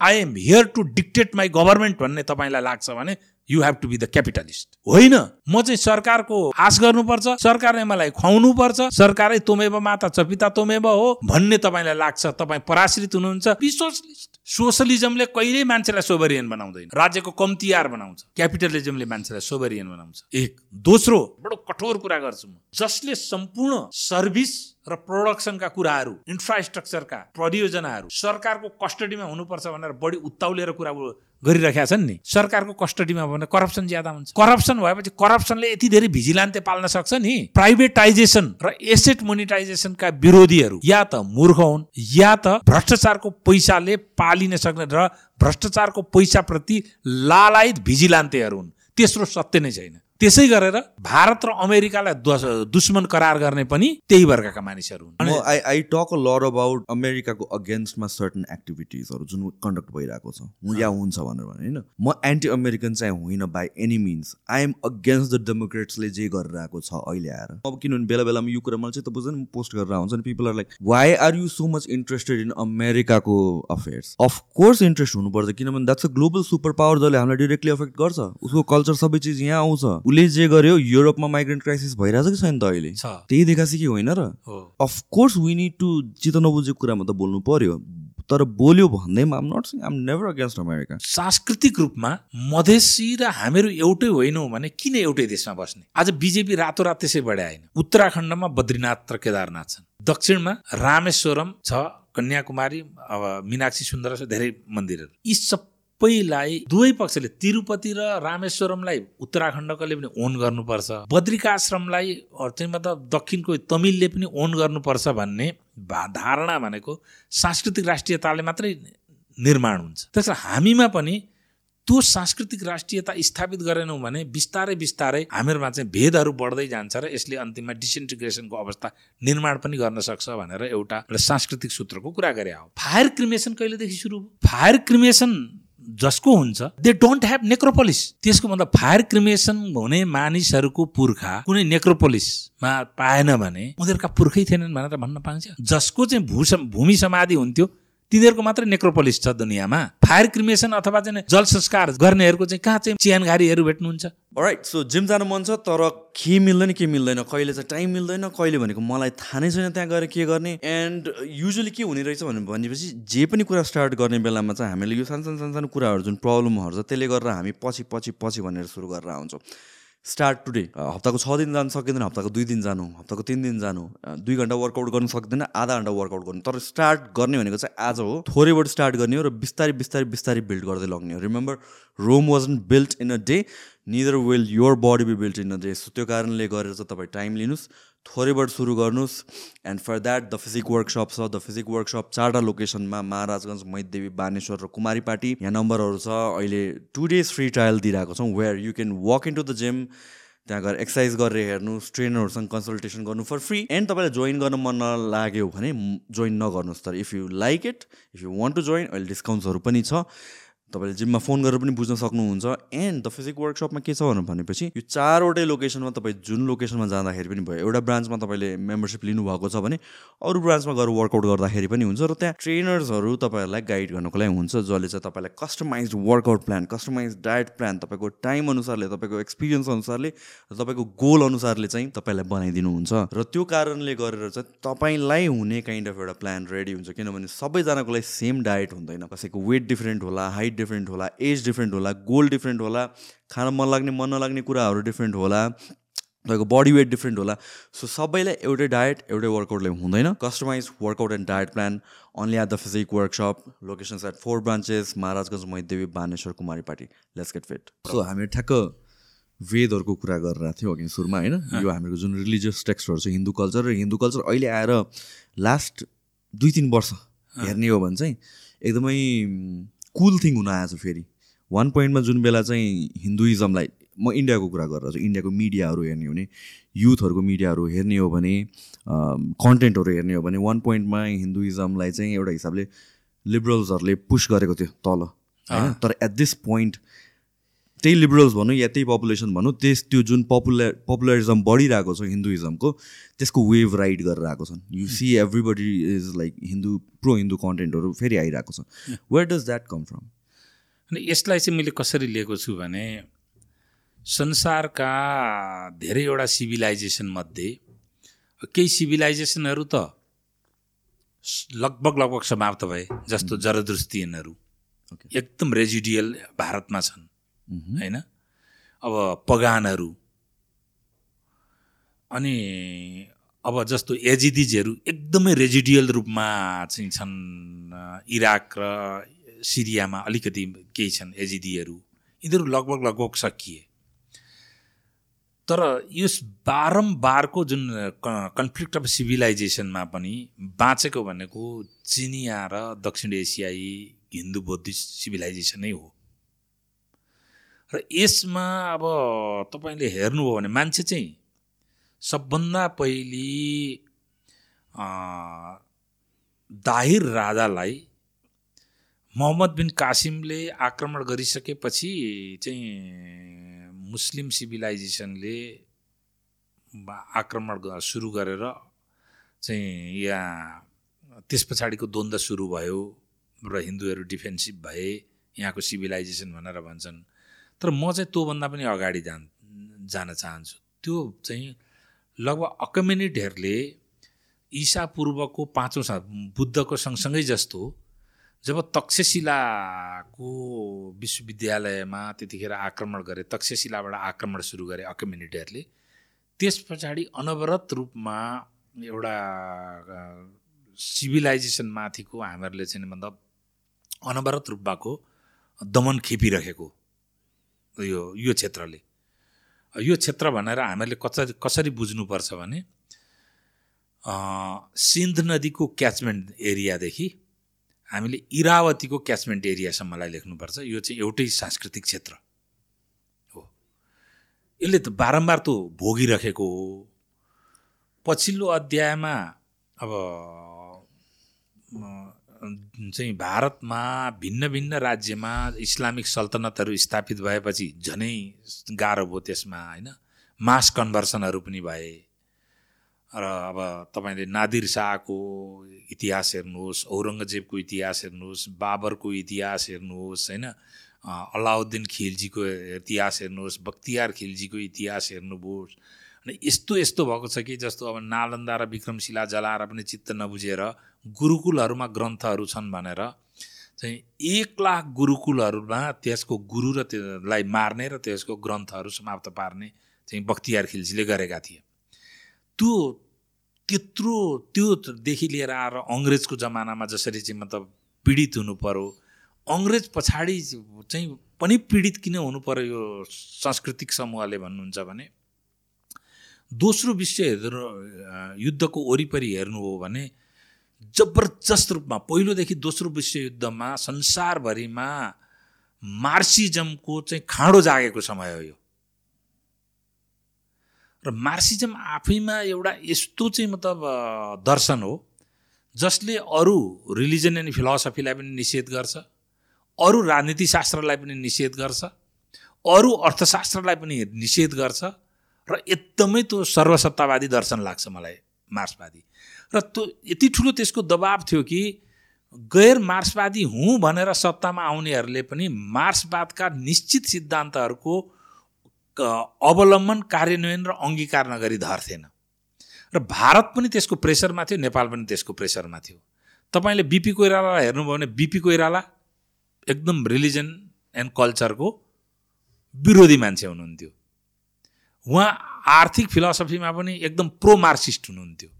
I am here to dictate my government भन्ने तपाईँलाई लाग्छ भने you have to be the capitalist होइन? म चाहिँ सरकारको आश गर्नुपर्छ सरकारले मलाई खुवाउनु पर्छ सरकारै तोमेब माता चपिता तोमेब हो भन्ने तपाईँलाई लाग्छ तपाईँ पराश्रित हुनुहुन्छ। सोसलिजमले कहिल्यै मान्छेलाई सोभरियन बनाउँदैन। राज्यको कम्तियार बनाउँछ। क्यापिटलिजमले मान्छेलाई सोभरियन बनाउँछ। एक दोस्रो बडो कठोर कुरा गर्छु म। जसले सम्पूर्ण सर्भिस र प्रोडक्सनका कुराहरू इन्फ्रास्ट्रक्चरका परियोजनाहरू सरकारको कस्टडीमा हुनुपर्छ भनेर बढी उत्ताउलेर कुरा गरिरहेका छन् नि। सरकारको कस्टडीमा भने करप्सन ज्यादा हुन्छ। करप्सन भएपछि करप्सनले यति धेरै भिजिलान्ते पाल्न सक्छ नि। प्राइभेटाइजेसन र एसेट मोनिटाइजेसनका विरोधीहरू या त मूर्ख हुन् या त भ्रष्टाचारको पैसाले पालिन सक्ने र भ्रष्टाचारको पैसाप्रति लालायत भिजिलान्तेहरू हुन्। तेस्रो सत्य नै छैन। त्यसै गरेर भारत र अमेरिकालाई दुश्मन करार गर्ने पनि त्यही वर्गका मानिसहरू हुन्। I I talk lot about अमेरिकाको अगेन्स्टमा सर्टन एक्टिभिटिजहरू जुन कन्डक्ट भइरहेको छ। या हुन्छ भनेर भने होइन? म एन्टी अमेरिकन चाहिँ होइन by any means I am against the डेमोक्रेट्सले जे गरिरहेको छ अहिले आएर। अब किनभने बेला बेलामा यो कुरा मलाई चाहिँ त पोस्ट गरेर आउँछ नि। People are like why are you so much interested in अमेरिकाको अफेयर्स अफकोर्स इन्ट्रेस्ट हुनुपर्छ किनभने that's a global super power जसले हामीलाई डिरेक्टली अफेक्ट गर्छ। उसको कल्चर सबै चिज यहाँ आउँछ। उसले जे गर्यो युरोपमा माइग्रेन्ट क्राइसिस भइरहेछ कि छैन त अहिले? त्यही देखाएको कि होइन र? अफकोर्स वी निड टु चित्त नबुझेको कुरामा त बोल्नु पर्यो। तर बोल्यो भन्दैमा I'm not I'm never against America सांस्कृतिक रूपमा मधेसी र हामीहरू एउटै होइनौँ भने किन एउटै देशमा बस्ने? आज बिजेपी रातोरात त्यसै बढाएन उत्तराखण्डमा बद्रीनाथ र केदारनाथ छन्। दक्षिणमा रामेश्वरम छ कन्याकुमारी अब मिनाक्षी सुन्दर धेरै मन्दिरहरू। यी सब सबैलाई दुवै पक्षले तिरुपति र रामेश्वरमलाई उत्तराखण्डकोले पनि ओन गर्नुपर्छ। बद्रिकाश्रमलाई चाहिँ मतलब दक्षिणको तमिलले पनि ओन गर्नुपर्छ भन्ने धारणा भनेको सांस्कृतिक राष्ट्रियताले मात्रै निर्माण हुन्छ। त्यसो हामीमा पनि त्यो सांस्कृतिक राष्ट्रियता स्थापित गरेनौँ भने बिस्तारै बिस्तारै हामीहरूमा चाहिँ भेदहरू बढ्दै जान्छ र यसले अन्तिममा डिसइन्टिग्रेसनको अवस्था निर्माण पनि गर्न सक्छ भनेर एउटा सांस्कृतिक सूत्रको कुरा गरे हो। फायर क्रिमेसन कहिलेदेखि सुरु फायर क्रिमेसन जसको हुन्छ दे डोन्ट ह्याभ नेक्रोपोलिस त्यसको मतलब फायर क्रिमेसन हुने मानिसहरूको पुर्खा कुनै नेक्रोपोलिसमा पाएन भने उनीहरूका पुर्खै थिएनन् भनेर भन्न पाइन्छ। जसको चाहिँ भू भूमि समाधि हुन्थ्यो तिनीहरूको मात्रै नेक्रोपोलिस छ दुनियाँमा। फायर क्रिमेसन अथवा चाहिँ जल संस्कार गर्नेहरूको चाहिँ कहाँ चाहिँ चियानघारीहरू भेट्नुहुन्छ? राइट सो जिम जानु मन छ तर के मिल्दैन के मिल्दैन? कहिले चाहिँ टाइम मिल्दैन कहिले भनेको मलाई थाहा नै छैन त्यहाँ गएर के गर्ने। एन्ड युजली के हुने रहेछ भनेपछि जे पनि कुरा स्टार्ट गर्ने बेलामा चाहिँ हामीले यो सानो सानो सानो सानो कुराहरू जुन प्रब्लमहरू छ त्यसले गर्दा हामी पछि पछि पछि भनेर सुरु गरेर आउँछौँ। स्टार्ट टुडे हप्ताको छ दिन जानु सकिँदैन हप्ताको दुई दिन जानु हप्ताको तिन दिन जानु। दुई घन्टा वर्कआउट गर्नु सक्दैन आधा घन्टा वर्कआउट गर्नु। तर स्टार्ट गर्ने भनेको चाहिँ आज हो थोरैबाट स्टार्ट गर्ने हो र बिस्तारै बिस्तारै बिस्तारै बिल्ड गर्दै लग्ने हो। Remember Rome was build in a day neither will your body be build in a day so त्यो कारणले गरेर चाहिँ तपाईँ टाइम लिनुहोस्। थोरैबाट सुरु गर्नुहोस् and for that the physique workshop छ. द फिजिक वर्कसप चारवटा लोकेसनमा महाराजगञ्ज मैदेवी बानेश्वर र कुमारी पार्टी यहाँ नम्बरहरू छ. अहिले टु डेज फ्री ट्रायल दिइरहेको छौँ where you can walk in to the gym त्यहाँ गएर एक्सर्साइज गरेर हेर्नुहोस् ट्रेनरहरूसँग कन्सल्टेसन गर्नु फर फ्री एन्ड तपाईँलाई जोइन गर्न मन नलाग्यो भने जोइन नगर्नुहोस् तर if you like it if you want to join अहिले डिस्काउन्ट्सहरू पनि छ. तपाईँले जिममा फोन गरेर पनि बुझ्न सक्नुहुन्छ। एन्ड द फिजिक वर्कसपमा के छ भनेपछि यो चारवटै लोकेसनमा तपाईँ जुन लोकेसनमा जाँदाखेरि पनि भयो एउटा ब्रान्चमा तपाईँले मेम्बरसिप लिनुभएको छ भने अरू ब्रान्चमा गएर वर्कआउट गर्दाखेरि पनि हुन्छ र त्यहाँ ट्रेनर्सहरू तपाईँहरूलाई गाइड गर्नुको लागि हुन्छ जसले चाहिँ तपाईँलाई customize workout plan customize diet plan तपाईँको टाइम अनुसारले तपाईँको एक्सपिरियन्स अनुसारले र तपाईँको गोल अनुसारले चाहिँ तपाईँलाई बनाइदिनुहुन्छ। र त्यो कारणले गरेर चाहिँ तपाईँलाई हुने काइन्ड अफ एउटा प्लान रेडी हुन्छ किनभने सबैजनाको लागि सेम डायट हुँदैन कसैको वेट डिफ्रेन्ट होला हाइट डिफ्रेन्ट होला एज डिफ्रेन्ट होला गोल डिफ्रेन्ट होला खान मन लाग्ने मन नलाग्ने कुराहरू डिफ्रेन्ट होला तपाईँको बडी वेट डिफ्रेन्ट होला। सो सबैलाई एउटै डायट एउटै वर्कआउटले हुँदैन। Customize workout and diet plan only at the physique workshop locations at four branches Maharajgunj Maidevi Baneshwar Kumaripati let's get fit so हामी ठ्याक्क वेदहरूको कुरा गरिरहेको थियौँ अघि सुरुमा होइन? यो हामीहरूको जुन रिलिजियस टेक्स्टहरू छ हिन्दू कल्चर र हिन्दू कल्चर अहिले आएर लास्ट दुई तिन वर्ष हेर्ने हो भने चाहिँ एकदमै कुल थिङ हुन आएछ फेरि। वान पोइन्टमा जुन बेला चाहिँ हिन्दुइजमलाई म इन्डियाको कुरा गरेर चाहिँ इन्डियाको मिडियाहरू हेर्ने हो भने युथहरूको मिडियाहरू हेर्ने हो भने कन्टेन्टहरू हेर्ने हो भने वान पोइन्टमा हिन्दुइजमलाई चाहिँ एउटा हिसाबले लिबरल्सहरूले पुस गरेको थियो तल। तर एट दिस पोइन्ट त्यही लिबरल्स भनौँ या त्यही पपुलेसन भनौँ त्यस त्यो जुन पपुलर पपुलरिजम बढिरहेको छ हिन्दुइजमको त्यसको वेभ राइड गरेर आएको छन् you see everybody is like Hindu pro Hindu कन्टेन्टहरू फेरि आइरहेको छ। Where does that come from अनि यसलाई चाहिँ मैले कसरी लिएको छु भने संसारका धेरैवटा सिभिलाइजेसन मध्ये केही सिभिलाइजेसनहरू त लगभग लगभग समाप्त भए जस्तो जरदृष्टियनहरू। एकदम रेजिडियल भारतमा छन्। होइन? अब पगानहरू। अनि अब जस्तो एजिदिजहरू एकदमै रेजिडियल रूपमा चाहिँ छन् इराक र सिरियामा अलिकति केही छन् एजिदीहरू। यिनीहरू लगभग लगभग सकिए। तर यस बारम्बारको जुन कन्फ्लिक्ट अफ सिभिलाइजेसनमा पनि बाँचेको भनेको चिनिया र दक्षिण एसियाई हिन्दू बौद्धिस्ट सिभिलाइजेसन हो। र यसमा अब तपाईँले हेर्नुभयो भने मान्छे चाहिँ सबभन्दा पहिले दाहिर राजालाई मोहम्मद बिन कासिमले आक्रमण गरिसकेपछि चाहिँ मुस्लिम सिभिलाइजेसनले आक्रमण सुरु गरेर चाहिँ यहाँ त्यस पछाडिको द्वन्द्व सुरु भयो र हिन्दूहरू डिफेन्सिभ भए यहाँको सिभिलाइजेसन भनेर भन्छन्। तर म चाहिँ त्योभन्दा पनि अगाडि जान जान चाहन्छु। त्यो चाहिँ लगभग अकम्युनिटीहरूले ईसा पूर्वको पाँचौँ बुद्धको सँगसँगै जस्तो जब तक्षशिलाको विश्वविद्यालयमा त्यतिखेर आक्रमण गरे तक्षशिलाबाट आक्रमण सुरु गरे अकम्युनिटीहरूले त्यस पछाडि अनवरत रूपमा एउटा सिभिलाइजेसनमाथिको हामीहरूले चाहिँ मतलब अनवरत रूपमाको दमन खेपिरहेको यो यो क्षेत्रले। यो क्षेत्र भनेर हामीहरूले कसरी कसरी बुझ्नुपर्छ भने सिन्ध नदीको क्याचमेन्ट एरियादेखि हामीले इरावतीको क्याचमेन्ट एरियासम्मलाई लेख्नुपर्छ। यो चाहिँ एउटै सांस्कृतिक क्षेत्र हो। यसले त बारम्बार त भोगिरहेको हो। पछिल्लो अध्यायमा अब चाहिँ भारतमा भिन्न भिन्न राज्यमा इस्लामिक सल्तनतहरू स्थापित भएपछि झनै गाह्रो भयो त्यसमा होइन? मास कन्भर्सनहरू पनि भए। र अब तपाईँले नादिर शाहको इतिहास हेर्नुहोस् औरङ्गजेबको इतिहास हेर्नुहोस् बाबरको इतिहास हेर्नुहोस् होइन? अलाउद्दिन खिलजीको इतिहास हेर्नुहोस् बख्तियार खिलजीको इतिहास हेर्नुहोस् यस्तो यस्तो भएको छ कि जस्तो अब नालन्दा र विक्रमशिला जलाएर पनि चित्त नबुझेर गुरुकुलहरूमा ग्रन्थहरू छन् भनेर चाहिँ एक लाख गुरुकुलहरूमा त्यसको गुरु र त्यसलाई मार्ने र त्यसको ग्रन्थहरू समाप्त पार्ने चाहिँ बख्तियार खिल्जीले गरेका थिए। त्यो त्यत्रो त्योदेखि लिएर आएर अङ्ग्रेजको जमानामा जसरी चाहिँ मतलब पीडित हुनु पऱ्यो अङ्ग्रेज पछाडि चाहिँ पनि पीडित किन हुनु पऱ्यो यो सांस्कृतिक समूहले भन्नुहुन्छ भने दोस्रो विश्व युद्धको वरिपरि हेर्नु हो भने जबरजस्त रूपमा पहिलोदेखि दोस्रो विश्वयुद्धमा संसारभरिमा मार्सिजमको चाहिँ खाँडो जागेको समय हो यो। र मार्सिजम आफैमा एउटा यस्तो चाहिँ मतलब दर्शन हो जसले अरू रिलिजन एन्ड फिलोसफीलाई पनि निषेध गर्छ अरू राजनीति शास्त्रलाई पनि निषेध गर्छ अरू अर्थशास्त्रलाई पनि निषेध गर्छ र एकदमै त्यो सर्वसत्तावादी दर्शन लाग्छ मलाई मार्क्सवादी। र त्यो यति ठुलो त्यसको दबाब थियो कि गैर मार्क्सवादी हुँ भनेर सत्तामा आउनेहरूले पनि मार्क्सवादका निश्चित सिद्धान्तहरूको अवलम्बन कार्यान्वयन र अङ्गीकार नगरी धर्थेन र भारत पनि त्यसको प्रेसरमा थियो नेपाल पनि त्यसको प्रेसरमा थियो। तपाईँले बिपी कोइरालालाई हेर्नुभयो भने बिपी कोइराला एकदम रिलिजन एन्ड कल्चरको विरोधी मान्छे हुनुहुन्थ्यो। उहाँ आर्थिक फिलोसफीमा पनि एकदम प्रो मार्क्सिस्ट हुनुहुन्थ्यो।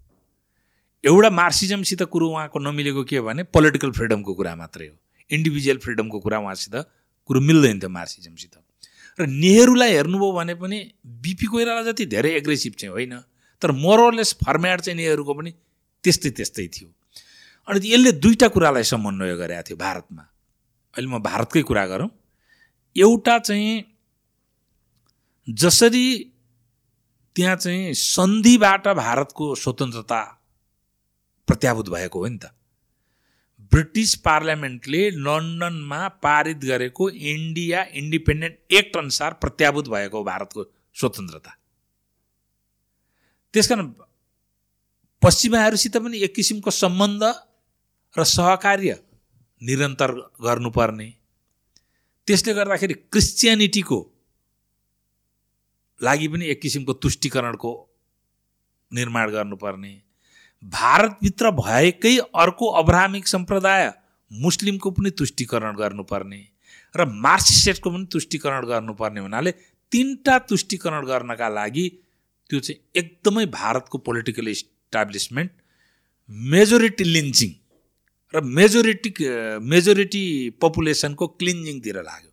एउटा मार्क्सिजमसित कुरो उहाँको नमिलेको के भने पोलिटिकल फ्रिडमको कुरा मात्रै हो। इन्डिभिजुअल फ्रिडमको कुरा उहाँसित कुरो मिल्दैन थियो मार्क्सिजमसित। र नेहरूलाई हेर्नुभयो भने पनि बिपी कोइराला जति धेरै एग्रेसिभ चाहिँ होइन तर मोरलेस फर्म्याट चाहिँ नेहरूको पनि त्यस्तै त्यस्तै थियो। अनि यसले दुईवटा कुरालाई समन्वय गरेका थियो भारतमा। अहिले म भारतकै कुरा गरौँ। एउटा चाहिँ जसरी त्यहाँ चाहिँ सन्धिबाट भारतको स्वतन्त्रता प्रत्याभूत भएको हो नि त। ब्रिटिस पार्लियामेन्टले लन्डनमा पारित गरेको इन्डिया इन्डिपेन्डेन्ट एक्ट अनुसार प्रत्याभूत भएको भारतको स्वतन्त्रता। त्यसकारण पश्चिमाहरूसित पनि एक किसिमको सम्बन्ध र सहकार्य निरन्तर गर्नुपर्ने। त्यसले गर्दाखेरि क्रिस्चियनिटीको लागि पनि एक किसिमको तुष्टिकरणको निर्माण गर्नुपर्ने। भारतभित्र भएकै अर्को अब्राहमिक सम्प्रदाय मुस्लिमको पनि तुष्टिकरण गर्नुपर्ने र मार्क्सिस्टको पनि तुष्टिकरण गर्नुपर्ने हुनाले तिनवटा तुष्टिकरण गर्नका लागि त्यो चाहिँ एकदमै भारतको पोलिटिकल इस्टाब्लिसमेन्ट मेजोरिटी लिन्चिङ र मेजोरिटी मेजोरिटी पपुलेसनको क्लिन्जिङतिर लाग्यो।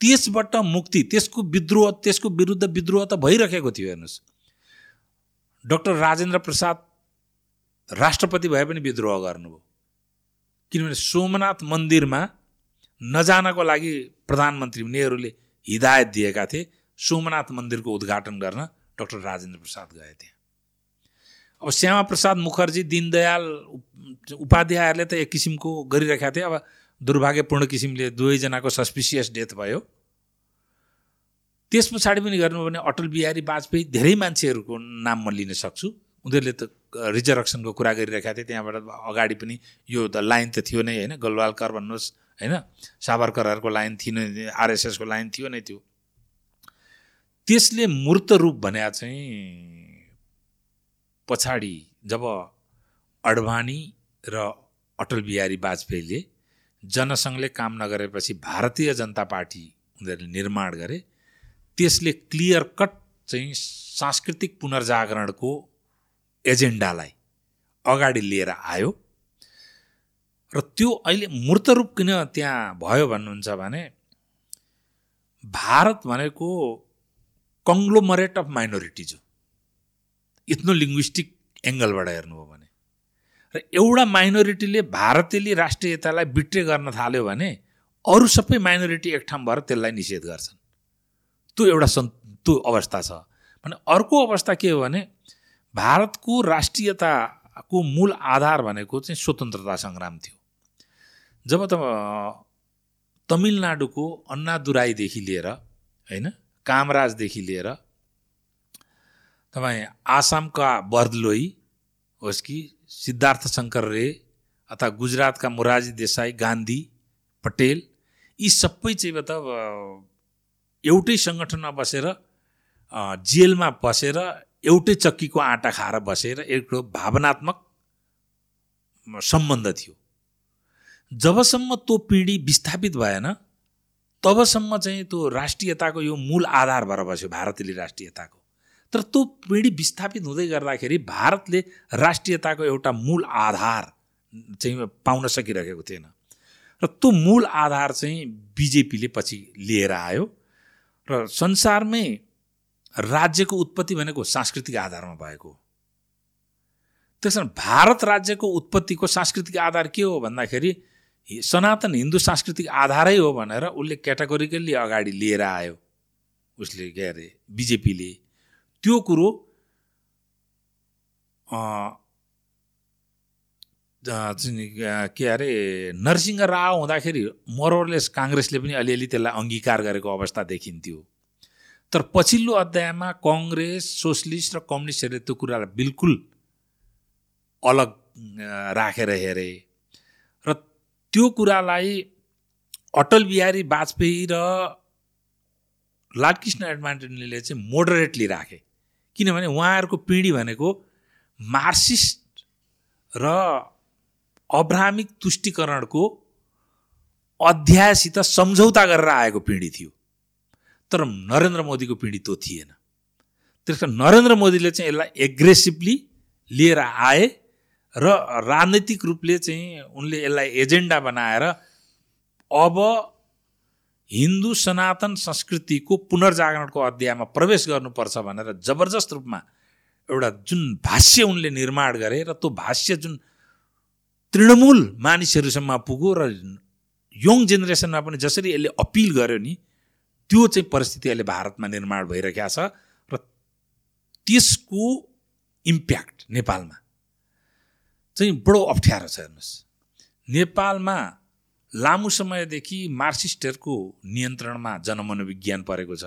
त्यसबाट मुक्ति त्यसको विद्रोह त्यसको विरुद्ध विद्रोह त भइरहेको थियो हेर्नुहोस्। डक्टर राजेन्द्र प्रसाद राष्ट्रपति भए पनि विद्रोह गर्नुभयो। किनभने सोमनाथ मन्दिरमा नजानको लागि प्रधानमन्त्री नेहरूले हिदायत दिएका थिए सोमनाथ मन्दिरको उद्घाटन गर्न डक्टर राजेन्द्र प्रसाद गए थिए। अब श्यामा प्रसाद मुखर्जी दीनदयाल उपाध्यायहरूले त एक किसिमको गरिरहेका थिए। अब दुर्भाग्यपूर्ण किसिमले दुवैजनाको सस्पिसियस डेथ भयो। त्यस पछाडि पनि गर्नुभयो भने अटल बिहारी वाजपेयी धेरै मान्छेहरूको नाम म लिन सक्छु। उनीहरूले त रिजर्भेसनको कुरा गरिरहेका थिए त्यहाँबाट अगाडि पनि यो त लाइन त थियो नै होइन? गलवालकर भन्नुहोस् होइन? साबरकरहरूको लाइन थिएन आरएसएसको लाइन थियो नै त्यो। त्यसले मूर्त रूप भने चाहिँ पछाडि जब अडवाणी र अटल बिहारी वाजपेयीले जनसङ्घले काम नगरेपछि भारतीय जनता पार्टी उनीहरूले निर्माण गरे। त्यसले क्लियर कट चाहिँ सांस्कृतिक पुनर्जागरणको एजेन्डालाई अगाडि लिएर आयो। र त्यो अहिले मूर्त रूप किन त्यहाँ भयो भन्नुहुन्छ भने भारत भनेको कङ्ग्लोमरेट अफ माइनोरिटिज हो। इथ्नो लिङ्ग्विस्टिक एङ्गलबाट हेर्नुभयो भने। र एउटा माइनोरिटीले भारतीयले राष्ट्रियतालाई बिट्रे गर्न थाल्यो भने अरू सबै माइनोरिटी एक ठाउँ भएर त्यसलाई निषेध गर्छन्। त्यो एउटा सन् त्यो अवस्था छ। भने अर्को अवस्था के हो भने भारतको राष्ट्रियताको मूल आधार भनेको चाहिँ स्वतन्त्रता सङ्ग्राम थियो। जब त तमिलनाडुको अन्नादुराईदेखि लिएर होइन कामराजदेखि लिएर तपाईँ आसामका बर्दलोई होस् कि सिद्धार्थ शङ्कर रे अथवा गुजरातका मोरारजी देसाई गान्धी पटेल यी सबै चाहिँ त एउटै सङ्गठनमा बसेर जेलमा बसेर एउटै चक्कीको आँटा खाएर बसेर एउटा भावनात्मक सम्बन्ध थियो। जबसम्म त्यो पिँढी विस्थापित भएन तबसम्म चाहिँ त्यो राष्ट्रियताको यो मूल आधार भएर बस्यो भारतीय राष्ट्रियताको। तर त्यो पिँढी विस्थापित हुँदै गर्दाखेरि भारतले राष्ट्रियताको एउटा मूल आधार चाहिँ पाउन सकिरहेको थिएन। र त्यो मूल आधार चाहिँ बिजेपीले पछि लिएर आयो र संसारमै राज्यको उत्पत्ति भनेको सांस्कृतिक आधारमा भएको त्यस भारत राज्यको उत्पत्तिको सांस्कृतिक आधार के हो भन्दाखेरि सनातन हिन्दू सांस्कृतिक आधारै हो भनेर उसले क्याटेगोरिकल्ली अगाडि लिएर आयो। उसले के अरे बिजेपीले। त्यो कुरो के अरे नरसिंह राव हुँदाखेरि मोरलेस काङ्ग्रेसले पनि अलिअलि त्यसलाई अङ्गीकार गरेको अवस्था देखिन्थ्यो। तर पछिल्लो अध्यायमा कङ्ग्रेस सोसलिस्ट र कम्युनिस्टहरूले त्यो कुरालाई बिल्कुल अलग राखेर हेरे र त्यो कुरालाई अटल बिहारी वाजपेयी र लालकृष्ण एडभान्टेजले चाहिँ मोडरेटली राखे। किनभने उहाँहरूको पिँढी भनेको मार्क्सिस्ट र अब्राहमिक तुष्टिकरणको अध्यायसित सम्झौता गरेर आएको पिँढी थियो। तर नरेन्द्र मोदीको पिँढी त्यो थिएन। त्यस कारण नरेन्द्र मोदीले चाहिँ यसलाई एग्रेसिभली लिएर आए र राजनैतिक रूपले चाहिँ उनले यसलाई एजेन्डा बनाएर अब हिन्दू सनातन संस्कृतिको पुनर्जागरणको अध्यायमा प्रवेश गर्नुपर्छ भनेर जबरजस्त रूपमा एउटा जुन भाष्य उनले निर्माण गरे र त्यो भाष्य जुन तृणमूल मानिसहरूसम्म पुग्यो र यङ जेनेरेसनमा पनि जसरी यसले अपिल गर्यो नि त्यो चाहिँ परिस्थिति अहिले भारतमा निर्माण भइरहेको छ र त्यसको इम्प्याक्ट नेपालमा चाहिँ बडो अप्ठ्यारो छ हेर्नुहोस्। नेपालमा लामो समयदेखि मार्क्सिस्टहरूको नियन्त्रणमा जनमनोविज्ञान परेको छ।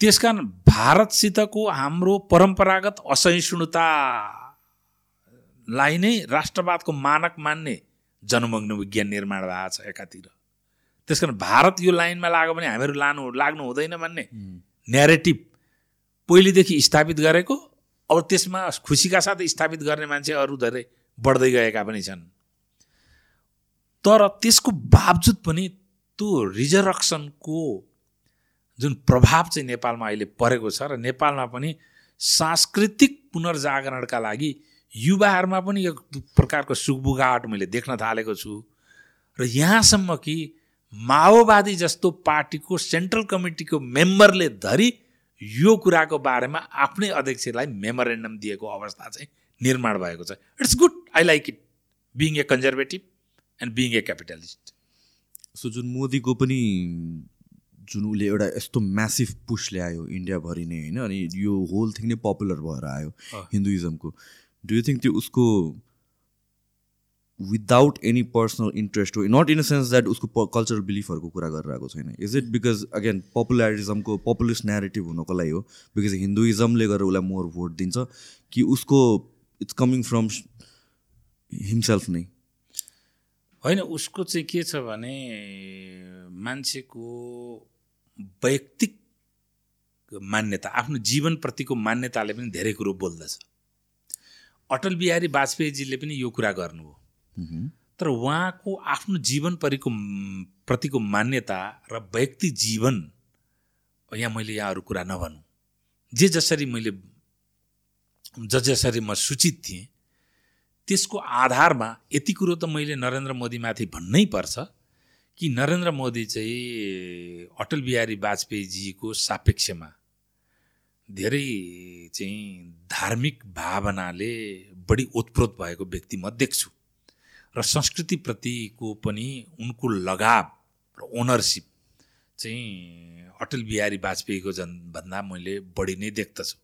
त्यसकारण भारतसितको हाम्रो परम्परागत असहिष्णुतालाई नै राष्ट्रवादको मानक मान्ने जनमग्न विज्ञान निर्माण भएको छ एकातिर। त्यस कारण भारत यो लाइनमा लाग्यो भने हामीहरू लानु लाग्नु हुँदैन भन्ने न्यारेटिभ पहिलेदेखि स्थापित गरेको अब त्यसमा खुसीका साथ स्थापित गर्ने मान्छे अरू धेरै बढ्दै गएका पनि छन्। तर त्यसको बावजुद पनि त्यो रिजर्भक्सनको जुन प्रभाव चाहिँ नेपालमा अहिले परेको छ र नेपालमा पनि सांस्कृतिक पुनर्जागरणका लागि युवाहरूमा पनि एक प्रकारको सुखबुगाहट मैले देख्न थालेको छु। र यहाँसम्म कि माओवादी जस्तो पार्टीको सेन्ट्रल कमिटीको मेम्बरले धरि यो कुराको बारेमा आफ्नै अध्यक्षलाई मेमोरेन्डम दिएको अवस्था चाहिँ निर्माण भएको छ। It's good I like it being a conservative and being a capitalist so जुन मोदीको पनि जुन उसले एउटा यस्तो म्यासिभ पुस ल्यायो इन्डियाभरि नै होइन? अनि यो होल थिङ नै पपुलर भएर आयो हिन्दुइजमको। डु यु थिङ्क त्यो उसको विदाउट एनी पर्सनल इन्ट्रेस्ट हो? Not in a sense that उसको कल्चरल बिलिफहरूको कुरा गरेर आएको छैन। इज इट बिकज अगेन पपुलरिजमको पपुलिस्ट नेरेटिभ हुनको लागि हो? बिकज हिन्दुइजमले गरेर उसलाई मोर भोट दिन्छ कि उसको इट्स कमिङ फ्रम हिमसेल्फ नै। होइन उसको चाहिँ के छ भने मान्छेको वैयक्तिक मान्यता आफ्नो जीवनप्रतिको मान्यताले पनि धेरै कुरो बोल्दछ। अटल बिहारी वाजपेयीजीले पनि यो कुरा गर्नु हो। तर उहाँको आफ्नो जीवन परिको प्रतिको मान्यता र व्यक्ति जीवन यहाँ मैले यहाँ अरू कुरा नभनौँ। जे जसरी मैले ज जसरी म सूचित थिएँ त्यसको आधारमा यति कुरो त मैले नरेन्द्र मोदीमाथि भन्नै पर्छ कि नरेन्द्र मोदी चाहिँ अटल बिहारी वाजपेयीजीको सापेक्षमा धेरै चाहिँ धार्मिक भावनाले बढी ओतप्रोत भएको व्यक्ति म देख्छु र संस्कृतिप्रतिको पनि उनको लगाव र ओनरसिप चाहिँ अटल बिहारी वाजपेयीको भन्दा मैले बढी नै देख्दछु।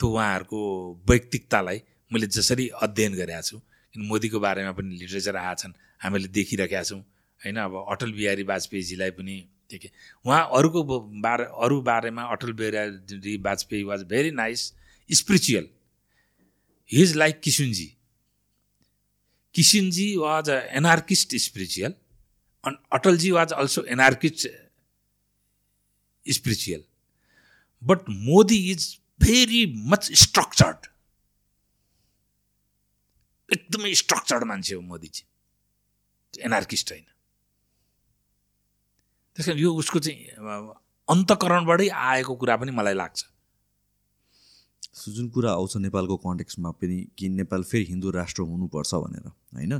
त्यो उहाँहरूको वैयक्तिकतालाई मैले जसरी अध्ययन गरेका छु किन मोदीको बारेमा पनि लिटरेचर आएका छन् हामीले देखिरहेका छौँ होइन अब अटल बिहारी वाजपेयीजीलाई पनि देखेँ उहाँ अरूको बारे अरू बारेमा Atal Bihari Vajpayee was very nice spiritual his like Kishunji Kishinji was an anarchist spiritual, and Atalji was also anarchist spiritual. But Modi is very much structured. एकदमै स्ट्रक्चर्ड मान्छे हो मोदीजी। एनार्किस्ट होइन। त्यस कारण यो उसको चाहिँ अन्तकरणबाटै आएको कुरा पनि मलाई लाग्छ। जुन कुरा आउँछ नेपालको कन्टेक्समा पनि कि नेपाल फेरि हिन्दू राष्ट्र हुनुपर्छ भनेर होइन?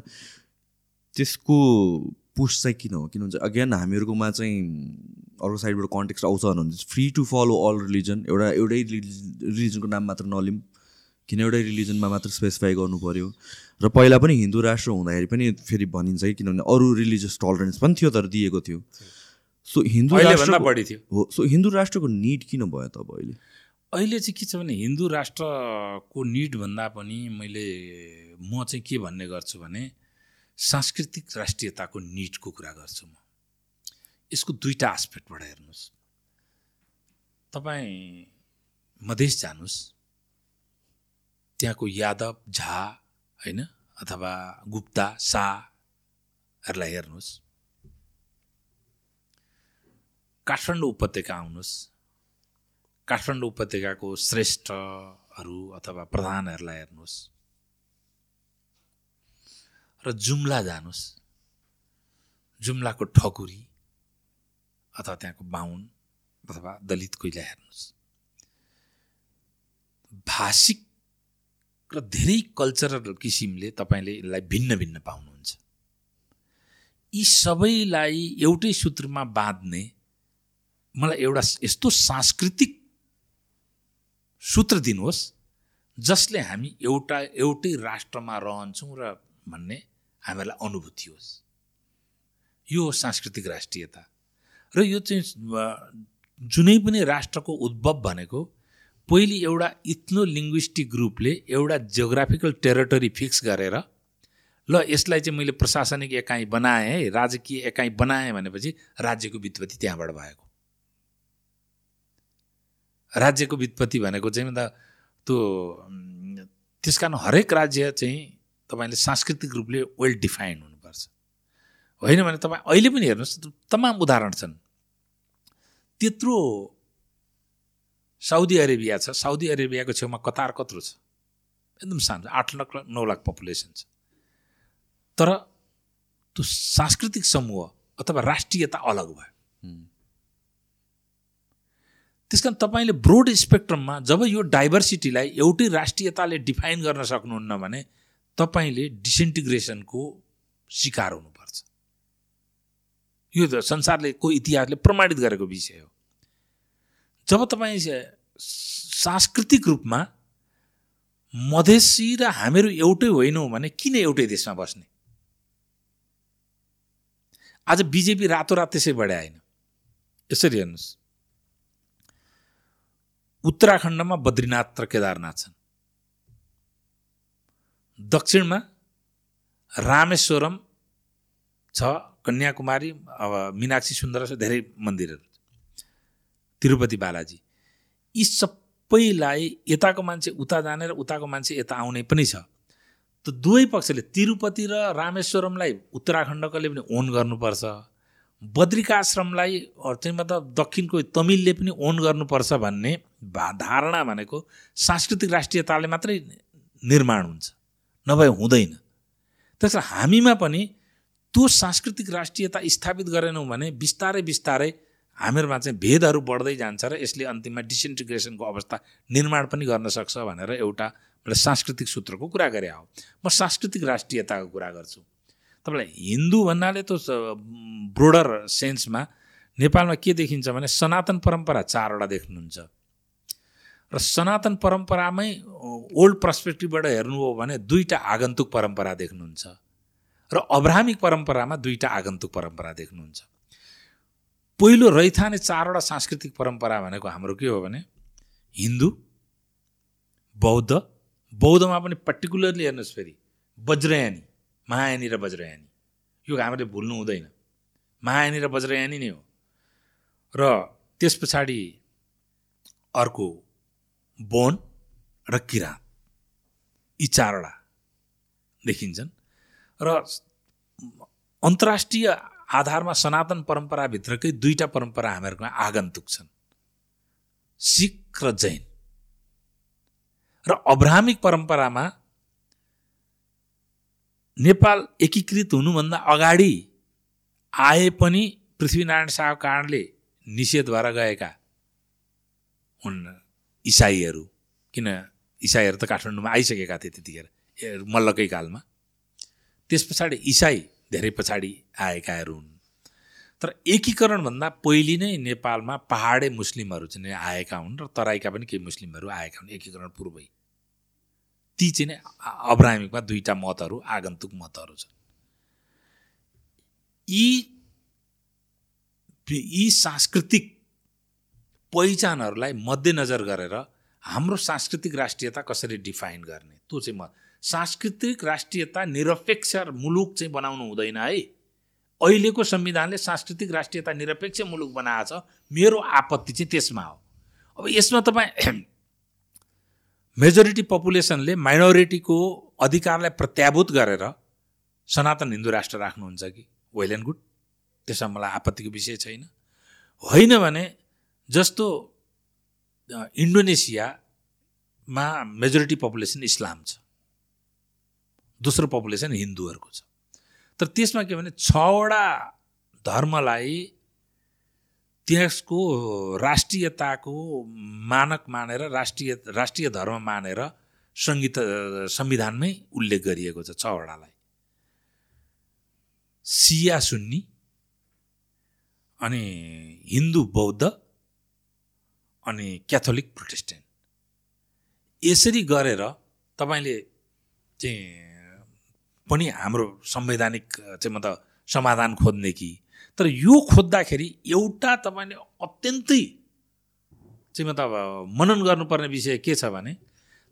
त्यसको पुस चाहिँ किन हो? किनभने अगेन हामीहरूकोमा चाहिँ अर्को साइडबाट कन्टेक्स्ट आउँछ भने free to follow all religion एउटा एउटै रिलिजनको नाम मात्र नलिउँ किन एउटै रिलिजनमा मात्र स्पेसिफाई गर्नु पऱ्यो र पहिला पनि हिन्दू राष्ट्र हुँदाखेरि पनि फेरि भनिन्छ कि किनभने अरू रिलिजियस टलरेन्स पनि थियो तर दिएको थियो। सो हिन्दू राष्ट्र बढी थियो। हो सो हिन्दू राष्ट्रको निड किन भयो त अब अहिले? अहिले चाहिँ के छ भने हिन्दू राष्ट्रको निडभन्दा पनि मैले म चाहिँ के भन्ने गर्छु भने सांस्कृतिक राष्ट्रियताको निडको कुरा गर्छु म। यसको दुईवटा आस्पेक्टबाट हेर्नुहोस्। तपाईँ मधेस जानुहोस्। त्यहाँको यादव झा होइन? अथवा गुप्ता शाहहरूलाई हेर्नुहोस्। काठमाडौँ उपत्यका आउनुहोस्। काठमाडौँ उपत्यकाको श्रेष्ठहरू अथवा प्रधानहरूलाई हेर्नुहोस्। र जुम्ला जानुहोस्। जुम्लाको ठकुरी अथवा त्यहाँको बाहुन अथवा दलित कोइला हेर्नुहोस्। भाषिक र धेरै कल्चरल किसिमले तपाईँले यसलाई भिन्न भिन्न पाउनुहुन्छ। यी सबैलाई एउटै सूत्रमा बाँध्ने मलाई एउटा यस्तो सांस्कृतिक सूत्र दिनुहोस् जसले हामी एउटा एउटै राष्ट्रमा रहन्छौँ र भन्ने हामीहरूलाई अनुभूति होस्। यो हो सांस्कृतिक राष्ट्रियता। र यो चाहिँ जुनै पनि राष्ट्रको उद्भव भनेको पहिले एउटा इथ्नो लिङ्ग्विस्टिक ग्रुपले एउटा जियोग्राफिकल टेरिटोरी फिक्स गरेर ल यसलाई चाहिँ मैले प्रशासनिक एकाइ बनाएँ है राजकीय एकाइ बनाएँ भनेपछि राज्यको व्युत्पत्ति त्यहाँबाट भएको। राज्यको व्युत्पत्ति भनेको चाहिँ त त्यो त्यस कारण हरेक राज्य चाहिँ तपाईँले सांस्कृतिक रूपले वेल डिफाइन्ड हुनुपर्छ। होइन भने तपाईँ अहिले पनि हेर्नुहोस् तमाम उदाहरण छन्। त्यत्रो साउदी अरेबिया छ। साउदी अरेबियाको छेउमा कतार कत्रो छ? एकदम सानो आठ लाख नौ लाख पपुलेसन छ। तर त्यो सांस्कृतिक समूह अथवा राष्ट्रियता अलग भयो। त्यस कारण तपाईँले ब्रोड स्पेक्ट्रममा जब यो डाइभर्सिटीलाई एउटै राष्ट्रियताले डिफाइन गर्न सक्नुहुन्न भने तपाईँले डिसेन्टिग्रेसनको शिकार हुनुपर्छ। यो त संसारले को इतिहासले प्रमाणित गरेको विषय हो। जब तपाईँ सांस्कृतिक रूपमा मधेसी र हामीहरू एउटै होइनौँ भने किन एउटै देशमा बस्ने? आज बिजेपी रातोरात त्यसै बढ्या होइन यसरी हेर्नुहोस्। उत्तराखण्डमा बद्रीनाथ र केदारनाथ छन्। दक्षिणमा रामेश्वरम छ कन्याकुमारी अब मिनाक्षी सुन्दर धेरै मन्दिरहरू। तिरुपति बालाजी। यी सबैलाई यताको मान्छे उता जाने र उताको मान्छे यता आउने पनि छ। त दुवै पक्षले तिरुपति र रामेश्वरमलाई उत्तराखण्डकोले पनि ओन गर्नुपर्छ। बद्रिकाश्रमलाई चाहिँ मतलब दक्षिणको तमिलले पनि ओन गर्नुपर्छ भन्ने भा धारणा भनेको सांस्कृतिक राष्ट्रियताले मात्रै निर्माण हुन्छ। नभए हुँदैन। त्यस हामीमा पनि त्यो सांस्कृतिक राष्ट्रियता स्थापित गरेनौँ भने बिस्तारै बिस्तारै हामीहरूमा चाहिँ भेदहरू बढ्दै जान्छ र यसले अन्तिममा डिसइन्टिग्रेसनको अवस्था निर्माण पनि गर्न सक्छ भनेर एउटा मैले सांस्कृतिक सूत्रको कुरा गरे हो। म सांस्कृतिक राष्ट्रियताको कुरा गर्छु। तपाईँलाई हिन्दू भन्नाले त ब्रोडर सेन्समा नेपालमा के देखिन्छ भने सनातन परम्परा चारवटा देख्नुहुन्छ। र सनातन परम्परामै ओल्ड पर्सपेक्टिभबाट हेर्नु हो भने दुईवटा आगन्तुक परम्परा देख्नुहुन्छ। र अब्राहमिक परम्परामा दुईवटा आगन्तुक परम्परा देख्नुहुन्छ। पहिलो रैथाने चारवटा सांस्कृतिक परम्परा भनेको हाम्रो के हो भने हिन्दू बौद्ध बौद्धमा पनि पर्टिकुलरली हेर्नुहोस् फेरि वज्रयानी महायानी र वज्रयानी यो हामीले भुल्नु हुँदैन। महायानी र वज्रयानी नै हो। र त्यस पछाडि अर्को बोन र किराँत। यी चारवटा देखिन्छन्। र अन्तर्राष्ट्रिय आधारमा सनातन परम्पराभित्रकै दुईवटा परम्परा हामीहरूमा आगन्तुक छन्। सिख र जैन। र अब्राहमिक परम्परामा नेपाल एकीकृत हुनुभन्दा अगाडि आए पनि पृथ्वीनारायण शाहको कारणले निषेध भएर गएका हुन् इसाईहरू। किन इसाईहरू त काठमाडौँमा आइसकेका थिए त्यतिखेर मल्लकै कालमा। त्यस पछाडि इसाई धेरै पछाडि आएकाहरू हुन्। तर एकीकरणभन्दा पहिले नै नेपालमा पहाडे मुस्लिमहरू चाहिँ आएका हुन् र तराईका पनि केही मुस्लिमहरू आएका हुन् एकीकरण पूर्वै। ती चाहिँ नै अब्राहमिकमा दुईवटा मतहरू आगन्तुक मतहरू छन्। यी यी सांस्कृतिक पहिचानहरूलाई मध्यनजर गरेर हाम्रो सांस्कृतिक राष्ट्रियता कसरी डिफाइन गर्ने त्यो चाहिँ म सांस्कृतिक राष्ट्रियता निरपेक्ष मुलुक चाहिँ बनाउनु हुँदैन है। अहिलेको संविधानले सांस्कृतिक राष्ट्रियता निरपेक्ष मुलुक बनाएको छ। मेरो आपत्ति चाहिँ त्यसमा हो। अब यसमा तपाईँ मेजोरिटी पपुलेसनले माइनोरिटीको अधिकारलाई प्रत्याभूत गरेर सनातन हिन्दू राष्ट्र राख्नुहुन्छ कि? वेल एन्ड गुड त्यसमा मलाई आपत्तिको विषय छैन। होइन भने जस्तो इन्डोनेसियामा मेजोरिटी पपुलेसन इस्लाम छ। दोस्रो पपुलेसन हिन्दूहरूको छ। तर त्यसमा के भने छवटा धर्मलाई त्यसको राष्ट्रियताको मानक मानेर राष्ट्रिय राष्ट्रिय धर्म मानेर सङ्गीत संविधानमै उल्लेख गरिएको छ छवटालाई। सिया सुन्नी अनि हिन्दू बौद्ध अनि क्याथोलिक प्रोटेस्टेन्ट। यसरी गरेर तपाईँले चाहिँ पनि हाम्रो संवैधानिक चाहिँ म त समाधान खोज्ने कि। तर यो खोज्दाखेरि एउटा तपाईँले अत्यन्तै चाहिँ म त अब मनन गर्नुपर्ने विषय के छ भने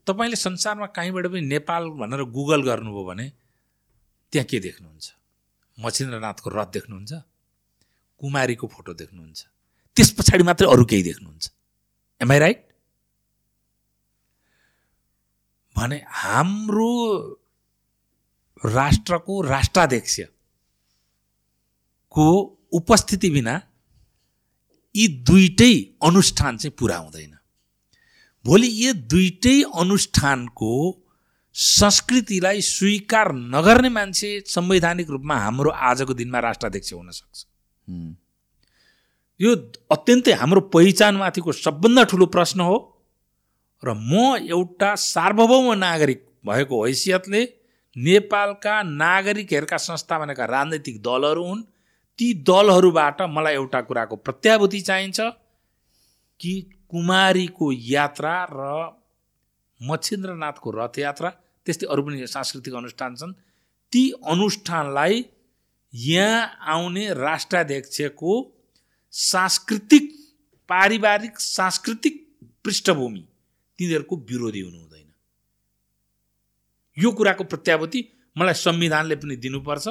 तपाईँले संसारमा कहीँबाट पनि नेपाल भनेर गुगल गर्नुभयो भने त्यहाँ के देख्नुहुन्छ? मछिन्द्रनाथको रथ देख्नुहुन्छ? कुमारीको फोटो देख्नुहुन्छ? त्यस पछाडि मात्रै अरू केही देख्नुहुन्छ? एमआई राइट भने हाम्रो राष्ट्रको राष्ट्राध्यक्षको उपस्थिति बिना यी दुइटै अनुष्ठान चाहिँ पुरा हुँदैन। भोलि यो दुइटै अनुष्ठानको संस्कृतिलाई स्वीकार नगर्ने मान्छे संवैधानिक रूपमा हाम्रो आजको दिनमा राष्ट्राध्यक्ष हुन सक्छ। यो अत्यन्तै हाम्रो पहिचानमाथिको सबभन्दा ठुलो प्रश्न हो र म एउटा सार्वभौम नागरिक भएको हैसियतले नेपालका नागरिकहरूका संस्था भनेका राजनैतिक दलहरू हुन् ती दलहरूबाट मलाई एउटा कुराको प्रत्याभूति चाहिन्छ कि कुमारीको यात्रा र मच्छिन्द्रनाथको रथयात्रा त्यस्तै अरू पनि सांस्कृतिक अनुष्ठान छन् ती अनुष्ठानलाई यहाँ आउने राष्ट्राध्यक्षको सांस्कृतिक पारिवारिक सांस्कृतिक पृष्ठभूमि तिनीहरूको विरोधी हुनु हुँदैन यो कुराको प्रत्याभूति मलाई संविधानले पनि दिनुपर्छ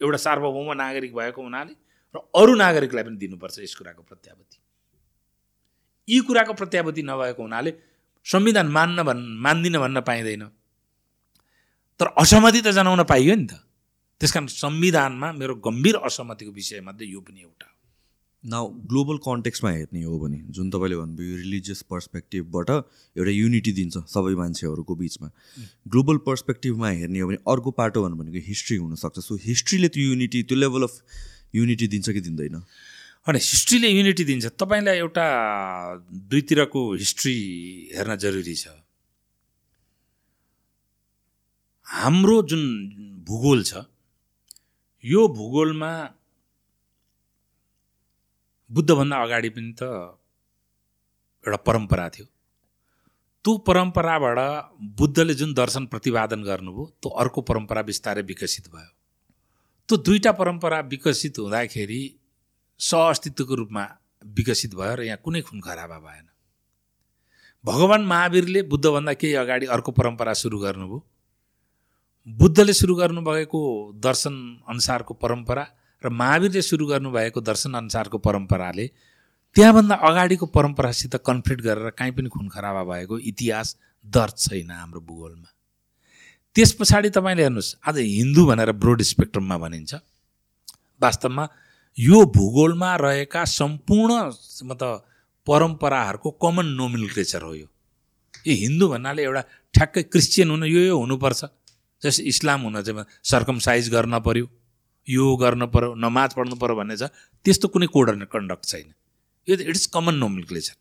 एउटा सार्वभौम नागरिक भएको हुनाले र अरू नागरिकलाई पनि दिनुपर्छ यस कुराको प्रत्याभूति। यी कुराको प्रत्याभूति नभएको हुनाले संविधान मान्न भन् मान्दिनँ भन्न पाइँदैन। तर असहमति त जनाउन पाइयो नि त। त्यस कारण संविधानमा मेरो गम्भीर असहमतिको विषयमध्ये यो पनि एउटा नाउ ग्लोबल कन्टेक्समा हेर्ने हो भने जुन तपाईँले भन्नुभयो रिलिजियस पर्सपेक्टिभबाट एउटा युनिटी दिन्छ सबै मान्छेहरूको बिचमा। ग्लोबल पर्सपेक्टिभमा हेर्ने हो भने अर्को पाटो भन्नु भनेको हिस्ट्री हुनसक्छ। सो हिस्ट्रीले त्यो युनिटी त्यो लेभल अफ युनिटी दिन्छ कि दिँदैन? अनि हिस्ट्रीले युनिटी दिन्छ। तपाईँलाई एउटा दुईतिरको हिस्ट्री हेर्न जरुरी छ। हाम्रो जुन भूगोल छ यो भूगोलमा बुद्धभन्दा अगाडि पनि त एउटा परम्परा थियो। त्यो परम्पराबाट बुद्धले जुन दर्शन प्रतिपादन गर्नुभयो त्यो अर्को परम्परा बिस्तारै विकसित भयो। त्यो दुईवटा परम्परा विकसित हुँदाखेरि सहअस्तित्वको रूपमा विकसित भयो र यहाँ कुनै खुन खराबा भएन। भगवान् महावीरले बुद्धभन्दा केही अगाडि अर्को परम्परा सुरु गर्नुभयो। बुद्धले सुरु गर्नुभएको दर्शन अनुसारको परम्परा र महावीरले सुरु गर्नुभएको दर्शन अनुसारको परम्पराले त्यहाँभन्दा अगाडिको परम्परासित कन्फ्लिक्ट गरेर काहीँ पनि खुन खराबा भएको इतिहास दर्ज छैन हाम्रो भूगोलमा। त्यस पछाडि तपाईँले हेर्नुहोस् आज हिन्दू भनेर ब्रोड स्पेक्ट्रममा भनिन्छ। वास्तवमा यो भूगोलमा रहेका सम्पूर्ण मतलब परम्पराहरूको कमन नोमिनक्लेचर हो यो। हिन्दू भन्नाले एउटा ठ्याक्कै क्रिस्चियन हुन यो यो हुनुपर्छ। जस्तै इस्लाम हुन चाहिँ सर्कमसाइज गर्न पऱ्यो यो गर्न पऱ्यो नमाज पढ्नु पऱ्यो भन्ने छ त्यस्तो कुनै कोड कन्डक्ट छैन। यो त इट्स कमन नोमिनक्लेचर।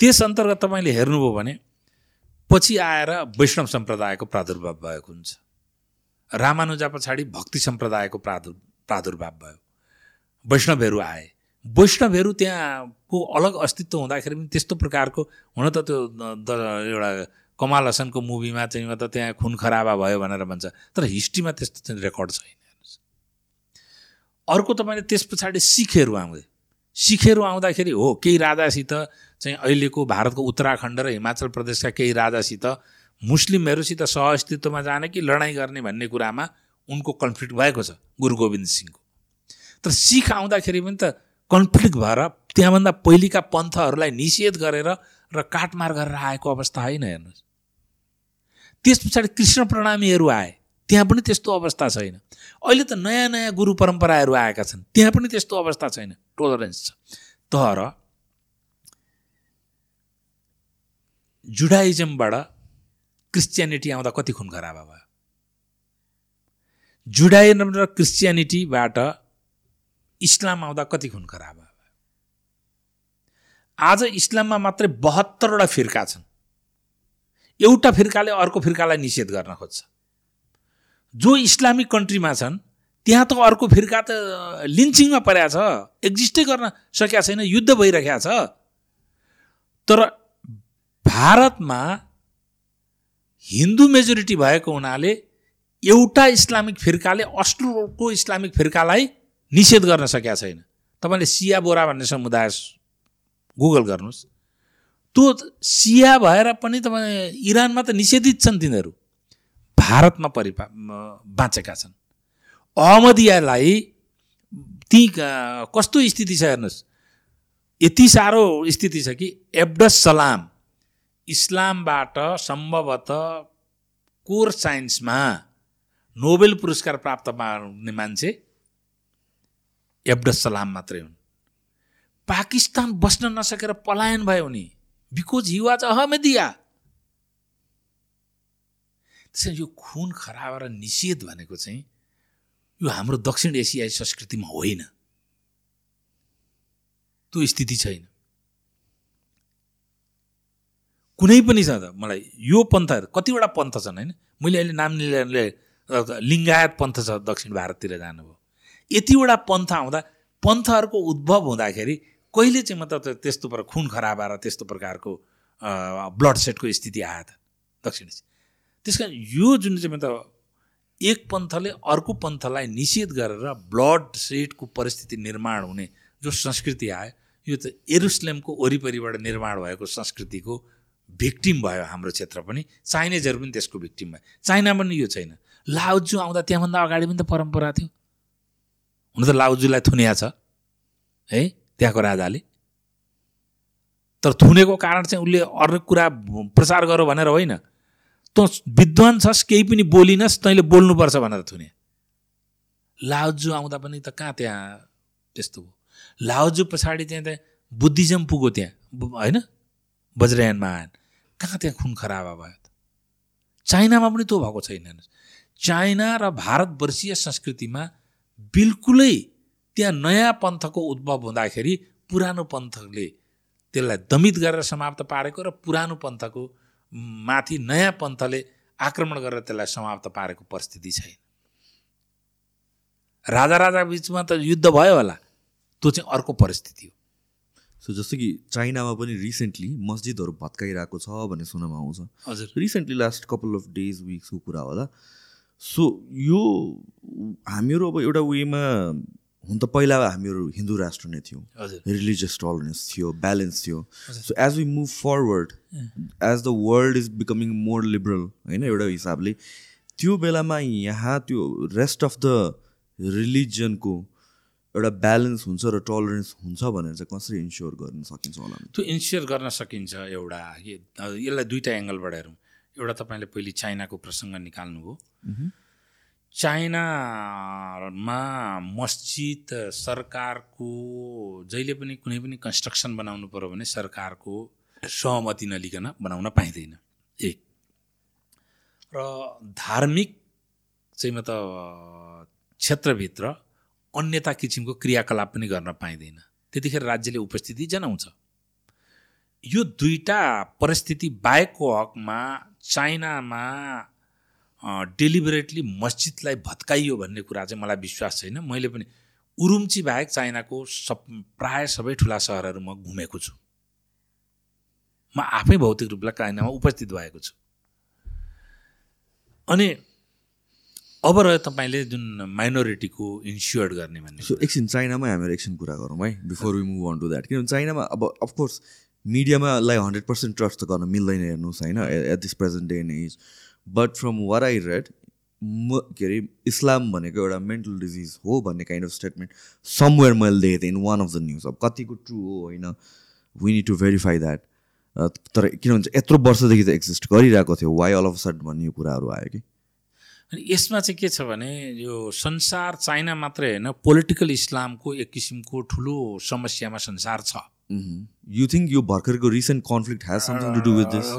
त्यस अन्तर्गत तपाईँले हेर्नुभयो भने पछि आएर वैष्णव सम्प्रदायको प्रादुर्भाव भएको हुन्छ। रामानुजा पछाडि भक्ति सम्प्रदायको प्रादुर् प्रादुर्भाव भयो। वैष्णवहरू आए। वैष्णवहरू त्यहाँको अलग अस्तित्व हुँदाखेरि पनि त्यस्तो प्रकारको हुन त त्यो एउटा कमाल हसनको मुभीमा चाहिँ त त्यहाँ खुन खराबा भयो भनेर भन्छ। तर हिस्ट्रीमा त्यस्तो चाहिँ रेकर्ड छैन। अर्को तपाईँले त्यस पछाडि सिखहरू आउँदै। सिखहरू आउँदाखेरि हो केही राजासित चाहिँ अहिलेको भारतको उत्तराखण्ड र हिमाचल प्रदेशका केही राजासित मुस्लिमहरूसित सहअस्तित्वमा जाने कि लडाइँ गर्ने भन्ने कुरामा उनको कन्फ्लिक्ट भएको छ गुरु गोविन्द सिंहको। तर सिख आउँदाखेरि पनि त कन्फ्लिक्ट भएर त्यहाँभन्दा पहिलेका पन्थहरूलाई निषेध गरेर र काटमार गरेर आएको अवस्था होइन हेर्नुहोस्। त्यस पछाडि कृष्ण प्रणामीहरू आए। त्यहाँ पनि त्यस्तो अवस्था छैन। अहिले त नयाँ नयाँ गुरु परम्पराहरू आएका छन्। त्यहाँ पनि त्यस्तो अवस्था छैन। टोलरेन्स छ। तर जुडाइजमबाट क्रिस्चियनिटी आउँदा कति खुन खराब भयो? जुडाइजम र क्रिस्चियनिटीबाट इस्लाम आउँदा कति खुन खराब भयो? आज इस्लाममा मात्रै बहत्तरवटा फिर्का छन्। एउटा फिर्काले अर्को फिर्कालाई निषेध गर्न खोज्छ। जो इस्लामिक कन्ट्रीमा छन् त्यहाँ त अर्को फिर्का त लिन्चिङमा परेको छ। एक्जिस्टै गर्न सकेका छैन युद्ध भइरहेको छ। तर भारतमा हिन्दू मेजोरिटी भएको हुनाले एउटा इस्लामिक फिर्काले अस्ट्रोको इस्लामिक फिर्कालाई निषेध गर्न सकेका छैन। तपाईँले सिया बोरा भन्ने समुदाय गुगल गर्नुहोस्। त्यो सिया भएर पनि तपाईँ इरानमा त निषेधित छन् तिनीहरू। भारतमा परिपा बाँचेका छन्। अहमदियालाई ती कस्तो स्थिति छ हेर्नुहोस्। यति साह्रो स्थिति छ कि एब्डस सलाम इस्लामबाट सम्भवतः कोर साइन्समा नोबेल पुरस्कार प्राप्त पाउने मान्छे एब्डस सलाम मात्रै हुन्। पाकिस्तान बस्न नसकेर पलायन भयो उनी बिकज हि वाज अहमदिया त्यसैले यो खुन खराब र निषेध भनेको चाहिँ यो हाम्रो दक्षिण एसियाली संस्कृतिमा होइन। त्यो स्थिति छैन। कुनै पनि छ त मलाई यो पन्थहरू कतिवटा पन्थ छन् होइन। मैले अहिले नाम लिएर लिङ्गायत पन्थ छ दक्षिण भारततिर जानुभयो। यतिवटा पन्थ आउँदा पन्थहरूको उद्भव हुँदाखेरि कहिले चाहिँ मतलब त्यस्तो प्रकार खुन खराब आएर त्यस्तो प्रकारको ब्लड सेटको स्थिति आयो त दक्षिण त्यस कारण यो जुन चाहिँ मतलब एक पन्थले अर्को पन्थलाई निषेध गरेर ब्लड सेटको परिस्थिति निर्माण हुने जो संस्कृति आयो यो त एरुसलेमको वरिपरिबाट निर्माण भएको संस्कृतिको भिक्टिम भयो हाम्रो क्षेत्र पनि। चाइनिजहरू पनि त्यसको भिक्टिम भयो। चाइनामा पनि यो छैन। लाउजू आउँदा त्यहाँभन्दा अगाडि पनि त परम्परा थियो। हुन त लाउजूलाई थुनिया छ है त्यहाँको राजाले। तर थुनेको कारण चाहिँ उसले अर्को कुरा प्रचार गर भनेर होइन। तँ विद्वान छस् केही पनि बोलिनस् तैँले बोल्नुपर्छ भनेर थुने। लाउजू आउँदा पनि त कहाँ त्यहाँ त्यस्तो भयो? लाउजू पछाडि त्यहाँ त्यहाँ बुद्धिज्म पुग्यो त्यहाँ। होइन? वज्रयानमा आएन। कहाँ त्यहाँ खुन खराब भयो चाइनामा पनि त्यो भएको छैन चाइना र भारतवर्षीय संस्कृतिमा बिल्कुलै त्यहाँ नयाँ पन्थको उद्भव हुँदाखेरि पुरानो पन्थले त्यसलाई दमित गरेर समाप्त पारेको र पुरानो पन्थको माथि नयाँ पन्थले आक्रमण गरेर त्यसलाई समाप्त पारेको परिस्थिति छैन। राजा राजा बिचमा त युद्ध भयो होला। त्यो चाहिँ अर्को परिस्थिति हो। सो जस्तो कि चाइनामा पनि रिसेन्टली मस्जिदहरू भत्काइरहेको छ भन्ने सुनमा आउँछ। हजुर। Recently last couple of days विक्सको कुरा होला। सो यो हामीहरू अब एउटा वेमा हुन त पहिला हामीहरू हिन्दू राष्ट्र नै थियौँ। रिलिजियस टलरेन्स थियो ब्यालेन्स थियो। So as we move forward as the world is becoming more liberal होइन एउटा हिसाबले त्यो बेलामा यहाँ त्यो रेस्ट अफ द रिलिजनको एउटा ब्यालेन्स हुन्छ र टलरेन्स हुन्छ भनेर चाहिँ कसरी इन्स्योर गर्न सकिन्छ होला? त्यो इन्स्योर गर्न सकिन्छ एउटा यसलाई दुईवटा एङ्गलबाट हेरौँ। एउटा तपाईँले पहिले चाइनाको प्रसङ्ग निकाल्नुभयो। चाइनामा मस्जिद सरकारको जहिले पनि कुनै पनि कन्स्ट्रक्सन बनाउनु पऱ्यो भने सरकारको सहमति नलिकन बनाउन पाइँदैन। एक। र धार्मिक चाहिँ म त क्षेत्रभित्र अन्यता किसिमको क्रियाकलाप पनि गर्न पाइँदैन। त्यतिखेर राज्यले उपस्थिति जनाउँछ। यो दुईटा परिस्थिति बाहेकको हकमा चाइनामा डेलिबरेटली मस्जिदलाई भत्काइयो भन्ने कुरा चाहिँ मलाई विश्वास छैन। मैले पनि उरुम्ची बाहेक चाइनाको सब प्राय सबै ठुला सहरहरू म घुमेको छु। म आफै भौतिक रूपलाई चाइनामा उपस्थित भएको छु। अनि अब रह्यो तपाईँले जुन माइनोरिटीको इन्स्योर्ड गर्ने भन्ने सो एकछिन चाइनामै हामीहरू एकछिन कुरा गरौँ है before we move on to that किनभने चाइनामा अब अफकोर्स मिडियामालाई हन्ड्रेड पर्सेन्ट ट्रस्ट त गर्न मिल्दैन हेर्नुहोस् होइन? At this present day and age but from what I read म के अरे इस्लाम भनेको एउटा मेन्टल डिजिज हो भन्ने काइन्ड अफ स्टेटमेन्ट समवेयर मैले देखेको थिएँ in one of the news अब कतिको ट्रु हो होइन we need to verify that तर किनभने चाहिँ यत्रो वर्षदेखि त एक्जिस्ट गरिरहेको थियो वाइ अल अफ सड भन्ने यो कुराहरू आयो कि अनि यसमा चाहिँ के छ भने यो संसार चाइना मात्रै होइन पोलिटिकल इस्लामको एक किसिमको ठुलो समस्यामा संसार छ यु थिङ्क यो भर्खरको recent conflict has something to do with this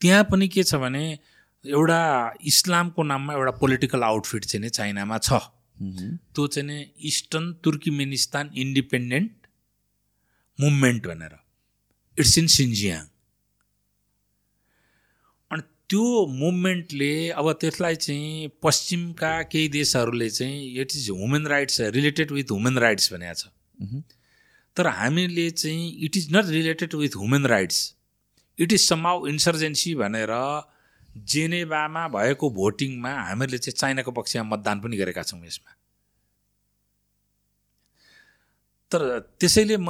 त्यहाँ पनि के छ भने एउटा इस्लामको नाममा एउटा पोलिटिकल आउटफिट चाहिँ नि चाइनामा छ। त्यो चाहिँ नि इस्टर्न तुर्किमेनिस्तान इन्डिपेन्डेन्ट मुभमेन्ट भनेर। It's in Xinjiang. अनि त्यो मुभमेन्टले अब त्यसलाई चाहिँ पश्चिमका केही देशहरूले चाहिँ it is human rights related with human rights भनेको छ। तर हामीले चाहिँ it is not related with human rights it is समाउ insurgency भनेर जेनेवामा भएको भोटिङमा हामीहरूले चाहिँ चाइनाको पक्षमा मतदान पनि गरेका छौँ यसमा। तर त्यसैले म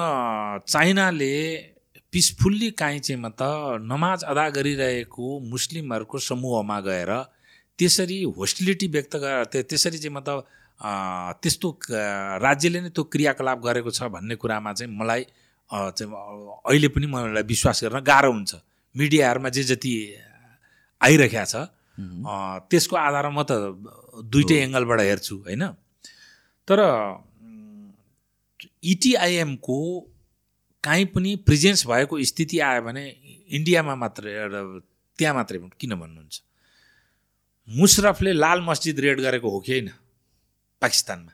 चाइनाले पिसफुल्ली काहीँ चाहिँ त नमाज अदा गरिरहेको मुस्लिमहरूको समूहमा गएर त्यसरी होस्टिलिटी व्यक्त गरेर त्यसरी चाहिँ मतलब त्यस्तो राज्यले नै त्यो क्रियाकलाप गरेको छ भन्ने कुरामा चाहिँ मलाई चाहिँ अहिले पनि मलाई विश्वास गर्न गाह्रो हुन्छ। मिडियाहरूमा जे जति आइरहेको छ। त्यसको आधारमा म त दुइटै एङ्गलबाट हेर्छु होइन? तर इटिआइएमको काहीँ पनि प्रेजेन्स भएको स्थिति आयो भने इन्डियामा मात्रै त्यहाँ मात्रै किन भन्नुहुन्छ? मुसरफले लाल मस्जिद रेड गरेको हो कि होइन? पाकिस्तानमा।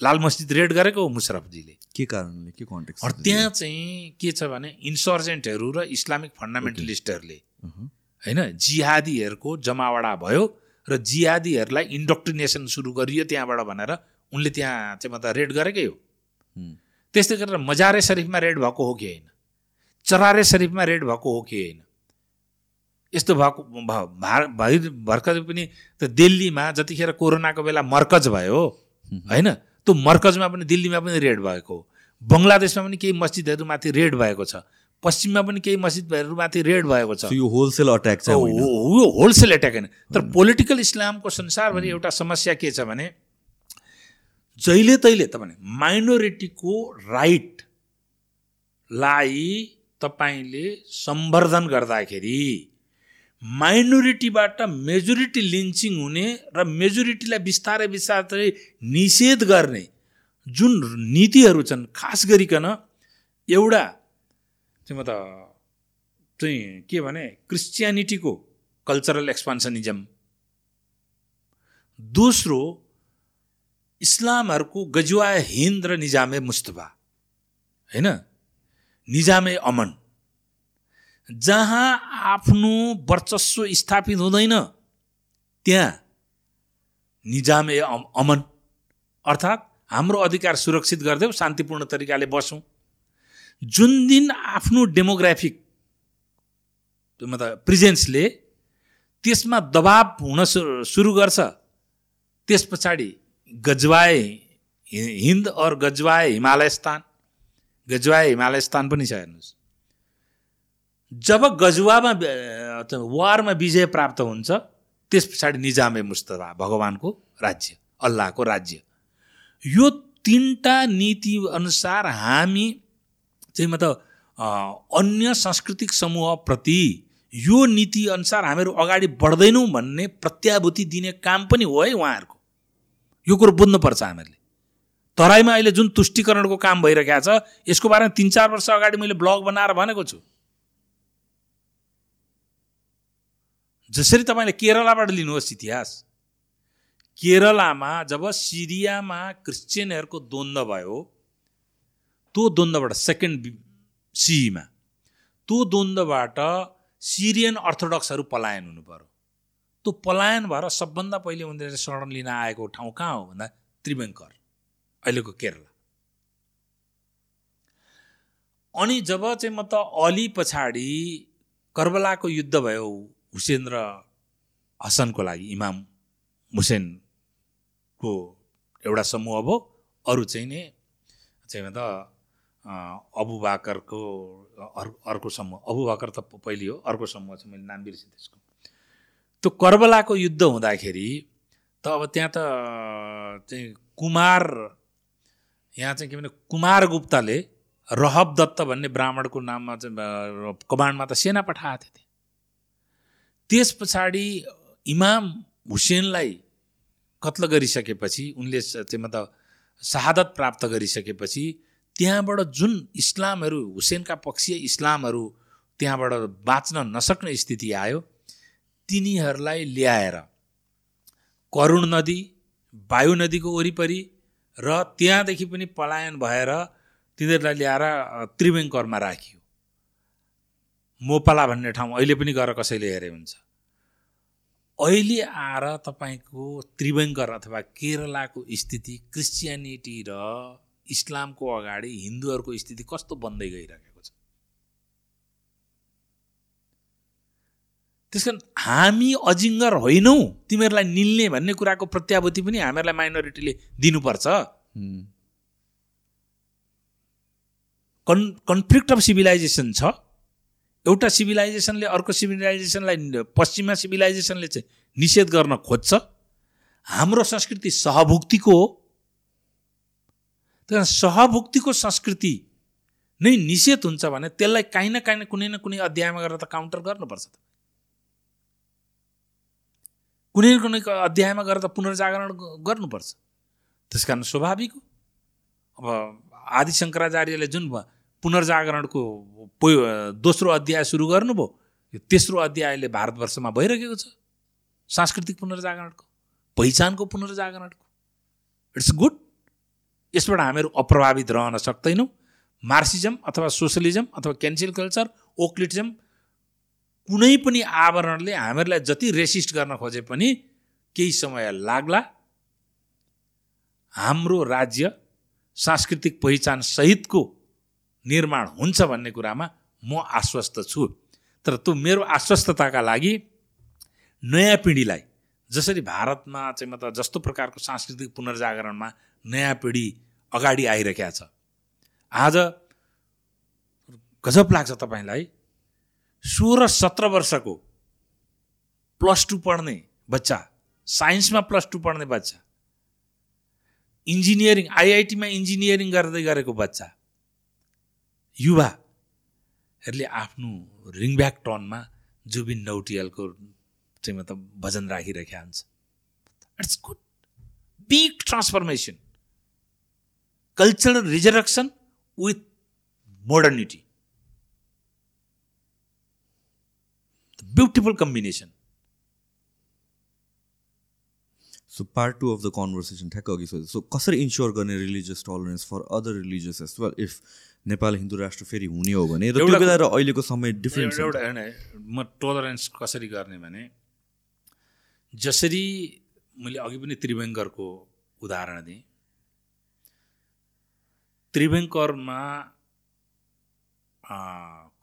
लाल मस्जिद रेड गरेको हो मुसरफजीले के कारणले के कन्टेक्स्ट अरू त्यहाँ चाहिँ के छ भने इन्सर्जेन्टहरू र इस्लामिक फन्डामेन्टलिस्टहरूले होइन जिहादीहरूको जमावडा भयो र जिहादीहरूलाई इन्डोक्ट्रिनेसन सुरु गरियो त्यहाँबाट भनेर उनले त्यहाँ चाहिँ मतलब रेड गरेकै हो। त्यस्तै गरेर मजारे शरीफमा रेड भएको हो कि होइन? चरारे शरीफमा रेड भएको हो कि होइन? यस्तो भएको भर्खर पनि त दिल्लीमा जतिखेर कोरोनाको बेला मर्कज भयो होइन त्यो मर्कजमा पनि दिल्लीमा पनि रेड भएको हो। बङ्गलादेशमा पनि केही मस्जिदहरूमाथि रेड भएको छ। पश्चिममा पनि केही मस्जिदहरूमाथि रेड भएको छ। यो होलसेल अट्याक हो- यो होलसेल एट्याक होइन। तर पोलिटिकल इस्लामको संसारभरि एउटा समस्या के छ भने जहिले तहिले त भने माइनोरिटीको राइटलाई तपाईँले सम्वर्धन गर्दाखेरि माइनोरिटीबाट मेजोरिटी लिन्चिङ हुने र मेजोरिटीलाई बिस्तारै बिस्तारै निषेध गर्ने जुन नीतिहरू छन् खास गरिकन एउटा चाहिँ म त चाहिँ के भने क्रिस्चियनिटीको कल्चरल एक्सपान्सनिजम। दोस्रो इस्लामहरूको गजुवा हिन्द र निजामे मुस्तफा होइन? निजामे अमन। जहाँ आफ्नो वर्चस्व स्थापित हुँदैन त्यहाँ निजामे अम- अमन अर्थात् हाम्रो अधिकार सुरक्षित गरिदेऊ शान्तिपूर्ण तरिकाले बसौँ। जुन दिन आफ्नो डेमोग्राफिक मतलब प्रिजेन्सले त्यसमा दबाब हुन सुरु गर्छ त्यस पछाडि गजवाए हिन्द और गजवाए हिमालयस्तान गजवाए हिमालयस्तान पनि छ हेर्नुहोस्। जब गजुवामा वारमा विजय प्राप्त हुन्छ त्यस पछाडि निजामे मुस्तफा भगवान्को राज्य अल्लाहको राज्य। यो तिनवटा नीति अनुसार हामी चाहिँ मतलब अन्य सांस्कृतिक समूहप्रति यो नीति अनुसार हामीहरू अगाडि बढ्दैनौँ भन्ने प्रत्याभूति दिने काम पनि हो है उहाँहरूको। यो कुरो बुझ्नुपर्छ हामीहरूले। तराईमा अहिले जुन तुष्टिकरणको काम भइरहेको छ यसको बारेमा तिन चार वर्ष अगाडि मैले ब्लग बनाएर भनेको छु। जसरी तपाईँले केरलाबाट लिनुहोस् इतिहास केरलामा जब सिरियामा क्रिस्चियनहरूको द्वन्द्व भयो त्यो द्वन्द्वबाट सेकेन्ड सिईमा त्यो द्वन्द्वबाट सिरियन अर्थोडक्सहरू पलायन हुनु पर्यो। त्यो पलायन भएर सबभन्दा पहिले उनीहरूले शरण लिन आएको ठाउँ कहाँ हो भन्दा त्रिवेङ्कर अहिलेको केरला। अनि जब चाहिँ म त अली पछाडि कर्बलाको युद्ध भयो हुसेन र हसनको लागि इमाम हुसेनको एउटा समूह भयो अरू चाहिँ नि चाहिँ त अबु बाकरको अर्को समूह। अबु बाकर त पहिले हो अर्को समूह छ मैले नाम बिर्सेँ त्यसको। त्यो कर्बलाको युद्ध हुँदाखेरि त अब त्यहाँ त चाहिँ कुमार यहाँ चाहिँ के भने कुमार गुप्ताले रहब दत्त भन्ने ब्राह्मणको नाममा चाहिँ कमान्डमा त सेना पठाएको थिए त्यस पछाडि इमाम हुसेनलाई कत्ल गरिसकेपछि उनले चाहिँ मतलब शहादत प्राप्त गरिसकेपछि त्यहाँबाट जुन इस्लामहरू हुसेनका पक्षीय इस्लामहरू त्यहाँबाट बाँच्न नसक्ने स्थिति आयो तिनीहरूलाई ल्याएर करुण नदी वायु नदीको वरिपरि र त्यहाँदेखि पनि पलायन भएर तिनीहरूलाई ल्याएर त्रिवेङ्करमा राखियो। मोपाला भन्ने ठाउँ अहिले पनि गएर कसैले हेरे हुन्छ। अहिले आएर तपाईँको त्रिवेङ्कर अथवा केरलाको स्थिति क्रिस्चियनिटी र इस्लामको अगाडि हिन्दूहरूको स्थिति कस्तो बन्दै गइरहेको छ? त्यस कारण हामी अजिङ्गर होइनौँ तिमीहरूलाई निल्ने भन्ने कुराको प्रत्याभूति पनि हामीहरूलाई माइनोरिटीले दिनुपर्छ। कन् कन्फ्लिक्ट अफ सिभिलाइजेसन छ। एउटा सिभिलाइजेसनले अर्को सिभिलाइजेसनलाई पश्चिमा सिभिलाइजेसनले चाहिँ निषेध गर्न खोज्छ। हाम्रो संस्कृति सहभुक्तिको हो। त्यही सहभुक्तिको संस्कृति नै निषेध हुन्छ भने त्यसलाई काहीँ न काहीँ न कुनै न कुनै अध्यायमा गरेर त काउन्टर गर्नुपर्छ कुनै न कुनै अध्यायमा गरेर त पुनर्जागरण गर्नुपर्छ। त्यस कारण स्वाभाविक हो। अब आदि शङ्कराचार्यले जुन पुनर्जागरणको दोस्रो अध्याय सुरु गर्नुभयो। यो तेस्रो अध्यायले भारतवर्षमा भइरहेको छ। सांस्कृतिक पुनर्जागरणको पहिचानको पुनर्जागरणको। इट्स गुड यसबाट हामीहरू अप्रभावित रहन सक्दैनौँ। मार्सिजम अथवा सोसलिजम अथवा क्यान्सिल कल्चर ओक्लिटिजम कुनै पनि आवरणले हामीहरूलाई जति रेसिस्ट गर्न खोजे पनि केही समय लाग्ला। हाम्रो राज्य सांस्कृतिक पहिचान सहितको निर्माण हुन्छ भन्ने कुरामा म आश्वस्त छु। तर त्यो मेरो आश्वस्तताका लागि नयाँ पिँढीलाई जसरी भारतमा चाहिँ मतलब जस्तो प्रकारको सांस्कृतिक पुनर्जागरणमा नयाँ पिँढी अगाडि आइरहेका छ। आज गजब लाग्छ तपाईँलाई सोह्र सत्र वर्षको प्लस टू पढ्ने बच्चा साइन्समा प्लस टू पढ्ने बच्चा इन्जिनियरिङ आइआइटीमा इन्जिनियरिङ गर्दै गरेको बच्चा युवाहरूले आफ्नो रिङब्याक टनमा जुबिन नौटियलको चाहिँ मतलब भजन राखिरहेका हुन्छ। It's good big transformation cultural resurrection with modernity beautiful combination so part two of the conversation ठ्याक्क अघि सो कसरी इन्स्योर गर्ने religious tolerance for other religious as well if Nepal Hindu राष्ट्र फेरि हुने हो भने र त्यो बेला र अहिलेको समय डिफ्रेन्ट एउटा होइन म टलरेन्स कसरी गर्ने भने जसरी मैले अघि पनि त्रिवेङ्गरको उदाहरण दिएँ। त्रिवेङ्करमा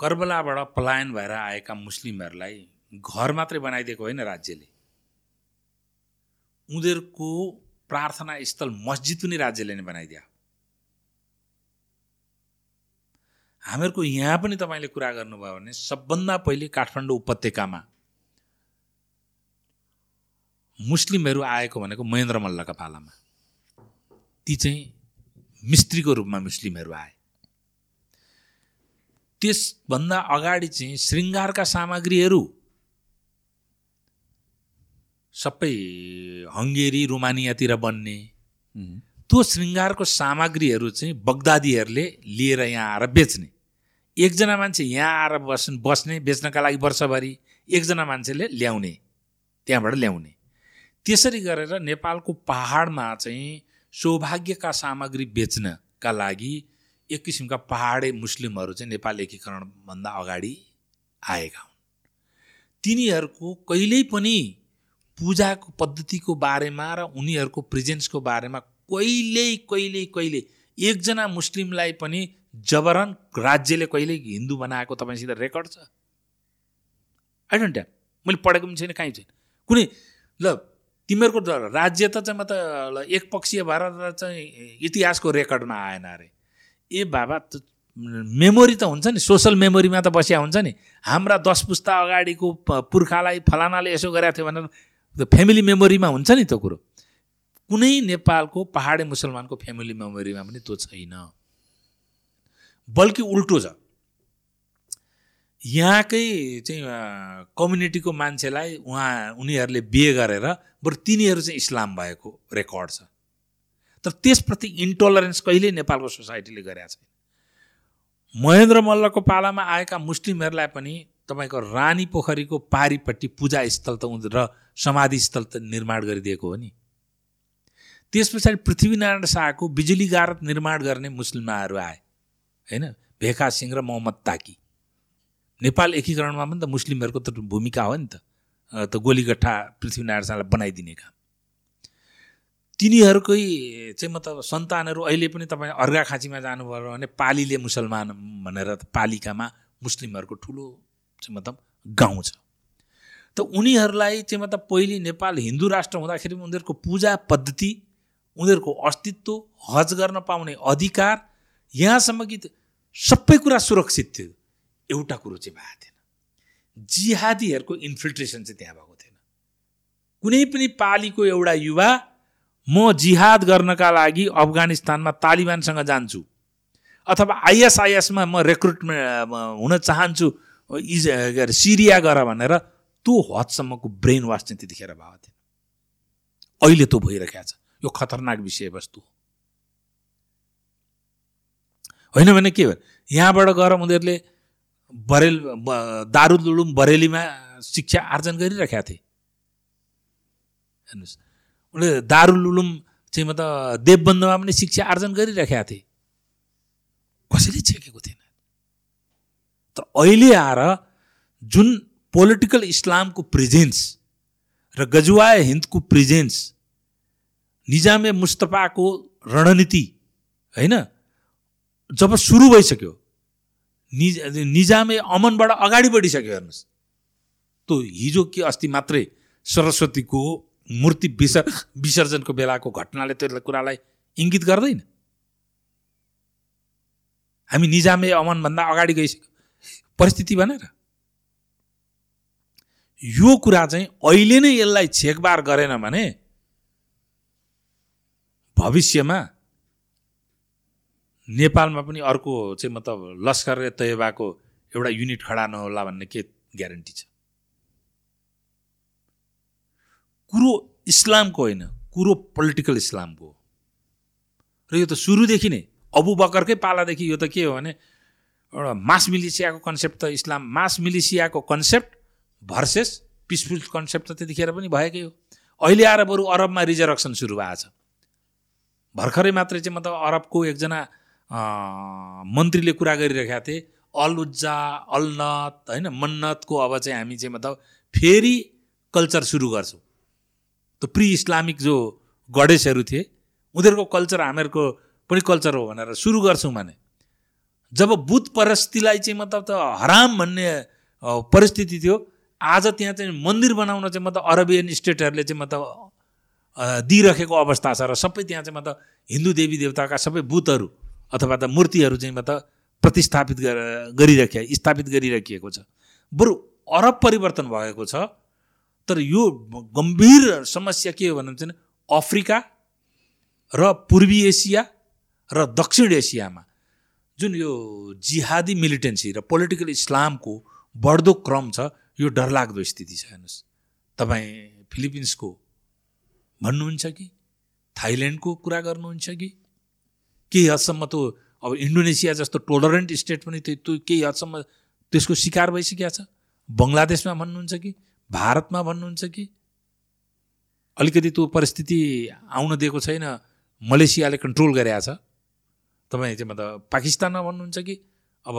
कर्बलाबाट पलायन भएर आएका मुस्लिमहरूलाई घर मात्रै बनाइदिएको होइन राज्यले। उनीहरूको प्रार्थना स्थल मस्जिद पनि राज्यले नै बनाइदियो। हामीहरूको यहाँ पनि तपाईँले कुरा गर्नुभयो भने सबभन्दा पहिले काठमाडौँ उपत्यकामा मुस्लिमहरू आएको भनेको महेन्द्र मल्लका पालामा। ती चाहिँ मिस्त्रीको रूपमा मुस्लिमहरू आए। त्यसभन्दा अगाडि चाहिँ श्रृङ्गारका सामग्रीहरू सबै हङ्गेरी रोमानियातिर बन्ने त्यो श्रृङ्गारको सामग्रीहरू चाहिँ बगदादीहरूले लिएर यहाँ आएर बेच्ने। एकजना मान्छे यहाँ आएर बस् बस्ने बेच्नका लागि वर्षभरि एकजना मान्छेले ल्याउने त्यहाँबाट ल्याउने। त्यसरी गरेर नेपालको पहाडमा चाहिँ सौभाग्यका सामग्री बेच्नका लागि एक किसिमका पहाडे मुस्लिमहरू चाहिँ नेपाल एकीकरणभन्दा अगाडि आएका हुन्। तिनीहरूको कहिल्यै पनि पूजाको पद्धतिको बारेमा र उनीहरूको प्रेजेन्सको बारेमा कहिल्यै कहिले कहिले एकजना मुस्लिमलाई पनि जबरन राज्यले कहिल्यै हिन्दू बनाएको तपाईँसित रेकर्ड छ? आई डोन्ट ट्याप मैले पढेको पनि छैन कहीँ छैन। कुनै ल तिमीहरूको राज्य त चाहिँ म त एक पक्षीय भएर चाहिँ इतिहासको रेकर्डमा आएन अरे। ए बाबा मेमोरी त हुन्छ नि सोसल मेमोरीमा त बसिया हुन्छ नि। हाम्रा दस पुस्ता अगाडिको पुर्खालाई फलानाले यसो गरेको थियो भनेर फ्यामिली मेमोरीमा हुन्छ नि त्यो कुरो। कुनै नेपालको पहाडे मुसलमानको फ्यामिली मेमोरीमा पनि त्यो छैन। बल्कि उल्टो छ। यहाँकै चाहिँ कम्युनिटीको मान्छेलाई उहाँ उनीहरूले बिहे गरेर बरु तिनीहरू चाहिँ इस्लाम भएको रेकर्ड छ। तर त्यसप्रति इन्टोलरेन्स कहिल्यै नेपालको सोसाइटीले गरेका छैन। महेन्द्र मल्लको पालामा आएका मुस्लिमहरूलाई पनि तपाईँको रानी पोखरीको पारिपट्टि पूजा स्थल त र समाधि स्थल त निर्माण गरिदिएको हो नि। त्यस पछाडि पृथ्वीनारायण शाहको बिजुली गारत निर्माण गर्ने मुस्लिमहरू आए। होइन? भेखा सिंह र मोहम्मद ताकी। नेपाल एकीकरणमा पनि त मुस्लिमहरूको त भूमिका हो नि त। त गोलीगट्ठा पृथ्वीनारायण शाहलाई बनाइदिने काम। तिनीहरूकै चाहिँ मतलब सन्तानहरू अहिले पनि तपाईँ अर्घाखाँचीमा जानुभयो भने पालीले मुसलमान भनेर पालिकामा मुस्लिमहरूको ठुलो चाहिँ मतलब गाउँ छ। त उनीहरूलाई चाहिँ मतलब पहिले नेपाल हिन्दू राष्ट्र हुँदाखेरि उनीहरूको पूजा पद्धति उनीहरूको अस्तित्व हज गर्न पाउने अधिकार यहाँसम्म कि सबै कुरा सुरक्षित थियो। एउटा कुरो चाहिँ भएको थिएन। जिहादीहरूको इन्फिल्ट्रेसन चाहिँ त्यहाँ भएको थिएन। कुनै पनि पालीको एउटा युवा म जिहाद गर्नका लागि अफगानिस्तानमा तालिबानसँग जान्छु अथवा आइएसआइएसमा म रेक्रुटमेन्ट हुन चाहन्छु इज के अरे सिरिया गर भनेर त्यो हदसम्मको ब्रेन वास चाहिँ त्यतिखेर भएको थिएन। अहिले त्यो भइरहेको छ। यो खतरनाक विषयवस्तु हो। होइन भने के भयो? यहाँबाट गएर उनीहरूले बरेल दारुलुलुम बरेलीमा शिक्षा आर्जन गरिरहेका थिए। हेर्नुहोस्। उनले दारुलुलुम चाहिँ म त देवबन्धमा पनि शिक्षा आर्जन गरिरहेका थिए। कसैले छेकेको थिएन। तर अहिले आएर जुन पोलिटिकल इस्लामको प्रेजेन्स र गजुवाए हिन्दको प्रेजेन्स निजामे मुस्तफाको रणनीति होइन? जब सुरु भइसक्यो निज निजामे अमनबाट अगाडि बढिसक्यो हेर्नुहोस्। त्यो हिजो के अस्ति मात्रै सरस्वतीको मूर्ति विसर् विसर्जनको बेलाको घटनाले त्यो कुरालाई इङ्गित गर्दैन। हामी निजामे अमनभन्दा अगाडि गइसक्यो परिस्थिति भनेर। यो कुरा चाहिँ अहिले नै यसलाई छेकबार गरेन भने भविष्यमा नेपालमा पनि अर्को चाहिँ मतलब लस्कर तयबाको एउटा युनिट खडा नहोला भन्ने के ग्यारेन्टी छ? कुरो इस्लामको होइन कुरो पोलिटिकल इस्लामको हो। र यो त सुरुदेखि नै अबु बकरकै पालादेखि यो त के हो भने एउटा मास मिलिसियाको कन्सेप्ट त इस्लाम मास मिलिसियाको कन्सेप्ट भर्सेस पिसफुल कन्सेप्ट त त्यतिखेर पनि भएकै हो। अहिले आएर बरु अरबमा रिजर्भक्सन सुरु भएको छ। भर्खरै मात्रै चाहिँ मतलब अरबको एकजना मन्त्रीले कुरा गरिरहेका थिए। अल उज्जा अलनत होइन मन्नतको अब चाहिँ हामी चाहिँ मतलब फेरि कल्चर सुरु गर्छौँ। त्यो प्रि इस्लामिक जो गडेसहरू थिए उनीहरूको कल्चर हामीहरूको पनि कल्चर हो भनेर सुरु गर्छौँ भने। जब बुध परस्थितिलाई चाहिँ मतलब त हराम भन्ने परिस्थिति थियो आज त्यहाँ चाहिँ मन्दिर बनाउन चाहिँ मतलब अरबियन स्टेटहरूले चाहिँ मतलब दिइरहेको अवस्था छ र सबै त्यहाँ चाहिँ मतलब हिन्दू देवी देवताका सबै बुथहरू अथवा त मूर्तिहरू चाहिँ त प्रतिस्थापित गरिराखिया स्थापित गरिराखिएको छ। बरु अरब परिवर्तन भएको छ तर यो गम्भीर समस्या के हो भने चाहिँ अफ्रिका र पूर्वी एसिया र दक्षिण एसियामा जुन यो जिहादी मिलिटेन्सी र पोलिटिकल इस्लामको बढ्दो क्रम छ यो डरलाग्दो स्थिति छ हेर्नुहोस्। तपाईँ फिलिपिन्सको भन्नुहुन्छ कि? थाइल्यान्डको कुरा गर्नुहुन्छ कि? केही हदसम्म त अब इन्डोनेसिया जस्तो टोलरेन्ट स्टेट पनि त्यो त्यो केही हदसम्म त्यसको शिकार भइसकेको छ। बङ्गलादेशमा भन्नुहुन्छ कि भारतमा भन्नुहुन्छ कि? अलिकति त्यो परिस्थिति आउन दिएको छैन। मलेसियाले कन्ट्रोल गरेका छ। तपाईँ चाहिँ मतलब पाकिस्तानमा भन्नुहुन्छ कि? अब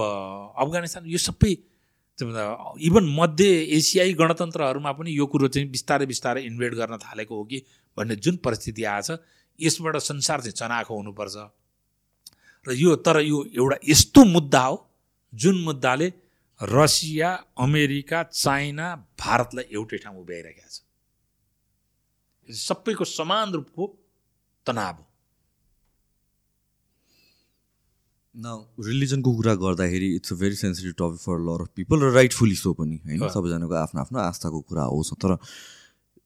अफगानिस्तान यो सबै इभन मध्य एसियाई गणतन्त्रहरूमा पनि यो कुरो चाहिँ बिस्तारै बिस्तारै इन्भेट गर्न थालेको हो कि भन्ने जुन परिस्थिति आएछ यसबाट संसार चाहिँ चनाएको हुनुपर्छ। र यो तर यो एउटा यस्तो मुद्दा हो जुन मुद्दाले रसिया अमेरिका चाइना भारतलाई एउटै ठाउँ उभ्याइरहेका छ सबैको समान रूपको तनाव हो। न रिलिजनको कुरा गर्दाखेरि it's a very sensitive topic for lot of people र राइटफुली सो पनि होइन? सबैजनाको आफ्नो आफ्नो आस्थाको कुरा हो तर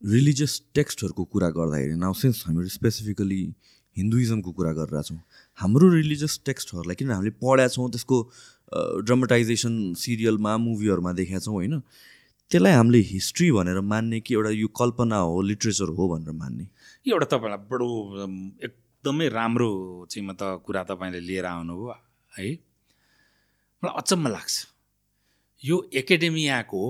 रिलिजियस टेक्स्टहरूको कुरा गर्दाखेरि नाउ सिन्स हामीहरू स्पेसिफिकली हिन्दुइजमको कुरा गरिरहेको छौँ हाम्रो रिलिजियस टेक्स्टहरूलाई किन हामीले पढाएको छौँ त्यसको ड्रामाटाइजेसन सिरियलमा मुभीहरूमा देखाएको छौँ होइन? त्यसलाई हामीले हिस्ट्री भनेर मान्ने कि एउटा यो कल्पना हो लिट्रेचर हो भनेर मान्ने? यो एउटा तपाईँलाई बडो एकदमै राम्रो चाहिँ म त कुरा तपाईँले लिएर आउनुभयो है? मलाई अचम्म लाग्छ। यो एकाडेमियाको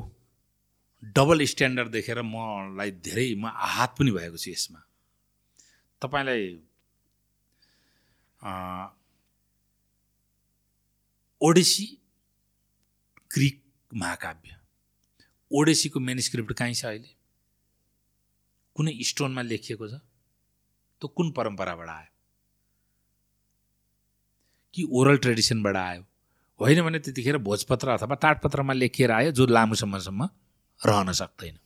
डबल स्ट्यान्डर्ड देखेर मलाई धेरै म आहत पनि भएको छु यसमा। तपाईँलाई ओडेसी क्रिक महाकाव्य ओडेसीको मेनस्क्रिप्ट कहीँ छ अहिले कुनै स्टोनमा लेखिएको छ त्यो कुन परम्पराबाट आयो कि ओरल ट्रेडिसनबाट आयो होइन भने त्यतिखेर भोजपत्र अथवा टाटपत्रमा लेखिएर आयो जो लामो समयसम्म रहन सक्दैन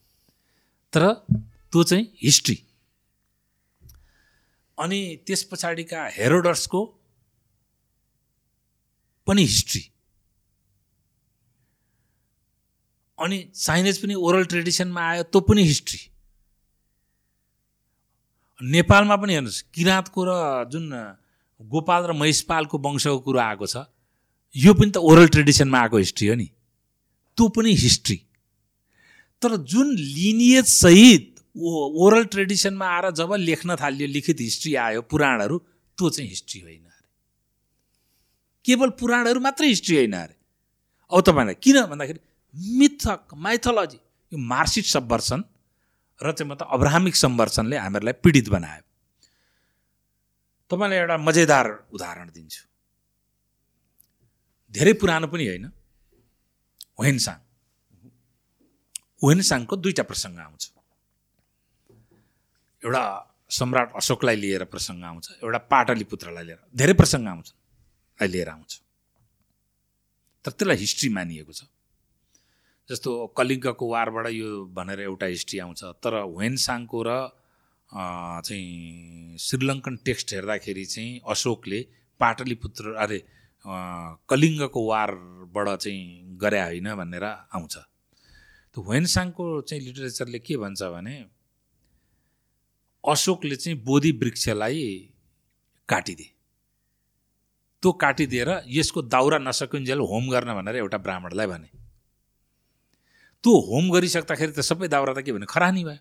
तर त्यो चाहिँ हिस्ट्री अनि त्यस पछाडिका हेरोडर्सको पनि हिस्ट्री। अनि चाइनिज पनि ओरल ट्रेडिसनमा आयो त्यो पनि हिस्ट्री। नेपालमा पनि हेर्नुहोस् किराँतको र जुन गोपाल र महिषपालको वंशको कुरो आएको छ यो पनि त ओरल ट्रेडिसनमा आएको हिस्ट्री हो नि। त्यो पनि हिस्ट्री। तर जुन लिनियज सहित ओरल ट्रेडिसनमा आएर जब लेख्न थालियो लिखित हिस्ट्री आयो पुराणहरू त्यो चाहिँ हिस्ट्री होइन अरे। केवल पुराणहरू मात्रै हिस्ट्री होइन अरे। अब तपाईँलाई किन भन्दाखेरि मिथक माइथोलोजी यो मार्सिट सबभर्सन र चाहिँ मतलब अब्राहमिक सम्भर्सनले हामीहरूलाई पीडित बनायो। तपाईँलाई एउटा मजेदार उदाहरण दिन्छु। धेरै पुरानो पनि होइन। वेन्साङ वेन्साङको दुईवटा प्रसङ्ग आउँछ। एउटा सम्राट अशोकलाई लिएर प्रसङ्ग आउँछ एउटा पाटलीपुत्रलाई लिएर धेरै प्रसङ्ग आउँछ लिएर आउँछ। तर त्यसलाई हिस्ट्री मानिएको छ। जस्तो कलिङ्गको वारबाट यो भनेर एउटा हिस्ट्री आउँछ तर वेन्साङको र चाहिँ श्रीलङ्कन टेक्स्ट हेर्दाखेरि चाहिँ अशोकले पाटलीपुत्र अरे कलिङ्गको वारबाट चाहिँ गरे होइन भनेर आउँछ। त्यो वेन्साङको चाहिँ लिटरेचरले के भन्छ भने अशोकले चाहिँ बोधि वृक्षलाई काटिदिए। त्यो काटिदिएर यसको दाउरा नसकिन्जेल होम गर्न भनेर एउटा ब्राह्मणलाई भने। त्यो होम गरिसक्दाखेरि त सबै दाउरा त के भने खरानी भयो।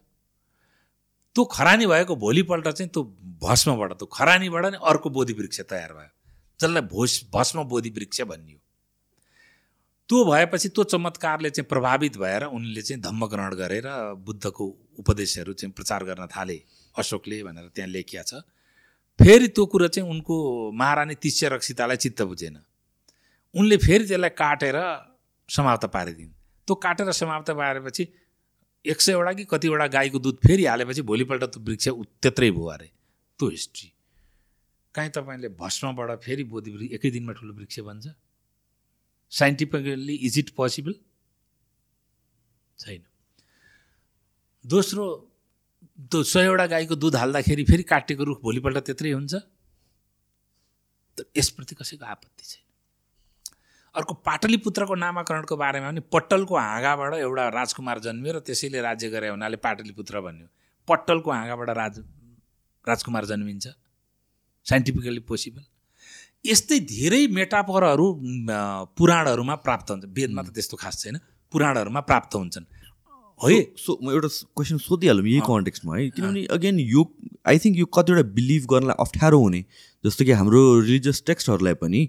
त्यो खरानी भएको भोलिपल्ट चाहिँ त्यो भस्मबाट त्यो खरानीबाट नै अर्को बोधि वृक्ष तयार भयो। जसलाई भोस भस्म बोधि वृक्ष भनियो। त्यो भएपछि त्यो चमत्कारले चाहिँ प्रभावित भएर उनले चाहिँ धम्म ग्रहण गरेर बुद्धको उपदेशहरू चाहिँ प्रचार गर्न थाले। अशोकले भनेर त्यहाँ लेखिया छ। फेरि त्यो कुरो चाहिँ उनको महारानी तिस्य रक्षितालाई चित्त बुझेन। उनले फेरि त्यसलाई काटेर समाप्त पारिदिन्। त्यो काटेर समाप्त पारेपछि एक सयवटा कि कतिवटा गाईको दुध फेरि हालेपछि भोलिपल्ट त्यो वृक्ष त्यत्रै भयो अरे। त्यो हिस्ट्री काहीँ तपाईँले भस्मबाट फेरि बोधि एकै दिनमा ठुलो वृक्ष बन्छ? साइन्टिफिकल्ली इज इट पोसिबल छैन। दोस्रो सयवटा गाईको दुध हाल्दाखेरि फेरि काटेको रुख भोलिपल्ट त्यत्रै हुन्छ। यसप्रति कसैको आपत्ति छैन। अर्को पाटलीपुत्रको नामाकरणको बारेमा पनि पट्टलको हाँगाबाट एउटा राजकुमार जन्मियो र त्यसैले राज्य गरे हुनाले पाटलीपुत्र भन्यो। पट्टलको हाँगाबाट राज राजकुमार जन्मिन्छ। Scientifically possible. यस्तै धेरै मेटाफरहरू पुराणहरूमा प्राप्त हुन्छ। वेदमा त त्यस्तो खास छैन। पुराणहरूमा प्राप्त हुन्छन्। है। सो म एउटा क्वेसन सोधिहालौँ यही कन्टेक्स्टमा है। किनभने अगेन यो आई थिङ्क यो कतिवटा बिलिभ गर्नलाई अप्ठ्यारो हुने जस्तो कि हाम्रो रिलिजियस टेक्स्टहरूलाई पनि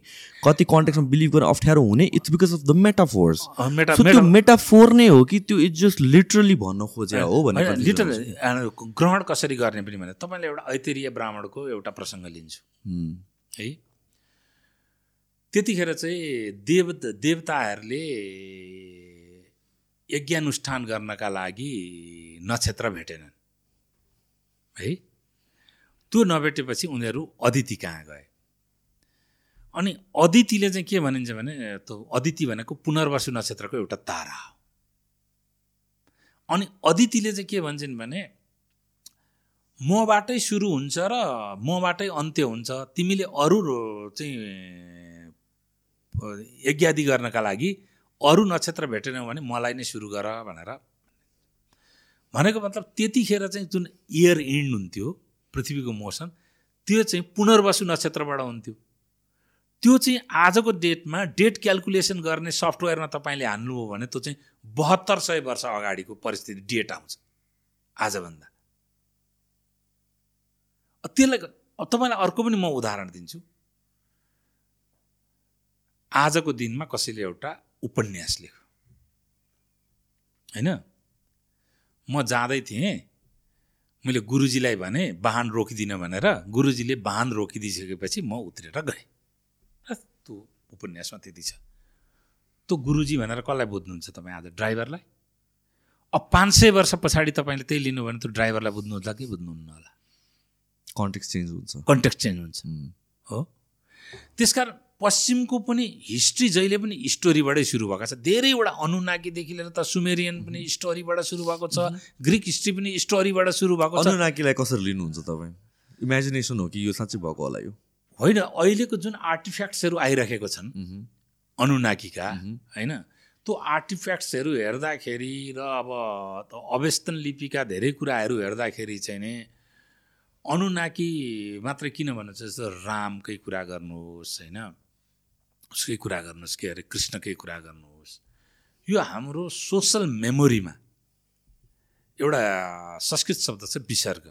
कति कन्टेक्स्टमा बिलिभ गर्न अप्ठ्यारो हुने it's because of the metaphors त्यो मेटाफोर नै हो कि त्यो इट्स जस्ट लिटरली भन्न खोजे हो भने लिटरली ग्रहण कसरी गर्ने पनि भने तपाईँले एउटा ऐतेरीय ब्राह्मणको एउटा प्रसङ्ग लिन्छु। है। त्यतिखेर चाहिँ देव देवताहरूले यज्ञानुष्ठान गर्नका लागि नक्षत्र भेटेनन्। है? त्यो नभेटेपछि उनीहरू अदिति कहाँ गए? अनि अदितिले चाहिँ के भनिन्छ भने त्यो अदिति भनेको पुनर्वसु नक्षत्रको एउटा तारा हो। अनि अदितिले चाहिँ के भन्छन् भने मबाटै सुरु हुन्छ र मबाटै अन्त्य हुन्छ। तिमीले अरू चाहिँ यज्ञादि गर्नका लागि अरू नक्षत्र भेटेनौ भने मलाई नै सुरु गर भनेर भनेको मतलब त्यतिखेर चाहिँ जुन इयर इन्ड हुन्थ्यो पृथ्वीको मोसन त्यो चाहिँ पुनर्वसु नक्षत्रबाट हुन्थ्यो। त्यो चाहिँ आजको डेटमा डेट क्यालकुलेसन गर्ने सफ्टवेयरमा तपाईँले हान्नुभयो भने त्यो चाहिँ बहत्तर सय वर्ष अगाडिको परिस्थिति डेट आउँछ आजभन्दा। त्यसलाई तपाईँलाई अर्को पनि म उदाहरण दिन्छु। आजको दिनमा कसैले एउटा उपन्यास लेख। होइन? म जाँदै थिएँ। मैले गुरुजीलाई भने वाहन रोकिदिनँ भनेर गुरुजीले वाहन रोकिदिइसकेपछि म उत्रेर गएँ। त्यो उपन्यासमा त्यति छ। त्यो गुरुजी भनेर कसलाई बुझ्नुहुन्छ तपाईँ आज? ड्राइभरलाई? अब पाँच सय वर्ष पछाडि तपाईँले त्यही लिनु भने त्यो ड्राइभरलाई बुझ्नुहुन्छ कि बुझ्नुहुन्न होला? कन्टेक्स्ट चेन्ज हुन्छ। कन्टेक्स्ट चेन्ज हुन्छ। हो? त्यस कारण पश्चिमको पनि हिस्ट्री जहिले पनि स्टोरीबाटै सुरु भएको छ। धेरैवटा अनुनाकीदेखि लिएर त सुमेरियन पनि स्टोरीबाट सुरु भएको छ। ग्रिक हिस्ट्री पनि स्टोरीबाट सुरु भएको छ। अनुनाकीलाई कसरी लिनुहुन्छ तपाईँ? इमेजिनेसन हो कि यो साँच्चै भएको होला यो? होइन अहिलेको जुन आर्टिफ्याक्ट्सहरू आइरहेको छन् अनुनाकीका होइन त्यो आर्टिफ्याक्ट्सहरू हेर्दाखेरि र अब अवेस्तन लिपिका धेरै कुराहरू हेर्दाखेरि चाहिँ नि अनुनाकी मात्रै किन भन्नु छ जस्तो रामकै कुरा गर्नुहोस् होइन। उसकै कुरा गर्नुहोस् के अरे कृष्णकै कुरा गर्नुहोस्। यो हाम्रो सोसल मेमोरीमा एउटा संस्कृत शब्द छ विसर्ग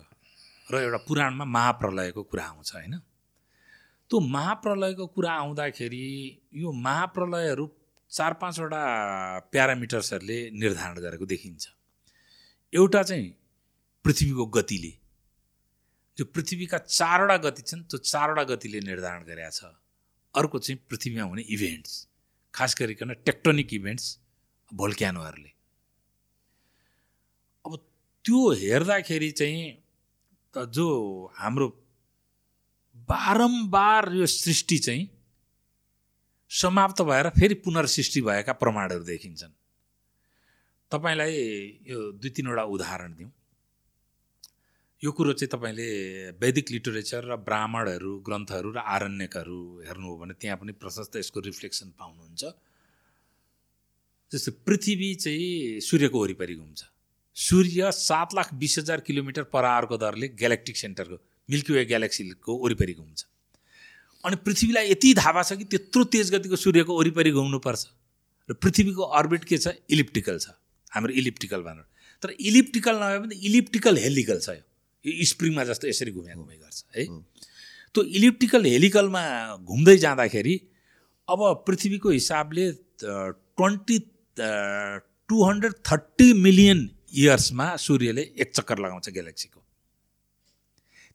र एउटा पुराणमा महाप्रलयको कुरा आउँछ होइन? त्यो महाप्रलयको कुरा आउँदाखेरि यो महाप्रलयहरू चार पाँचवटा प्यारामिटर्सहरूले निर्धारण गरेको देखिन्छ। एउटा चाहिँ पृथ्वीको गतिले जो पृथ्वीका चारवटा गति छन् त्यो चारवटा गतिले निर्धारण गरेका छ। अर्को चाहिँ पृथ्वीमा हुने इभेन्ट्स खास गरिकन टेक्टोनिक इभेन्ट्स भोल्क्यानोहरूले। अब त्यो हेर्दाखेरि चाहिँ जो हाम्रो बारम्बार यो सृष्टि चाहिँ समाप्त भएर फेरि पुनर्सृष्टि भएका प्रमाणहरू देखिन्छन्। तपाईँलाई यो दुई तिनवटा उदाहरण दिउँ। यो कुरो चाहिँ तपाईँले वैदिक लिटरेचर र ब्राह्मणहरू ग्रन्थहरू र आरण्यकहरू हेर्नु हो भने त्यहाँ पनि प्रशस्त यसको रिफ्लेक्सन पाउनुहुन्छ। जस्तो पृथ्वी चाहिँ सूर्यको वरिपरि घुम्छ सूर्य सात लाख बिस हजार किलोमिटर पर आवरको दरले ग्यालेक्टिक सेन्टरको मिल्की वे ग्यालेक्सीको वरिपरि घुम्छ अनि पृथ्वीलाई यति भएको छ कि त्यत्रो तेज गतिको सूर्यको वरिपरि घुम्नुपर्छ र पृथ्वीको अर्बिट के छ? इलिप्टिकल छ। हाम्रो इलिप्टिकल भनेर। तर इलिप्टिकल नभए पनि इलिप्टिकल हेलिकल छ यो। स्प्रिङमा जस्तो यसरी घुमे घुमे गर्छ है। त्यो इलिप्टिकल हेलिकलमा घुम्दै जाँदाखेरि अब पृथ्वीको हिसाबले twenty two hundred thirty million इयर्समा सूर्यले एक चक्कर लगाउँछ ग्यालेक्सीको।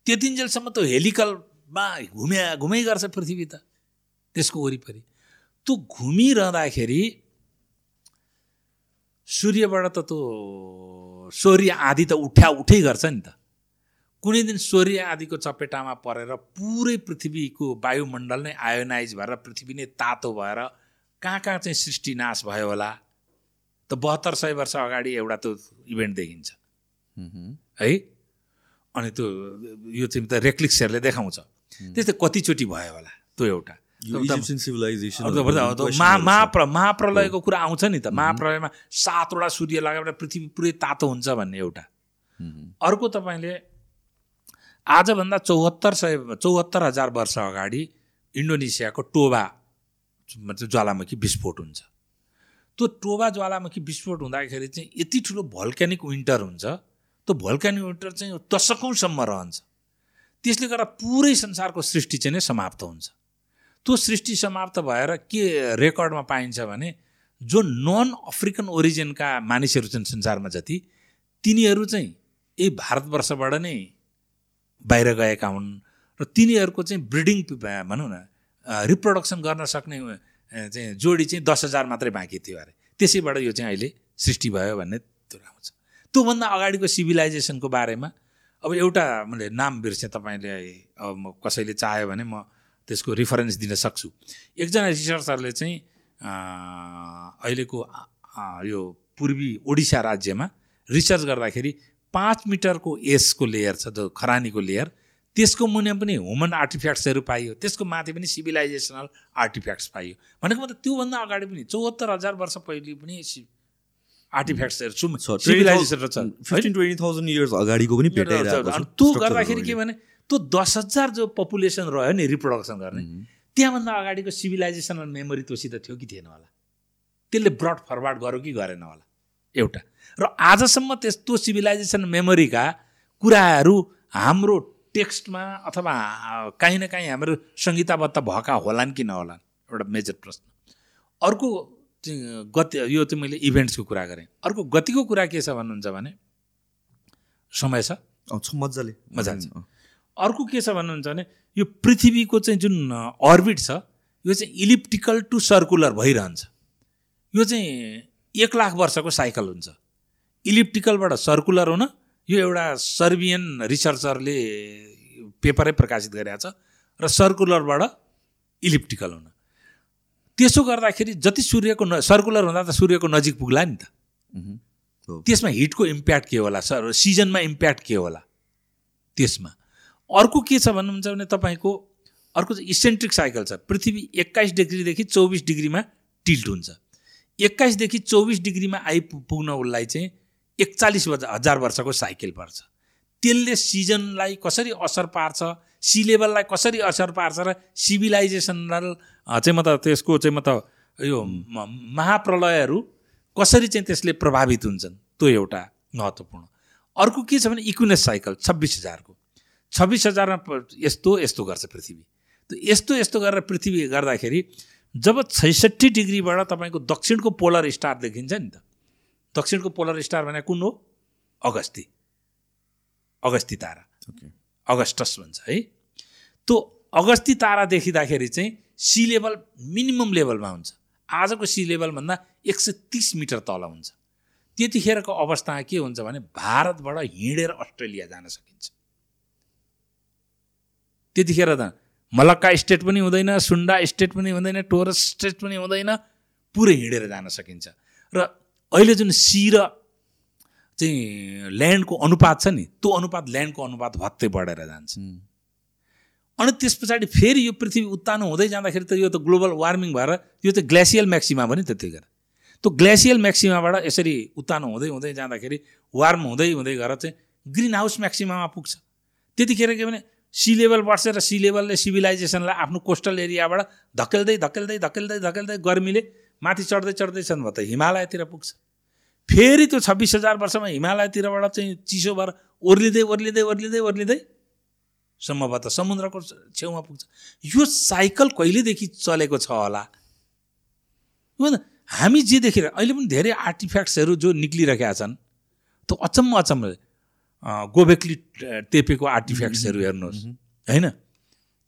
त्यतिन्जेलसम्म त्यो हेलिकलमा घुमे घुमै गर्छ पृथ्वी त त्यसको वरिपरि। त्यो घुमिरहँदाखेरि सूर्यबाट त त्यो सूर्य आदि त उठ्या उठै गर्छ नि त। कुनै दिन सूर्य आदिको चपेटामा परेर पुरै पृथ्वीको वायुमण्डल नै आयोनाइज भएर पृथ्वी नै तातो भएर कहाँ कहाँ चाहिँ सृष्टि नाश भयो होला? त बहत्तर सय वर्ष अगाडि एउटा त्यो इभेन्ट देखिन्छ। है? अनि त्यो यो चाहिँ त रेक्लिक्सहरूले देखाउँछ। त्यस्तै कतिचोटि भयो होला त्यो एउटा। महाप्र महाप्रलयको कुरा आउँछ नि त। महाप्रलयमा सातवटा सूर्य लगाएर पृथ्वी पुरै तातो हुन्छ भन्ने एउटा। अर्को तपाईँले आजभन्दा चौहत्तर सय चौहत्तर हजार वर्ष अगाडि इन्डोनेसियाको टोबा ज्वालामुखी विस्फोट हुन्छ। त्यो टोबा ज्वालामुखी विस्फोट हुँदाखेरि चाहिँ यति ठुलो भल्क्यानिक विन्टर हुन्छ त्यो भल्क्यानिक विन्टर चाहिँ दशकौँसम्म रहन्छ। त्यसले गर्दा पुरै संसारको सृष्टि चाहिँ नै समाप्त हुन्छ। त्यो सृष्टि समाप्त भएर के रेकर्डमा पाइन्छ भने जो नन अफ्रिकन ओरिजिनका मानिसहरू छन् संसारमा जति तिनीहरू चाहिँ यही भारतवर्षबाट नै बाहिर गएका हुन् र तिनीहरूको चाहिँ ब्रिडिङ भनौँ न रिप्रोडक्सन गर्न सक्ने चाहिँ जोडी चाहिँ दस हजार मात्रै बाँकी थियो अरे। त्यसैबाट यो चाहिँ अहिले सृष्टि भयो भन्ने त्यो आउँछ त्योभन्दा अगाडिको सिभिलाइजेसनको बारेमा अब एउटा मैले नाम बिर्सेँ तपाईँले अब म कसैले चाह्यो भने म त्यसको रिफरेन्स दिन सक्छु। एकजना रिसर्चरले चाहिँ अहिलेको यो पूर्वी ओडिसा राज्यमा रिसर्च गर्दाखेरि पाँच मिटरको एसको लेयर छ जो खरानीको लेयर त्यसको मुनि पनि ह्युमन आर्टिफ्याक्ट्सहरू पाइयो। त्यसको माथि पनि सिभिलाइजेसनल आर्टिफ्याक्ट्स पाइयो। भनेको मतलब त्योभन्दा अगाडि पनि चौहत्तर हजार वर्ष पहिले पनि आर्टिफ्याक्ट्सहरू सिभिलाइजेसन छ। फिफ्टिन ट्वेन्टी थाउजन्ड इयर्स अगाडिको पनि भेटाइरहेको अनि छ। त्यो गर्दाखेरि के। भने त्यो दस हजार जो पपुलेसन रह्यो नि रिप्रोडक्सन गर्ने मह्म, त्यहाँभन्दा अगाडिको सिभिलाइजेसनल मेमोरी तोसित थियो कि थिएन होला? त्यसले ब्रड फरवार्ड गर्यो कि गरेन होला? एउटा। र आजसम्म त्यस्तो सिभिलाइजेसन मेमोरीका कुराहरू हाम्रो टेक्स्टमा अथवा काहीँ न काहीँ हाम्रो संहिताबद्ध भएका होलान् कि नहोलान्? एउटा मेजर प्रश्न। अर्को गति यो चाहिँ मैले इभेन्ट्सको कुरा गरेँ। अर्को गतिको कुरा के छ भन्नुहुन्छ भने समय छ? मजाले। मजा छ। अँ, अर्को के छ भन्नुहुन्छ भने यो पृथ्वीको चाहिँ जुन अर्बिट छ यो चाहिँ इलिप्टिकल टु सर्कुलर भइरहन्छ। यो चाहिँ एक लाख वर्षको साइकल हुन्छ। इलिप्टिकलबाट सर्कुलर हुन यो एउटा सर्बियन रिसर्चरले पेपरै प्रकाशित गरेको छ र सर्कुलरबाट इलिप्टिकल हुन। त्यसो गर्दाखेरि जति सूर्यको न सर्कुलर हुँदा त सूर्यको नजिक पुग्ला नि त। त्यसमा हिटको इम्प्याक्ट के होला सर? सिजनमा इम्प्याक्ट के होला? त्यसमा। अर्को के छ भन्नुहुन्छ भने तपाईँको अर्को चाहिँ इसेन्ट्रिक साइकल छ। पृथ्वी एक्काइस डिग्रीदेखि चौबिस डिग्रीमा टिल्ट हुन्छ। एक्काइसदेखि चौबिस डिग्रीमा आइपुग्न उसलाई चाहिँ एकचालिस हजार वर्षको साइकल पर्छ। त्यसले सिजनलाई कसरी असर पार्छ सी लेभललाई कसरी असर पार्छ र सिभिलाइजेसनल चाहिँ म त त्यसको चाहिँ म त यो महाप्रलयहरू कसरी चाहिँ त्यसले प्रभावित हुन्छन् त्यो एउटा महत्त्वपूर्ण। अर्को के छ भने इक्विनेस साइकल छब्बिस हजारको। छब्बिस हजारमा यस्तो यस्तो गर्छ पृथ्वी। यस्तो यस्तो गरेर पृथ्वी गर्दाखेरि जब छैसठी डिग्रीबाट तपाईँको दक्षिणको पोलर स्टार देखिन्छ नि त दक्षिणको पोलर स्टार भने कुन हो? अगस्ती। अगस्ती तारा। अगस्टस भन्छ है? त्यो अगस्ती तारा देखिँदाखेरि चाहिँ सी लेभल मिनिमम लेभलमा हुन्छ। आजको सी लेभलभन्दा एक सय तिस मिटर तल हुन्छ। त्यतिखेरको अवस्था के हुन्छ भने भारतबाट हिँडेर अस्ट्रेलिया जान सकिन्छ। त्यतिखेर त मलक्का स्टेट पनि हुँदैन सुन्डा स्टेट पनि हुँदैन टोरस स्टेट पनि हुँदैन पुरै हिँडेर जान सकिन्छ। र अहिले जुन सी र चाहिँ ल्यान्डको अनुपात छ नि त्यो अनुपात ल्यान्डको अनुपात भत्तै बढेर जान्छ। अनि त्यस पछाडि फेरि यो पृथ्वी उत्तानो हुँदै जाँदाखेरि त यो त ग्लोबल वार्मिङ भएर यो त ग्लेसियल म्याक्सिमा पनि त्यतिखेर त्यो ग्लेसियल म्याक्सिमाबाट यसरी उत्तानो हुँदै हुँदै जाँदाखेरि वार्म हुँदै हुँदै गएर चाहिँ ग्रिन हाउस म्याक्सिमामा पुग्छ। त्यतिखेर के भने सी लेभल बढ्छ र सी लेभलले सिभिलाइजेसनलाई आफ्नो कोस्टल एरियाबाट धकेल्दै धकेल्दै धकेल्दै धकेल्दै गर्मीले माथि चढ्दै चढ्दैछन् भयो त हिमालयतिर पुग्छ। फेरि त्यो छब्बिस हजार वर्षमा हिमालयतिरबाट चाहिँ चिसो भएर ओर्लिँदै ओर्लिँदै ओर्लिँदै ओर्लिँदै सम्भवतः समुद्रको छेउमा पुग्छ। यो साइकल कहिलेदेखि चलेको छ होला? हामी जे देखेर अहिले पनि धेरै आर्टिफ्याक्ट्सहरू जो निक्लिरहेका छन् त्यो अचम्म अचम्म गोबेक्ली टेपेको आर्टिफ्याक्ट्सहरू हेर्नुहोस् होइन?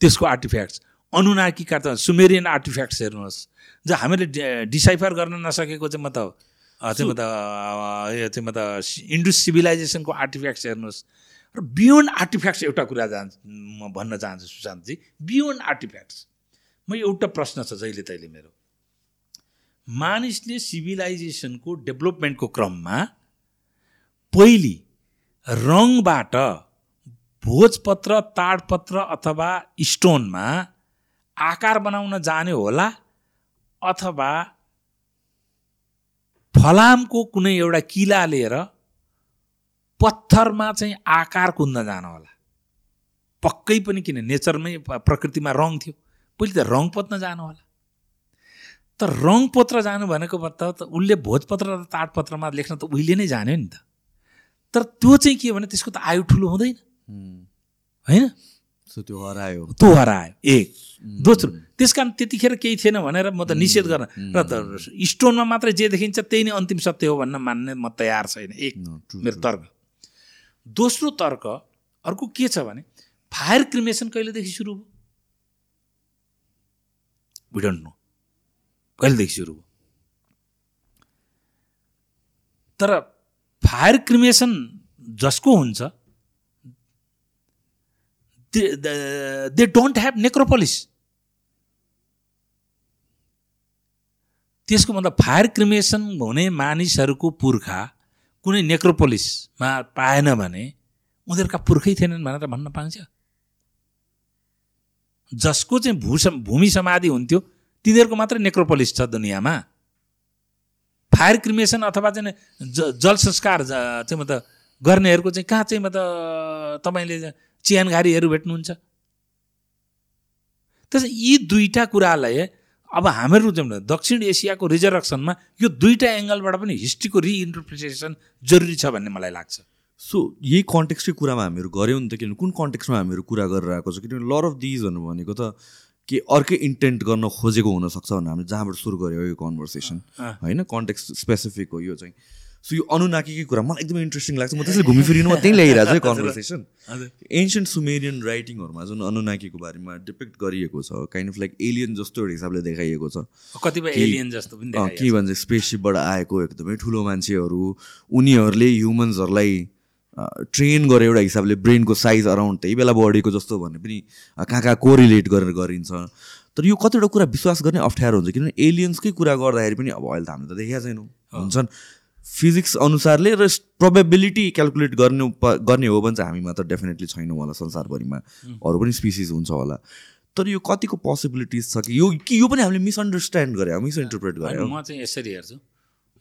त्यसको आर्टिफ्याक्ट्स। अनुनाकीका त सुमेरियन आर्टिफ्याक्ट्स हेर्नुहोस्। जो हामीले डिसाइफर गर्न नसकेको चाहिँ म त म त यो चाहिँ म त इन्डुस सिभिलाइजेसनको आर्टिफ्याक्ट्स हेर्नुहोस्। र बियोन्ड आर्टिफ्याक्ट्स एउटा कुरा जान्छ म भन्न चाहन्छु सुशान्तजी बियोन्ड आर्टिफ्याक्ट्स म एउटा प्रश्न छ जहिले तहिले मेरो। मानिसले सिभिलाइजेसनको डेभलपमेन्टको क्रममा पहिले रङबाट भोजपत्र ताडपत्र अथवा स्टोनमा आकार बनाउन जाने होला अथवा फलामको कुनै एउटा किला लिएर पत्थरमा चाहिँ आकार कुद्न जानु होला। पक्कै पनि किन नेचरमै प्रकृतिमा रङ थियो। पहिले त रङ पोत्न जानु होला। तर रङ पोत्र जानु भनेको मतलब त उसले भोजपत्र र ताडपत्रमा लेख्न त उहिले नै जान्यो नि त। तर त्यो चाहिँ के भने त्यसको त आयु ठुलो हुँदैन। होइन? त्यो हरायो। त्यो हरायो। एक। दोस्रो त्यस कारण त्यतिखेर केही थिएन भनेर म त निषेध गर्न र त स्टोनमा मात्रै जे देखिन्छ त्यही नै अन्तिम सत्य हो भन्न मान्ने म तयार छैन। एक मेरो तर्क। दोस्रो तर्क अर्को के छ भने फायर क्रिमेसन कहिलेदेखि सुरु भयो? भिडन्ट नो कहिलेदेखि सुरु भयो? तर फायर क्रिमेसन जसको हुन्छ दे डोन्ट ह्याभ नेक्रोपोलिस त्यसको मतलब फायर क्रिमेसन हुने मानिसहरूको पुर्खा कुनै नेक्रोपोलिसमा पाएन भने उनीहरूका पुर्खै थिएनन् भनेर भन्न पाइन्छ। जसको चाहिँ भू भूमि समाधि हुन्थ्यो तिनीहरूको मात्रै नेक्रोपोलिस छ दुनियाँमा। फायर क्रिमेसन अथवा चाहिँ ज जल संस्कार चाहिँ म त गर्नेहरूको चाहिँ कहाँ चाहिँ म त तपाईँले चियानघारीहरू भेट्नुहुन्छ। त्यस यी दुईवटा कुरालाई अब हामीहरू चाहिँ दक्षिण एसियाको रिजर्भसनमा यो दुईवटा एङ्गलबाट पनि हिस्ट्रीको रिइन्टरप्रिटेसन जरुरी छ भन्ने मलाई लाग्छ। सो यही कन्टेक्स्टकै कुरामा हामीहरू गऱ्यौँ नि त किनभने कुन कन्टेक्स्टमा हामीहरू कुरा गरेर आएको छ? किनभने लर अफ दिजहरू भनेको त के अर्कै इन्टेन्ट गर्न खोजेको हुनसक्छ भनेर हामीले जहाँबाट सुरु गऱ्यो यो कन्भर्सेसन होइन कन्टेक्स्ट स्पेसिफिक हो यो चाहिँ। सो यो अनुनाकीकै कुरा मलाई एकदमै इन्ट्रेस्टिङ लाग्छ म त्यसले घुमिफिरिनु त्यहीँ ल्याइरहेको छु कन्भर्सेसन एन्सियन्ट सुमेरियन राइटिङहरूमा जुन अनुनाकीको बारेमा डिपेक्ट गरिएको छ काइन्ड अफ लाइक एलियन जस्तो एउटा हिसाबले देखाइएको छ। कतिपय एलियन जस्तो पनि के भन्छ स्पेससिपबाट आएको एकदमै ठुलो मान्छेहरू उनीहरूले ह्युमन्सहरूलाई ट्रेन गरे एउटा हिसाबले ब्रेनको साइज अराउन्ड त्यही बेला बढेको जस्तो भन्ने पनि कहाँ कहाँ कोरिलेट गरेर गरिन्छ। तर यो कतिवटा कुरा विश्वास गर्ने अप्ठ्यारो हुन्छ किनभने एलियन्सकै कुरा गर्दाखेरि पनि अब अहिले त हामीले त देखेका छैनौँ। हुन्छन्। फिजिक्स अनुसारले र प्रोबेबिलिटी क्यालकुलेट गर्ने गर्ने हो भने चाहिँ हामीमा त डेफिनेटली छैनौँ होला संसारभरिमा। अरू पनि स्पिसिस हुन्छ होला। तर यो कतिको पोसिबिलिटिज छ कि यो कि यो पनि हामीले मिसअन्डरस्ट्यान्ड गरे मिसइन्टरप्रेट गरे म चाहिँ यसरी हेर्छु।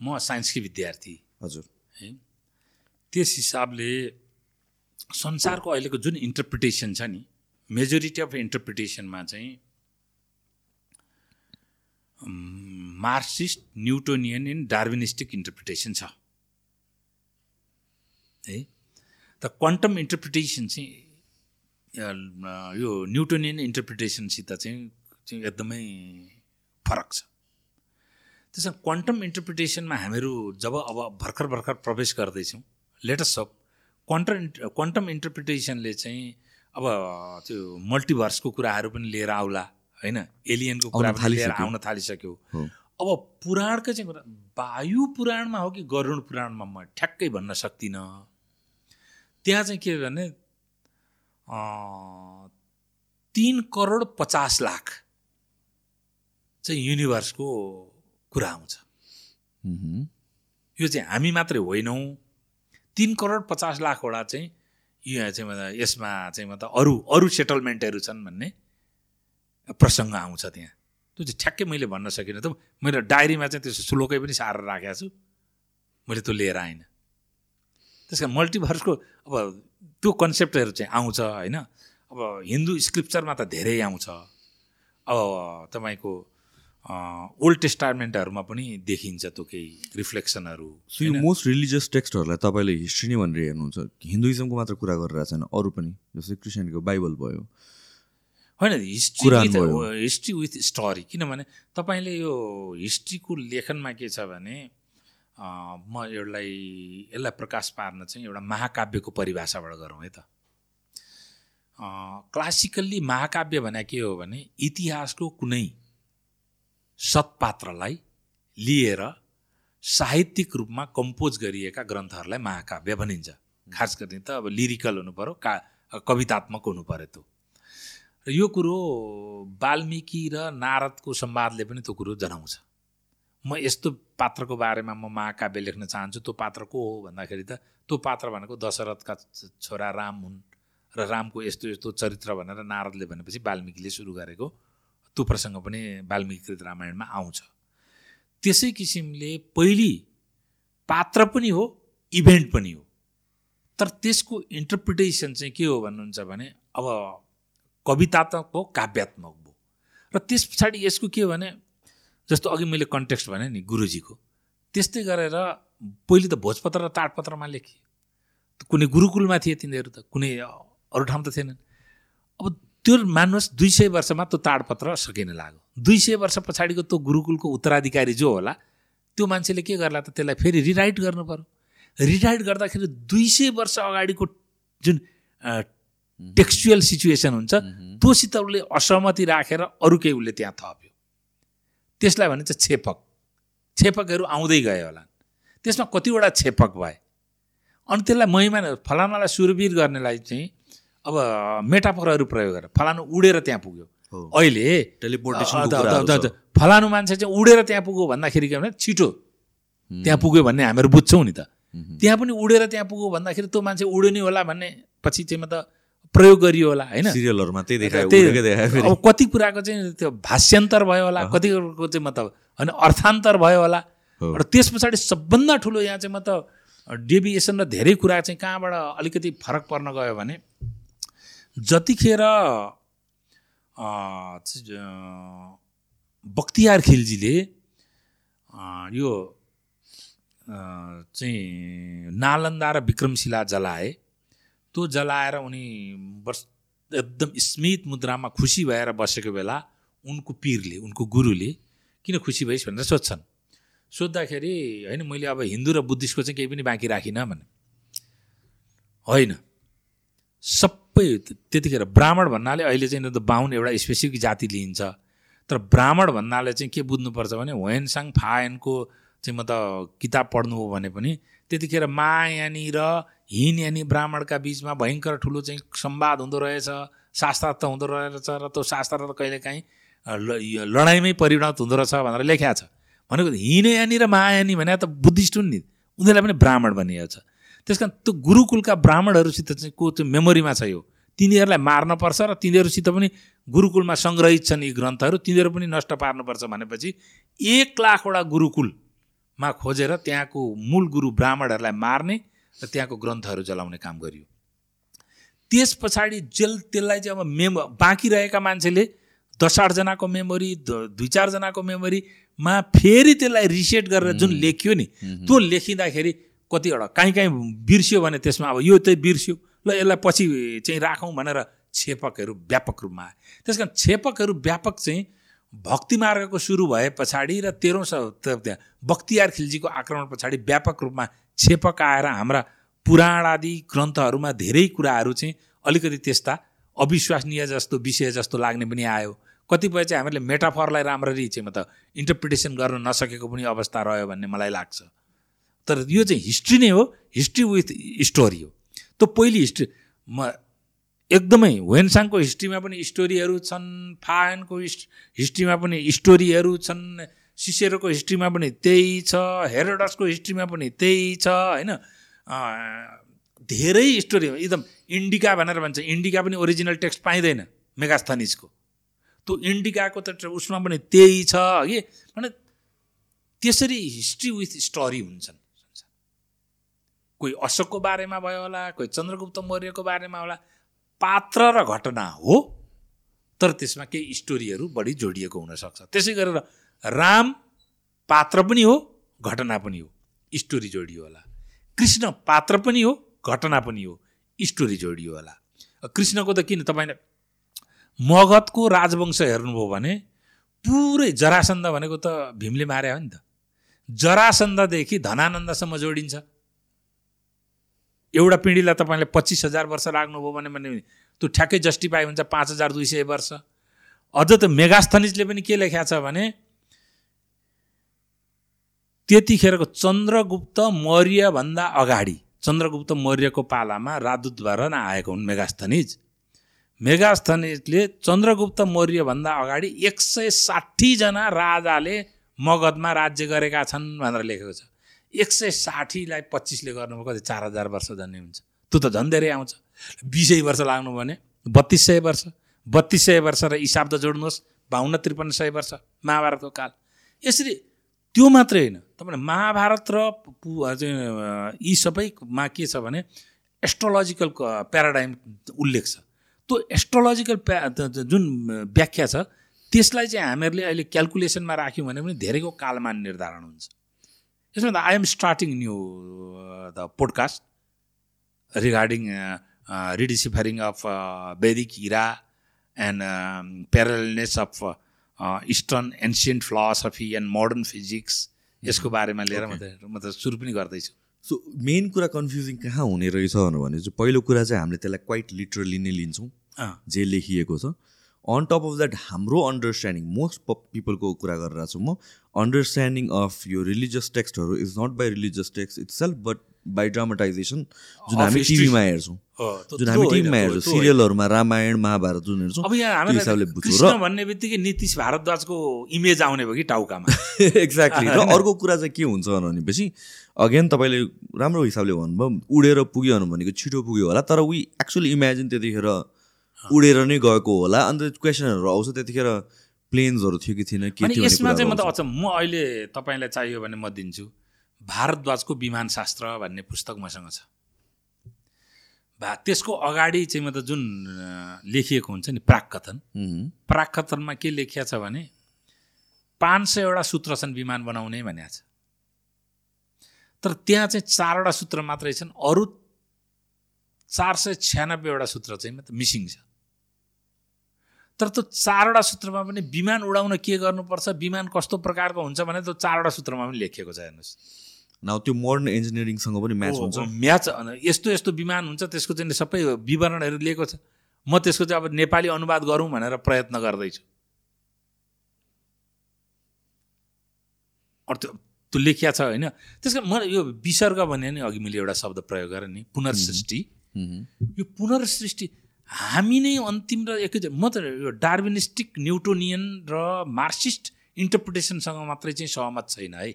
म साइन्सकै विद्यार्थी। हजुर। है? त्यस हिसाबले संसारको अहिलेको जुन इन्टरप्रिटेसन छ नि मेजोरिटी अफ इन्टरप्रिटेसनमा चाहिँ Marxist Newtonian and Darwinistic interpretation छ। है? त क्वान्टम इन्टरप्रिटेसन चाहिँ यो न्युटोनियन इन्टरप्रिटेसनसित चाहिँ चाहिँ एकदमै फरक छ। त्यसमा क्वान्टम इन्टरप्रिटेसनमा हामीहरू जब अब भर्खर भर्खर प्रवेश गर्दैछौँ लेटेस्ट अफ क्वान्टम क्वान्टम इन्टरप्रिटेसनले चाहिँ अब त्यो मल्टिभर्सको कुराहरू पनि लिएर आउला होइन? एलियनको कुरा लिएर। आउन थालिसक्यो। अब पुराणको चाहिँ कुरा वायु पुराणमा हो कि गरुड पुराणमा म ठ्याक्कै भन्न सक्दिनँ। त्यहाँ चाहिँ के भने तिन करोड पचास लाख चाहिँ युनिभर्सको कुरा आउँछ। यो चाहिँ हामी मात्रै होइनौँ। तिन करोड पचास लाखवटा चाहिँ यो चाहिँ मतलब यसमा चाहिँ मतलब अरू अरू सेटलमेन्टहरू छन् भन्ने प्रसङ्ग आउँछ त्यहाँ। त्यो चाहिँ ठ्याक्कै मैले भन्न सकिनँ त। मैले डायरीमा चाहिँ त्यो श्लोकै पनि सारेर राखेको छु। मैले त्यो लिएर आइनँ। त्यस कारण मल्टिभर्सको अब त्यो कन्सेप्टहरू चाहिँ आउँछ होइन? अब हिन्दू स्क्रिप्चरमा त धेरै आउँछ। अब तपाईँको ओल्ड टेस्टामेन्टहरूमा पनि देखिन्छ त्यो केही रिफ्लेक्सनहरू सो यो मोस्ट रिलिजियस टेक्स्टहरूलाई तपाईँले हिस्ट्री नै भनेर हेर्नुहुन्छ। हिन्दुइजमको मात्र कुरा गरिरहेको छैन। अरू पनि जस्तै क्रिस्चियनको बाइबल भयो। होइन हिस्ट्री। हिस्ट्री विथ स्टोरी किनभने तपाईँले यो हिस्ट्रीको लेखनमा के छ भने म यसलाई यसलाई प्रकाश पार्न चाहिँ एउटा महाकाव्यको परिभाषाबाट गरौँ है त। क्लासिकल्ली महाकाव्य भने के हो भने इतिहासको कुनै सत्पात्रलाई लिएर साहित्यिक रूपमा कम्पोज गरिएका ग्रन्थहरूलाई महाकाव्य भनिन्छ। खास गरी त अब लिरिकल हुनु पऱ्यो का कवितात्मक हुनु पऱ्यो त्यो र यो कुरो वाल्मिकी र नारदको संवादले पनि त्यो कुरो जनाउँछ। म यस्तो पात्रको बारेमा म महाकाव्य लेख्न चाहन्छु त्यो पात्र को हो भन्दाखेरि त त्यो पात्र भनेको दशरथका छोरा राम हुन् र रामको यस्तो यस्तो चरित्र भनेर नारदले भनेपछि वाल्मिकीले सुरु गरेको त्यो प्रसङ्ग पनि वाल्मिकीकृत रामायणमा आउँछ। त्यसै किसिमले पहिली पात्र पनि हो इभेन्ट पनि हो। तर त्यसको इन्टरप्रिटेसन चाहिँ के हो भन्नुहुन्छ भने अब कवितात्मक हो काव्यात्मक हो र त्यस पछाडि यसको के भने जस्तो अघि मैले कन्टेक्स्ट भने नि गुरुजीको त्यस्तै गरेर पहिले त भोजपत्र र ताडपत्रमा लेखे। कुनै गुरुकुलमा थिए तिनीहरू त कुनै अरू ठाउँ त थिएनन्। अब त्यो मान्नुहोस् दुई सय वर्षमा त्यो ताडपत्र सकिन लाग्यो। दुई सय वर्ष पछाडिको त्यो गुरुकुलको उत्तराधिकारी जो होला त्यो मान्छेले के गर्ला त त्यसलाई फेरि रिराइट गर्नु पर्यो। रिराइट गर्दाखेरि दुई सय वर्ष अगाडिको जुन टेक्सचुअल सिचुएसन हुन्छ। त्योसित उसले असहमति राखेर अरू केही उसले त्यहाँ थप्यो। त्यसलाई भनिन्छ छेपक। छेपकहरू आउँदै गयो होला। त्यसमा कतिवटा छेपक भए। अनि त्यसलाई महिमा फलानालाई सुरवीर गर्नेलाई चाहिँ अब मेटाफरहरू प्रयोग गरेर फलानु उडेर त्यहाँ पुग्यो। अहिले फलानु मान्छे चाहिँ उडेर त्यहाँ पुग्यो भन्दाखेरि के भने छिटो त्यहाँ पुग्यो भन्ने हामीहरू बुझ्छौँ नि त। त्यहाँ पनि उडेर त्यहाँ पुग्यो भन्दाखेरि त्यो मान्छे उड्यो नि होला भन्ने पछि चाहिँ म त प्रयोग गरियो होला होइन? सिरियलहरूमा त्यही देखायो त्यही- अब कति कुराको चाहिँ त्यो भाष्यान्तर भयो होला कति कुराको चाहिँ म त होइन अर्थान्तर भयो होला। र त्यस पछाडि सबभन्दा ठुलो यहाँ चाहिँ म त डेभिएसन र धेरै कुरा चाहिँ कहाँबाट अलिकति फरक पर्न गयो भने जतिखेर बख्तियार खिलजीले यो चाहिँ नालन्दा र विक्रमशिला जलाए त्यो जलाएर उनी वर्ष एकदम स्मित मुद्रामा खुसी भएर बसेको बेला उनको पीरले उनको गुरुले किन खुसी भइस् भनेर सोध्छन्। सोद्धाखेरि होइन मैले अब हिन्दू र बुद्धिस्टको चाहिँ केही पनि बाँकी राखिनँ भने। होइन। सबै त्यतिखेर ब्राह्मण भन्नाले अहिले चाहिँ त बाहुन एउटा स्पेसिफिक जाति लिइन्छ। तर ब्राह्मण भन्नाले चाहिँ के बुझ्नुपर्छ भने होयनसाङ फायनको चाहिँ म त किताब पढ्नु हो भने पनि त्यतिखेर मायानी र हिनयानी ब्राह्मणका बिचमा भयङ्कर ठुलो चाहिँ संवाद हुँदो रहेछ शास्त्रार्थ हुँदो रहेछ र त्यो शास्त्रार्थ कहिलेकाहीँ लडाइँमै परिणत हुँदो रहेछ भनेर लेख्या छ। भनेको हिनयानी र मायानी भने त बुद्धिस्ट हुन् नि उनीहरूलाई पनि ब्राह्मण भनिएको छ। त्यस कारण त्यो गुरुकुलका ब्राह्मणहरूसित चाहिँ को त्यो मेमोरीमा छ यो? तिनीहरूलाई मार्नपर्छ र तिनीहरूसित पनि गुरुकुलमा सङ्ग्रहित छन् यी ग्रन्थहरू तिनीहरू पनि नष्ट पार्नुपर्छ भनेपछि एक लाखवटा गुरुकुलमा खोजेर त्यहाँको मूल गुरु ब्राह्मणहरूलाई मार्ने र त्यहाँको ग्रन्थहरू जलाउने काम गरियो। त्यस पछाडि जेल त्यसलाई चाहिँ अब मेम बाँकी रहेका मान्छेले दस आठजनाको मेमोरी दुई चारजनाको मेमोरीमा फेरि त्यसलाई रिसेट गरेर जुन लेखियो नि त्यो लेखिँदाखेरि कतिवटा काहीँ काहीँ बिर्सियो भने त्यसमा अब यो चाहिँ बिर्सियो ल यसलाई पछि चाहिँ राखौँ भनेर छेपकहरू व्यापक रूपमा आए। त्यस कारण छेपकहरू व्यापक चाहिँ भक्ति मार्गको सुरु भए पछाडि र तेह्रौँ त्यहाँ बख्तियार खिल्जीको आक्रमण पछाडि व्यापक रूपमा छेपक आएर हाम्रा पुराण आदि ग्रन्थहरूमा धेरै कुराहरू चाहिँ अलिकति त्यस्ता अविश्वसनीय जस्तो विषय जस्तो लाग्ने पनि आयो। कतिपय चाहिँ हामीले मेटाफरलाई राम्ररी चाहिँ मतलब इन्टरप्रिटेसन गर्न नसकेको पनि अवस्था रह्यो भन्ने मलाई लाग्छ। तर यो चाहिँ हिस्ट्री नै हो हिस्ट्री विथ स्टोरी हो। त्यो पहिली हिस्ट्री म एकदमै वेन्साङको हिस्ट्रीमा पनि स्टोरीहरू छन् फायनको हिस्ट्रीमा पनि स्टोरीहरू छन् सिसेरोको हिस्ट्रीमा पनि त्यही छ हेरोडसको हिस्ट्रीमा पनि त्यही छ होइन? धेरै स्टोरी एकदम इन्डिका भनेर भन्छ। इन्डिका पनि ओरिजिनल टेक्स्ट पाइँदैन मेगास्थनिजको। त्यो इन्डिकाको त उसमा पनि त्यही छ कि? भने त्यसरी हिस्ट्री विथ स्टोरी हुन्छन्। कोही अशोकको बारेमा भयो होला कोही चन्द्रगुप्त मौर्यको बारेमा होला पात्र र घटना हो तर त्यसमा केही स्टोरीहरू बढी जोडिएको हुनसक्छ। त्यसै गरेर राम पात्र पनि हो घटना पनि हो। स्टोरी जोडियो होला। कृष्ण पात्र पनि हो घटना पनि हो स्टोरी जोडियो होला। कृष्णको त किन तपाईँले मगधको राजवंश हेर्नुभयो भने पुरै जरासन्ध भनेको त भीमले मारे हो नि त। जरासन्धदेखि धनानन्दसम्म जोडिन्छ। एउटा पिँढीलाई तपाईँले पच्चिस हजार वर्ष राख्नुभयो भने भने त्यो ठ्याक्कै जस्टिफाई हुन्छ पाँच हजार दुई सय वर्ष। अझ त मेगास्थनिजले पनि के लेख्या छ भने त्यतिखेरको चन्द्रगुप्त मौर्यभन्दा अगाडि चन्द्रगुप्त मौर्यको पालामा राजदूतबाट आएको हुन् मेगास्थनिज मेगास्थनिजले चन्द्रगुप्त मौर्यभन्दा अगाडि एक सय साठीजना राजाले मगधमा राज्य गरेका छन् भनेर लेखेको छ। एक सय साठीलाई पच्चिसले गर्नुभयो कति चार हजार वर्ष जाने हुन्छ। त्यो त झन् धेरै आउँछ। बिसै वर्ष लाग्नु भने बत्तिस सय वर्ष। बत्तिस सय वर्ष र हिसाब त जोड्नुहोस् बाहुन्न त्रिपन्न सय वर्ष महाभारतको काल। यसरी त्यो मात्रै होइन। तपाईँले महाभारत र यी सबैमा के छ भने एस्ट्रोलोजिकल प्याराडाइम उल्लेख छ। त्यो एस्ट्रोलोजिकल प्या जुन व्याख्या छ त्यसलाई चाहिँ हामीहरूले अहिले क्यालकुलेसनमा राख्यौँ भने पनि धेरैको कालमान निर्धारण हुन्छ। यसमा त I am starting new the podcast regarding redeciphering of Vedic era and parallelness of eastern ancient philosophy and modern physics यसको बारेमा लिएर म त म त सुरु पनि गर्दैछु। सो मेन कुरा कन्फ्युजिङ कहाँ हुने रहेछ भने चाहिँ पहिलो कुरा चाहिँ हामीले त्यसलाई क्वाइट लिटरली नै लिन्छौँ जे लेखिएको छ। अन टप अफ द्याट हाम्रो अन्डरस्ट्यान्डिङ मोस्ट पिपलको कुरा गरिरहेको छु म अन्डरस्ट्यान्डिङ अफ यो religious टेक्स्टहरू is not by religious text itself but by dramatization जुन हामी टिभीमा हेर्छौँ। जुन हामी टिभीमा हेर्छौँ सिरियलहरूमा रामायण महाभारत जुन हेर्छौँ अब यहाँ हिसाबले बुझ्छौँ। भन्ने बित्तिकै नीतिश भारद्वाजको इमेज आउने भयो कि टाउकामा। एक्ज्याक्टली र अर्को कुरा चाहिँ के हुन्छ भनेपछि अगेन तपाईँले राम्रो हिसाबले भन्नुभयो उडेर पुग्यो भनेको छिटो पुग्यो होला तर वी एक्चुली इमेजिन त्यतिखेर उडेर नै गएको होला। अन्त क्वेसनहरू आउँछ त्यतिखेर प्लेन्सहरू थियो कि थिएन के थियो यसमा चाहिँ म त अच्छा म अहिले तपाईँलाई चाहियो भने म दिन्छु। भारद्वाजको विमान शास्त्र भन्ने पुस्तक मसँग छ। भा त्यसको अगाडि चाहिँ म त जुन लेखिएको हुन्छ नि प्राक्कथन प्राक्कथनमा के लेखिया छ भने पाँच सयवटा सूत्र छन् विमान बनाउने भनेको छ। तर त्यहाँ चाहिँ चारवटा सूत्र मात्रै छन् अरू चार सय छ्यानब्बेवटा सूत्र चाहिँ मिसिङ छ। तर त्यो चारवटा सूत्रमा पनि विमान उडाउन के गर्नुपर्छ विमान कस्तो प्रकारको हुन्छ भने त्यो चारवटा सूत्रमा पनि लेखिएको छ हेर्नुहोस्। न त्यो मोडर्न इन्जिनियरिङसँग पनि म्याच हुन्छ। म्याच यस्तो यस्तो विमान हुन्छ त्यसको चाहिँ सबै विवरणहरू लिएको छ। म त्यसको चाहिँ अब नेपाली अनुवाद गरौँ भनेर प्रयत्न गर्दैछु। त्यो त्यो लेखिया छ होइन। त्यस कारण म यो विसर्ग भने नि अघि मैले एउटा शब्द प्रयोग गरेँ नि पुनर्सृष्टि। यो पुनर्सृष्टि हामी नै अन्तिम र एकै म त यो डार्विनिस्टिक न्युटोनियन र मार्क्सिस्ट इन्टरप्रिटेसनसँग मात्रै चाहिँ सहमत छैन है।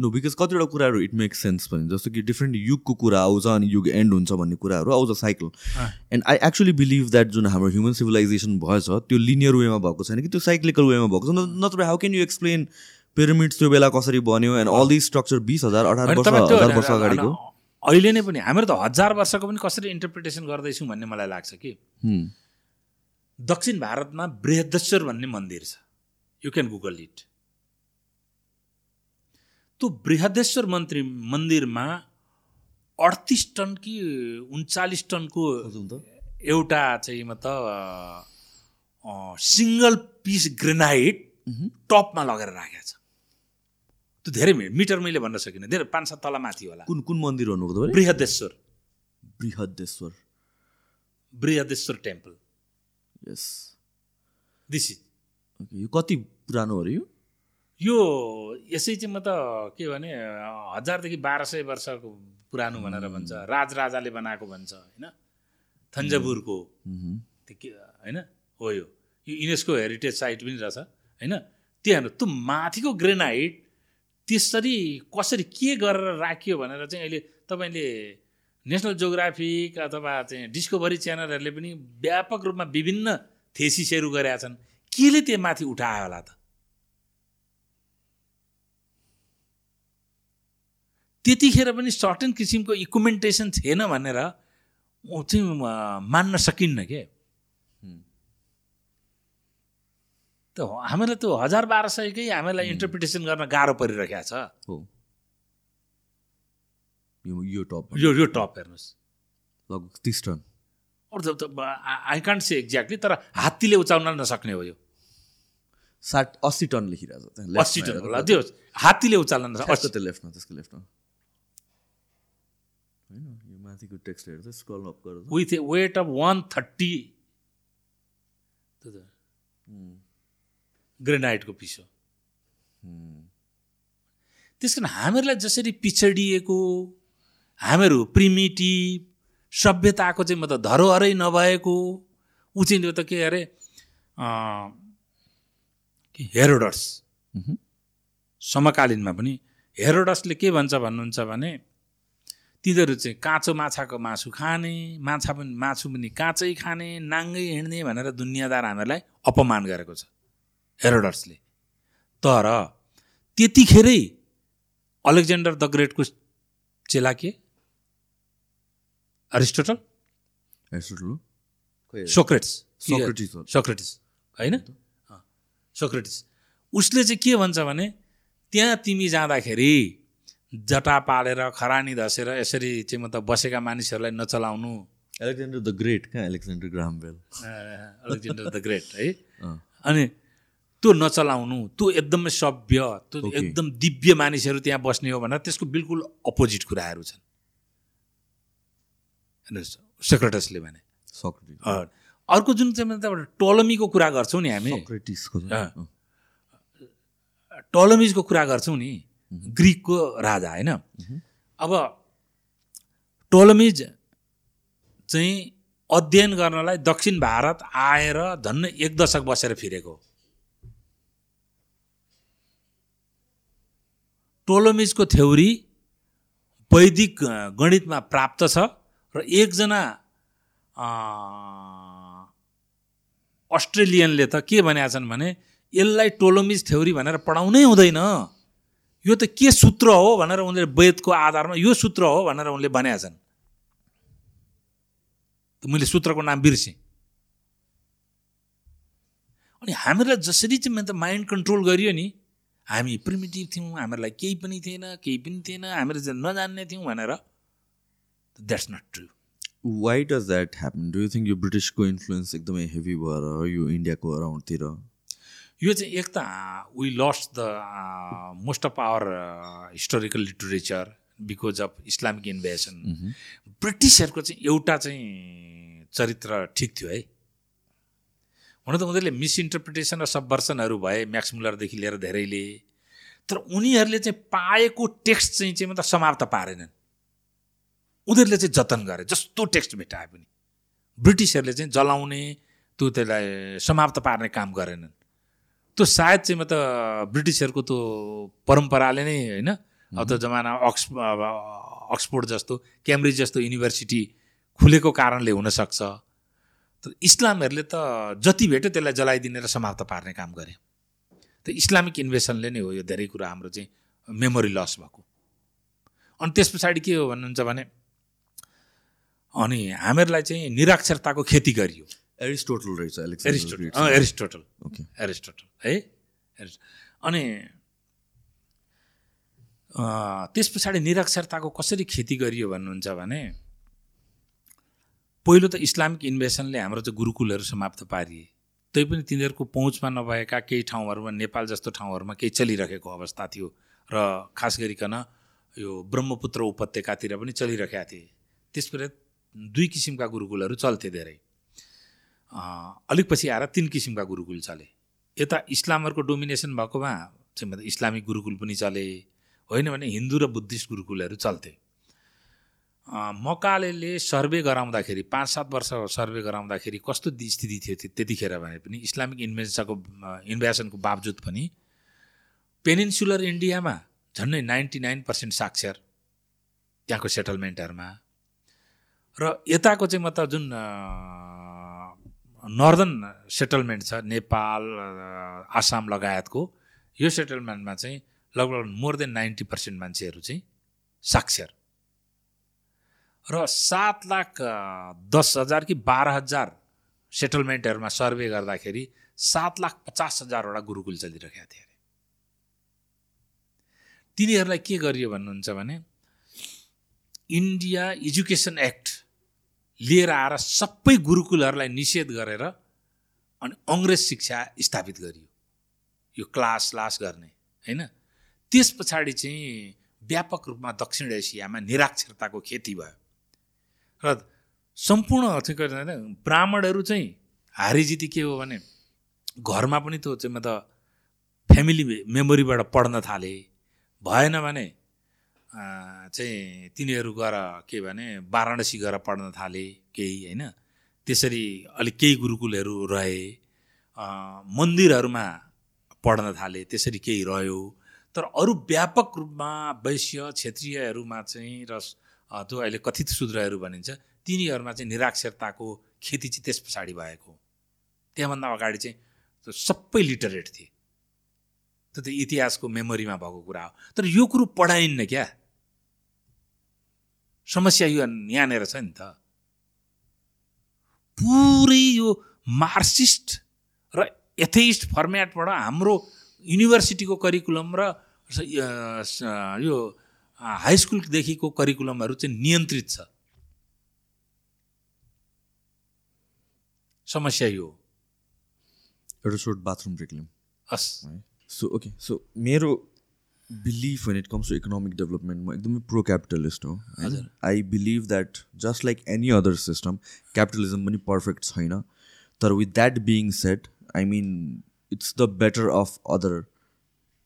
नो बिकज कतिवटा कुराहरू इट मेक सेन्स पनि। जस्तो कि डिफ्रेन्ट युगको कुरा आउँछ अनि युग एन्ड हुन्छ भन्ने कुराहरू आउँछ cycle and I actually believe that जुन हाम्रो ह्युमन सिभिलाइजेसन भएछ त्यो लिनियर वेमा भएको छैन कि त्यो साइक्लिकल वेमा भएको छ। नत्र how can you explain pyramids त्यो बेला कसरी बन्यो एन्ड अल दिस स्ट्रक्चर बिस हजार अठार वर्ष हजार वर्ष अगाडिको? अहिले नै पनि हामीहरू त हजार वर्षको पनि कसरी इन्टरप्रिटेसन गर्दैछौँ भन्ने मलाई लाग्छ कि? दक्षिण भारतमा बृहदेश्वर भन्ने मन्दिर छ। यु क्यान गुगल इट त्यो बृहदेश्वर मन्त्री मन्दिरमा अडतिस टन कि उन्चालिस टनको एउटा चाहिँ म त सिङ्गल पिस ग्रेनाइट टपमा लगेर राखेको छ। त्यो धेरै मिटर मैले भन्न सकिनँ। धेरै पाँच सात तल माथि होला। कुन कुन मन्दिर भन्नुभयो Brihadeshwar. Brihadeshwar. Brihadeshwar temple. Yes. This is यो कति पुरानो हो र यो? यो यसै चाहिँ म त के भने हजारदेखि बाह्र सय वर्षको पुरानो भनेर भन्छ। राजराजाले बनाएको भन्छ होइन? थन्जावुरको मह्म, त्यो के होइन? हो यो। यो युनेस्को हेरिटेज साइट पनि रहेछ होइन? त्यो हेर्नु त्यो माथिको ग्रेनाइट त्यसरी कसरी के गरेर राखियो भनेर चाहिँ अहिले तपाईँले नेसनल जोग्राफिक अथवा चाहिँ डिस्कभरी च्यानलहरूले पनि व्यापक रूपमा विभिन्न थेसिसहरू गरेका छन्। केले त्यो माथि उठायो होला त? त्यतिखेर पनि सर्टेन किसिमको इक्विमेन्टेसन थिएन भनेर चाहिँ मान्न सकिन्न के? त हामीलाई त्यो हजार बाह्र सयकै हामीलाई इन्टरप्रिटेसन गर्न गाह्रो परिरहेको छ। हो। यो यो टप यो यो टप हेर्नुहोस्। लगभग तिस टन। अरू त आई कान्ट से एक्ज्याक्टली तर हात्तीले उचाउन नसक्ने हो यो। साठ अस्सी टन लेखिरहेको छ। अस्सी टन होला। त्यो हात्तीले उचाल्न नसक्छ लेफ्टमा त्यसको लेफ्टमा। होइन? यो माथिको text scroll up with a weight of one thirty ग्रेनाइटको piece त्यस कारण हामीहरूलाई जसरी पिछडिएको हामीहरू प्रिमिटिभ सभ्यताको चाहिँ मतलब धरोहरै नभएको ऊ चाहिँ त्यो त के अरे हेरोडस। समकालीनमा पनि हेरोडसले के भन्छ भन्नुहुन्छ भने तिनीहरू चाहिँ काँचो माछाको मासु खाने माछा पनि मासु पनि काँचै खाने नाङ्गै हिँड्ने भनेर दुनियाँदार हामीहरूलाई अपमान गरेको छ हेरोडसले तर त्यतिखेरै अलेक्जेन्डर द ग्रेटको चेला के? अरिस्टोटल? सोक्रेट्स। सोक्रेटिस होइन? सोक्रेटिस। उसले चाहिँ के भन्छ भने त्यहाँ तिमी जाँदाखेरि जटा पालेर खरानी धसेर यसरी चाहिँ मतलब बसेका मानिसहरूलाई नचलाउनु। एलेक्जेन्डर द ग्रेट कहाँ Alexander Graham Bell Alexander the Great है? अनि त्यो नचलाउनु त्यो एकदमै सभ्य त्यो. एकदम दिव्य मानिसहरू त्यहाँ बस्ने हो भनेर त्यसको बिल्कुल अपोजिट कुराहरू छन्। हेर्नुहोस् सेक्रेटसले भने। अर्को जुन चाहिँ मतलब टोलमीको कुरा गर्छौँ नि हामी। टोलमिजको कुरा गर्छौँ नि। ग्रिकको राजा होइन? अब टोलमिज चाहिँ अध्ययन गर्नलाई दक्षिण भारत आएर झन् एक दशक बसेर फिरेको टोलमिजको थ्योरी वैदिक गणितमा प्राप्त छ र एकजना अस्ट्रेलियनले त के भनेका छन् भने यसलाई टोलोमिज थ्योरी भनेर पढाउनै हुँदैन। यो त के सूत्र हो भनेर उनले वेदको आधारमा यो सूत्र हो भनेर उनले भनेका छन्। मैले सूत्रको नाम बिर्सेँ। अनि हामीलाई जसरी चाहिँ त माइन्ड कन्ट्रोल गरियो नि हामी प्रिमिटिभ थियौँ हामीहरूलाई केही पनि थिएन केही पनि थिएन चाहिँ नजान्ने थियौँ भनेर that's not true why does that happen do you think यो ब्रिटिसको इन्फ्लुएन्स एकदमै हेभी भएर यो इन्डियाको अराउन्डतिर यो चाहिँ एक त we lost the most of our historical literature because of Islamic invasion ब्रिटिसहरूको चाहिँ एउटा चाहिँ चरित्र ठिक थियो है। हुन त उनीहरूले मिसइन्टरप्रिटेसन र सबभर्सनहरू भए म्याक्स मुलरदेखि लिएर धेरैले। तर उनीहरूले चाहिँ पाएको टेक्स्ट चाहिँ चाहिँ मतलब समाप्त पारेनन्। उनीहरूले चाहिँ जतन गरे जस्तो टेक्स्ट भेटाए पनि। ब्रिटिसहरूले चाहिँ जलाउने त्यो त्यसलाई समाप्त पार्ने काम गरेनन्। त्यो सायद चाहिँ म त ब्रिटिसहरूको त्यो परम्पराले नै होइन अब त जमाना अक्स अब अक्सफोर्ड जस्तो क्याम्ब्रिज जस्तो युनिभर्सिटी खुलेको कारणले हुनसक्छ। तर इस्लामहरूले त जति भेट्यो त्यसलाई जलाइदिने र समाप्त पार्ने काम गरे। त इस्लामिक इन्भेसनले नै हो यो धेरै कुरा हाम्रो चाहिँ मेमोरी लस भएको। अनि त्यस पछाडि के हो भन्नुहुन्छ भने अनि हामीहरूलाई चाहिँ निरक्षरताको खेती गरियो। एरिस्टोटल रहेछ एरिस्टोटल। एरिस्टोटल। एरिस्टोटल। है? अनि त्यस पछाडि निरक्षरताको कसरी खेती गरियो भन्नुहुन्छ भने पहिलो त इस्लामिक इन्भेसनले हाम्रो चाहिँ गुरुकुलहरू समाप्त पारिए। तैपनि तिनीहरूको पहुँचमा नभएका केही ठाउँहरूमा नेपाल जस्तो ठाउँहरूमा केही चलिरहेको अवस्था थियो र खास गरिकन यो ब्रह्मपुत्र उपत्यकातिर पनि चलिरहेका थिए। त्यसबाट दुई किसिमका गुरुकुलहरू चल्थे धेरै। अलिक पछि आएर तिन किसिमका गुरुकुल चले। यता इस्लामहरूको डोमिनेसन भएकोमा चाहिँ मतलब इस्लामिक गुरुकुल पनि चले। होइन भने हिन्दू र बुद्धिस्ट गुरुकुलहरू चल्थे। अँ, मकालेले सर्वे गराउँदाखेरि पाँच सात वर्ष सर्वे गराउँदाखेरि कस्तो स्थिति थियो त्यो- त्यतिखेर भने पनि इस्लामिक इन्भेसनको इन्भेसनको बावजुद पनि पेनिन्सुलर इन्डियामा झन्डै नाइन्टी नाइन पर्सेन्ट साक्षर त्यहाँको सेटलमेन्टहरूमा। र यताको चाहिँ मतलब जुन नर्दन सेटलमेन्ट छ नेपाल आसाम लगायतको। यो सेटलमेन्टमा चाहिँ लगभग मोर देन नाइन्टी पर्सेन्ट मान्छेहरू चाहिँ साक्षर। र सात लाख दस हजार कि बाह्र हजार सेटलमेन्टहरूमा सर्वे गर्दाखेरि सात लाख पचास हजारवटा गुरुकुल चलिरहेका थिए अरे। तिनीहरूलाई के गरियो भन्नुहुन्छ भने इन्डिया एजुकेसन एक्ट लिएर आएर सबै गुरुकुलहरूलाई निषेध गरेर अनि अङ्ग्रेज शिक्षा स्थापित गरियो। यो क्लास लास गर्ने होइन? त्यस पछाडि चाहिँ व्यापक रूपमा दक्षिण एसियामा निराक्षरताको खेती भयो। र सम्पूर्ण चाहिँ ब्राह्मणहरू चाहिँ हारिजिती के हो भने घरमा पनि त्यो चाहिँ म त फ्यामिली मेमोरीबाट पढ्न थाले। भएन भने चाहिँ तिनीहरू गएर के भने वाराणसी गएर पढ्न थाले केही होइन? त्यसरी अलिक केही गुरुकुलहरू रहे मन्दिरहरूमा पढ्न थाले त्यसरी केही रह्यो। तर अरू व्यापक रूपमा वैश्य क्षेत्रीयहरूमा चाहिँ र त्यो अहिले कथित शूद्रहरू भनिन्छ तिनीहरूमा चाहिँ निराक्षरताको खेती चाहिँ त्यस पछाडि भएको त्यहाँभन्दा अगाडि चाहिँ त्यो सबै लिटरेट थिए। त्यो त इतिहासको मेमोरीमा भएको कुरा हो। तर यो कुरो पढाइन्न क्या? समस्या यो यहाँनिर छ नि त। पुरै यो मार्क्सिस्ट र एथेइस्ट फर्मेटबाट हाम्रो युनिभर्सिटीको करिकुलम र य- हाई स्कुलदेखिको करिकुलमहरू चाहिँ नियन्त्रित छ। समस्या यो एउटा सोर्ट बाथरुम ब्रेक लिउँ हस् सो ओके। सो मेरो belief when it comes to economic development म एकदमै प्रो क्यापिटलिस्ट हो I believe that just like any other system capitalism पनि पर्फेक्ट छैन तर with that being set I mean it's the better of other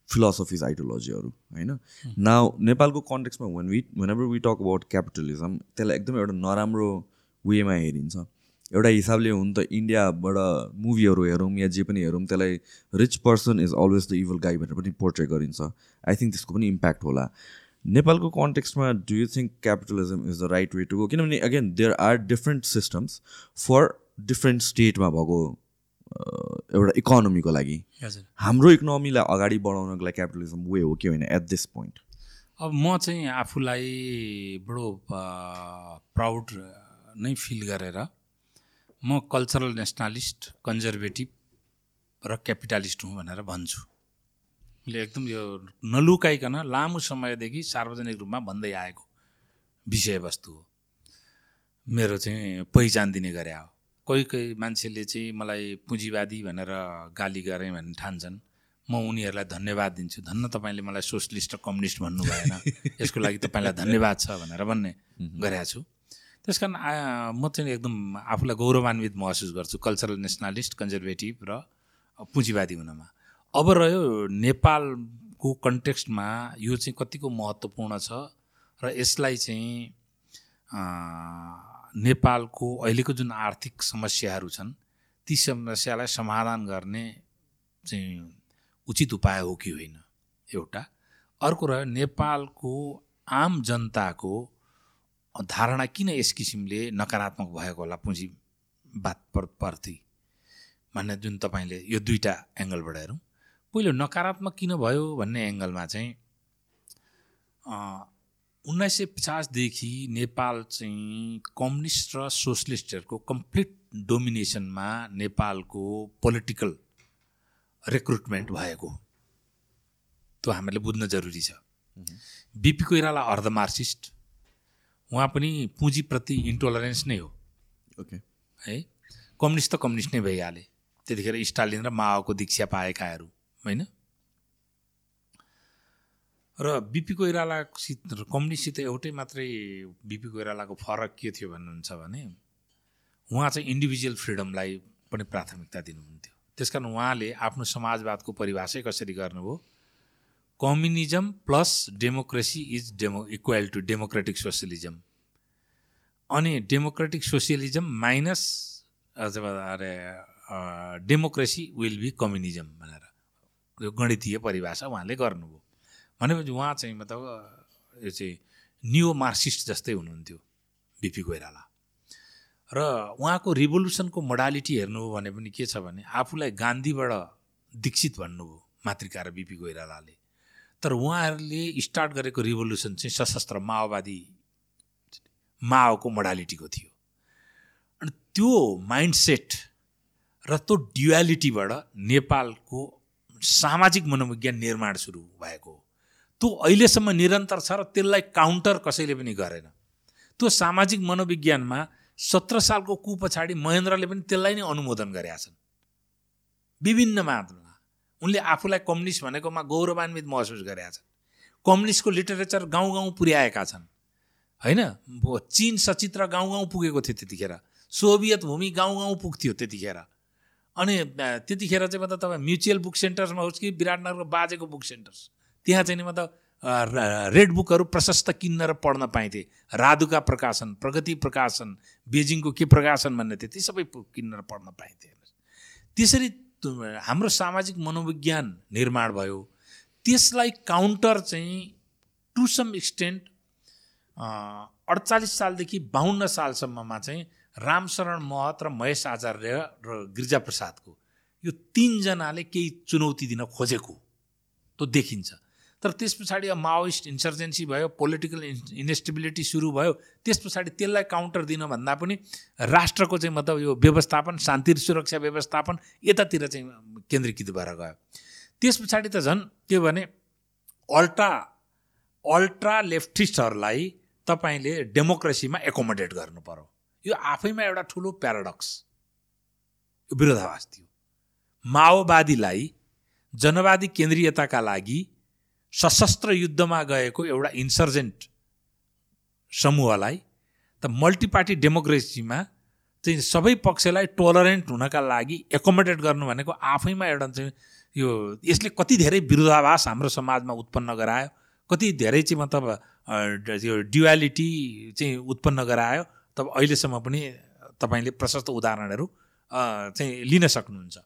philosophies आइडियोलोजीहरू होइन now नेपालको कन्टेक्समा when we whenever we talk about capitalism त्यसलाई एकदमै एउटा नराम्रो वेमा हेरिन्छ एउटा हिसाबले हुन त इन्डियाबाट मुभीहरू हेरौँ या जे पनि हेरौँ त्यसलाई rich person is always the evil guy भनेर पनि पोर्ट्रे गरिन्छ। आई थिङ्क त्यसको पनि इम्प्याक्ट होला। नेपालको कन्टेक्स्टमा do you think capitalism is the right way to go किनभने again there are different systems for different स्टेटमा भएको एउटा इकोनोमीको लागि। हाम्रो इकोनोमीलाई अगाडि बढाउनको लागि क्यापिटलिजम वे हो कि होइन एट दिस पोइन्ट अब म चाहिँ आफूलाई बडो प्राउड नै फिल गरेर म कल्चरल नेसनलिस्ट कन्जर्भेटिभ र क्यापिटलिस्ट हुँ भनेर भन्छु। मैले एकदम यो नलुकाइकन लामो समयदेखि सार्वजनिक रूपमा भन्दै आएको विषयवस्तु हो। मेरो चाहिँ पहिचान दिने गरे हो। कोही कोही मान्छेले चाहिँ मलाई पुँजीवादी भनेर गाली गरेँ भने ठान्छन्। म उनीहरूलाई धन्यवाद दिन्छु। धन्न तपाईँले मलाई सोसलिस्ट र कम्युनिस्ट भन्नु भएन यसको लागि तपाईँलाई धन्यवाद छ भनेर भन्ने गरेको छु। त्यस कारण म चाहिँ एकदम आफूलाई गौरवान्वित महसुस गर्छु कल्चरल नेसनलिस्ट कन्जर्भेटिभ र पुँजीवादी हुनमा। अब रह्यो नेपालको कन्टेक्स्टमा यो चाहिँ कतिको महत्त्वपूर्ण छ र यसलाई चाहिँ नेपालको अहिलेको जुन आर्थिक समस्याहरू छन् ती समस्यालाई समाधान गर्ने चाहिँ उचित उपाय हो कि होइन? एउटा। अर्को रह्यो नेपालको आम जनताको धारणा किन यस किसिमले नकारात्मक भएको होला? पुँजीवाद प्रति भन्ने जुन तपाईँले यो दुईवटा एङ्गलबाट हेरौँ। पहिलो नकारात्मक किन भयो भन्ने एङ्गलमा चाहिँ उन्नाइस सय पचासदेखि नेपाल चाहिँ कम्युनिस्ट र सोसलिस्टहरूको कम्प्लिट डोमिनेसनमा नेपालको पोलिटिकल रिक्रुटमेन्ट भएको त्यो हामीले बुझ्न जरुरी छ। बिपी कोइराला अर्ध मार्क्सिस्ट उहाँ पनि पुँजीप्रति इन्टोलरेन्स नै हो। ओके है? कम्युनिस्ट त कम्युनिस्ट नै भइहाले। त्यतिखेर स्टालिन र माओको दीक्षा पाएकाहरू होइन? र बिपी कोइरालासित कम्युनिस्टसित एउटै मात्रै बिपी कोइरालाको फरक के थियो भन्नुहुन्छ भने उहाँ चाहिँ इन्डिभिजुअल फ्रिडमलाई पनि प्राथमिकता दिनुहुन्थ्यो। त्यस कारण उहाँले आफ्नो समाजवादको परिभाषै कसरी गर्नुभयो communism plus democracy is demo equal to democratic socialism अनि डेमोक्रेटिक सोसियलिजम माइनस अरे डेमोक्रेसी विल बी कम्युनिजम भनेर। यो गणितीय परिभाषा उहाँले गर्नुभयो। भनेपछि उहाँ चाहिँ मतलब यो चाहिँ न्यु मार्क्सिस्ट जस्तै हुनुहुन्थ्यो बिपी कोइराला। र उहाँको रिभोल्युसनको मोडालिटी हेर्नु भने पनि के छ भने आफूलाई गान्धीबाट दीक्षित भन्नुभयो मातृका र बिपी कोइरालाले। तर उहाँहरूले स्टार्ट गरेको रिभोल्युसन चाहिँ सशस्त्र माओवादी माओको मोडालिटीको थियो। अनि त्यो माइन्डसेट र त्यो ड्युएलिटीबाट नेपालको सामाजिक मनोविज्ञान निर्माण सुरु भएको। हो त्यो अहिलेसम्म निरन्तर छ र त्यसलाई काउन्टर कसैले पनि गरेन। त्यो सामाजिक मनोविज्ञानमा सत्र सालको कु पछाडि महेन्द्रले पनि त्यसलाई नै अनुमोदन गरेका छन्। विभिन्न मात्रामा उनले आफूलाई कम्युनिस्ट भनेकोमा गौरवान्वित महसुस गरेका छन्। कम्युनिस्टको लिटरेचर गाउँ गाउँ पुर्याएका छन्। होइन? चिन सचित्र गाउँ गाउँ पुगेको थियो त्यतिखेर। सोभियत भूमि गाउँ गाउँ पुग्थ्यो त्यतिखेर। अनि त्यतिखेर चाहिँ मतलब तपाईँ म्युचुअल बुक सेन्टर्समा होस् कि विराटनगरको बाजेको बुक सेन्टर्स त्यहाँ चाहिँ नि मतलब रेड बुकहरू प्रशस्त किन्न र पढ्न पाइन्थे राधुका प्रकाशन प्रगति प्रकाशन बेजिङको के प्रकाशन भन्ने थियो ती सबै किन्न र पढ्न पाइन्थे त्यसरी हाम्रो सामाजिक मनोविज्ञान निर्माण भयो। त्यसलाई काउन्टर चाहिँ टु सम एक्सटेन्ट अडचालिस सालदेखि बाहन्न सालसम्ममा चाहिँ रामशरण महत र महेश आचार्य र गिरिजाप्रसादको यो तिनजनाले केही चुनौती दिन खोजेको त्यो देखिन्छ। तर त्यस पछाडि अब माओइस्ट इन्सर्जेन्सी भयो पोलिटिकल इन्स्टेबिलिटी सुरु भयो त्यस पछाडि त्यसलाई काउन्टर दिन भन्दा पनि राष्ट्रको चाहिँ मतलब यो व्यवस्थापन शान्ति सुरक्षा व्यवस्थापन यतातिर चाहिँ केन्द्रीकृत भएर गयो। त्यस पछाडि त झन् के भने अल्ट्रा अल्ट्रा लेफ्टिस्टहरूलाई तपाईँले डेमोक्रेसीमा एकोमोडेट गर्नु पर्यो। यो आफैमा एउटा ठुलो प्याराडक्स विरोधाभास थियो। माओवादीलाई जनवादी केन्द्रीयताका लागि सशस्त्र युद्धमा गएको एउटा इन्सर्जेन्ट समूहलाई त मल्टिपार्टी डेमोक्रेसीमा चाहिँ सबै पक्षलाई टोलरेन्ट हुनका लागि एकोमोडेट गर्नु भनेको आफैमा एउटा चाहिँ यो यसले कति धेरै विरोधाभास हाम्रो समाजमा उत्पन्न गरायो कति धेरै चाहिँ मतलब यो ड्युवालिटी चाहिँ उत्पन्न गरायो तब अहिलेसम्म पनि तपाईँले प्रशस्त उदाहरणहरू चाहिँ लिन सक्नुहुन्छ।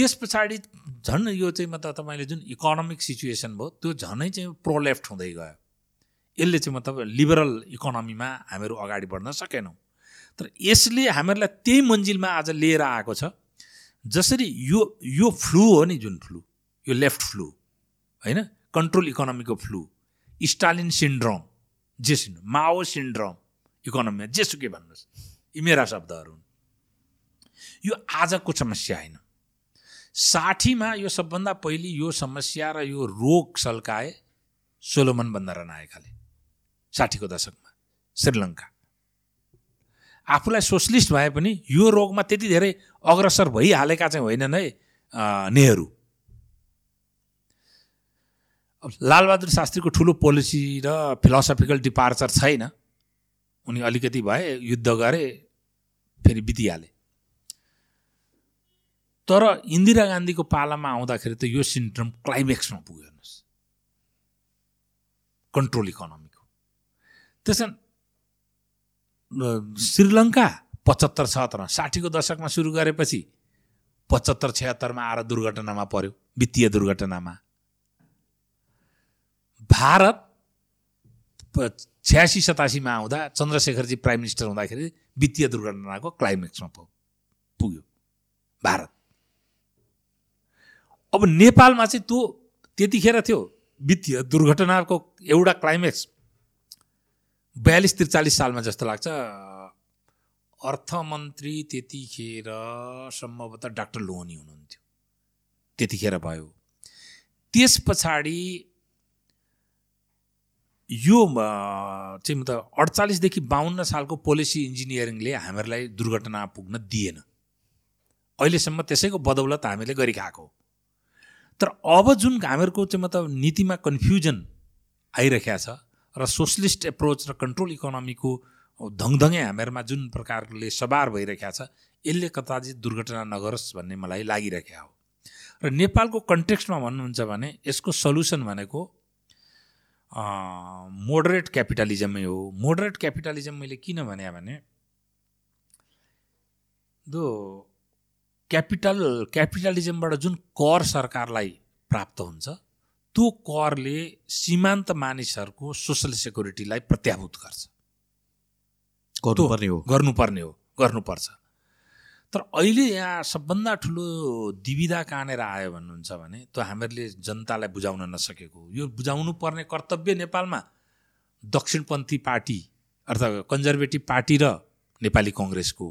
त्यस पछाडि झन् यो चाहिँ मतलब तपाईँले जुन इकोनोमिक सिचुएसन भयो त्यो झनै चाहिँ प्रो लेफ्ट हुँदै गयो। यसले चाहिँ मतलब लिबरल इकोनोमीमा हामीहरू अगाडि बढ्न सकेनौँ। तर यसले हामीहरूलाई त्यही मन्जिलमा आज लिएर आएको छ जसरी यो यो फ्लू हो नि जुन फ्लू यो लेफ्ट फ्लू होइन? कन्ट्रोल इकोनोमीको फ्लू स्टालिन सिन्ड्रोम जे माओ सिन्ड्रोम इकोनोमीमा जेसुकै भन्नुहोस् यी मेरा शब्दहरू हुन्। यो आजको समस्या होइन। साठीमा यो सबभन्दा पहिले यो समस्या र यो रोग सल्काए सोलोमन बन्दरनायकाले साठीको दशकमा श्रीलङ्का। आफूलाई सोसलिस्ट भए पनि यो रोगमा त्यति धेरै अग्रसर भइहालेका चाहिँ होइनन् है नेहरू। लालबहादुर शास्त्रीको ठुलो पोलिसी र फिलोसफिकल डिपार्चर छैन। उनी अलिकति भए युद्ध गरे फेरि बितिहाले। तर इन्दिरा गान्धीको पालामा आउँदाखेरि त यो सिन्ड्रम क्लाइमेक्समा पुग्यो हेर्नुहोस् कन्ट्रोल इकोनोमीको। त्यस श्रीलङ्का पचहत्तर छहत्तर साठीको दशकमा सुरु गरेपछि पचहत्तर छत्तरमा आएर दुर्घटनामा पर्यो वित्तीय दुर्घटनामा। भारत छ्यासी सतासीमा आउँदा चन्द्रशेखरजी प्राइम मिनिस्टर हुँदाखेरि वित्तीय दुर्घटनाको क्लाइमेक्समा पुग्यो भारत। अब नेपालमा चाहिँ त्यो त्यतिखेर थियो वित्तीय दुर्घटनाको एउटा क्लाइमेक्स बयालिस त्रिचालिस सालमा जस्तो लाग्छ। अर्थमन्त्री त्यतिखेर सम्भवतः डाक्टर लोहनी हुनुहुन्थ्यो। त्यतिखेर भयो। त्यस पछाडि यो चाहिँ म त अडचालिसदेखि बाहन्न सालको पोलिसी इन्जिनियरिङले हामीहरूलाई दुर्घटना पुग्न दिएन। अहिलेसम्म त्यसैको बदौलत हामीले गरिखाएको तर अब जुन हामीहरूको चाहिँ मतलब नीतिमा कन्फ्युजन आइरहेको छ र सोसलिस्ट एप्रोच र कन्ट्रोल इकोनोमीको धङधङै हामीहरूमा जुन प्रकारले सवार भइरहेको छ यसले कता चाहिँ दुर्घटना नगरोस् भन्ने मलाई लागिरहेको हो। र नेपालको कन्टेक्स्टमा भन्नुहुन्छ भने यसको सल्युसन भनेको मोडरेट क्यापिटलिजमै हो। मोडरेट क्यापिटलिजम मैले किन भने दो क्यापिटल क्यापिटलिजमबाट जुन कर सरकारलाई प्राप्त हुन्छ त्यो करले सीमान्त मानिसहरूको सोसल सेक्युरिटीलाई प्रत्याभूत गर्छ। गर्नुपर्ने हो। गर्नुपर्ने हो गर्नुपर्छ। तर अहिले यहाँ सबभन्दा ठुलो दिविधा कहाँनिर आयो भन्नुहुन्छ भने त्यो हामीहरूले जनतालाई बुझाउन नसकेको यो बुझाउनु पर्ने कर्तव्य नेपालमा दक्षिणपन्थी पार्टी अर्थात् कन्जर्भेटिभ पार्टी र नेपाली कङ्ग्रेसको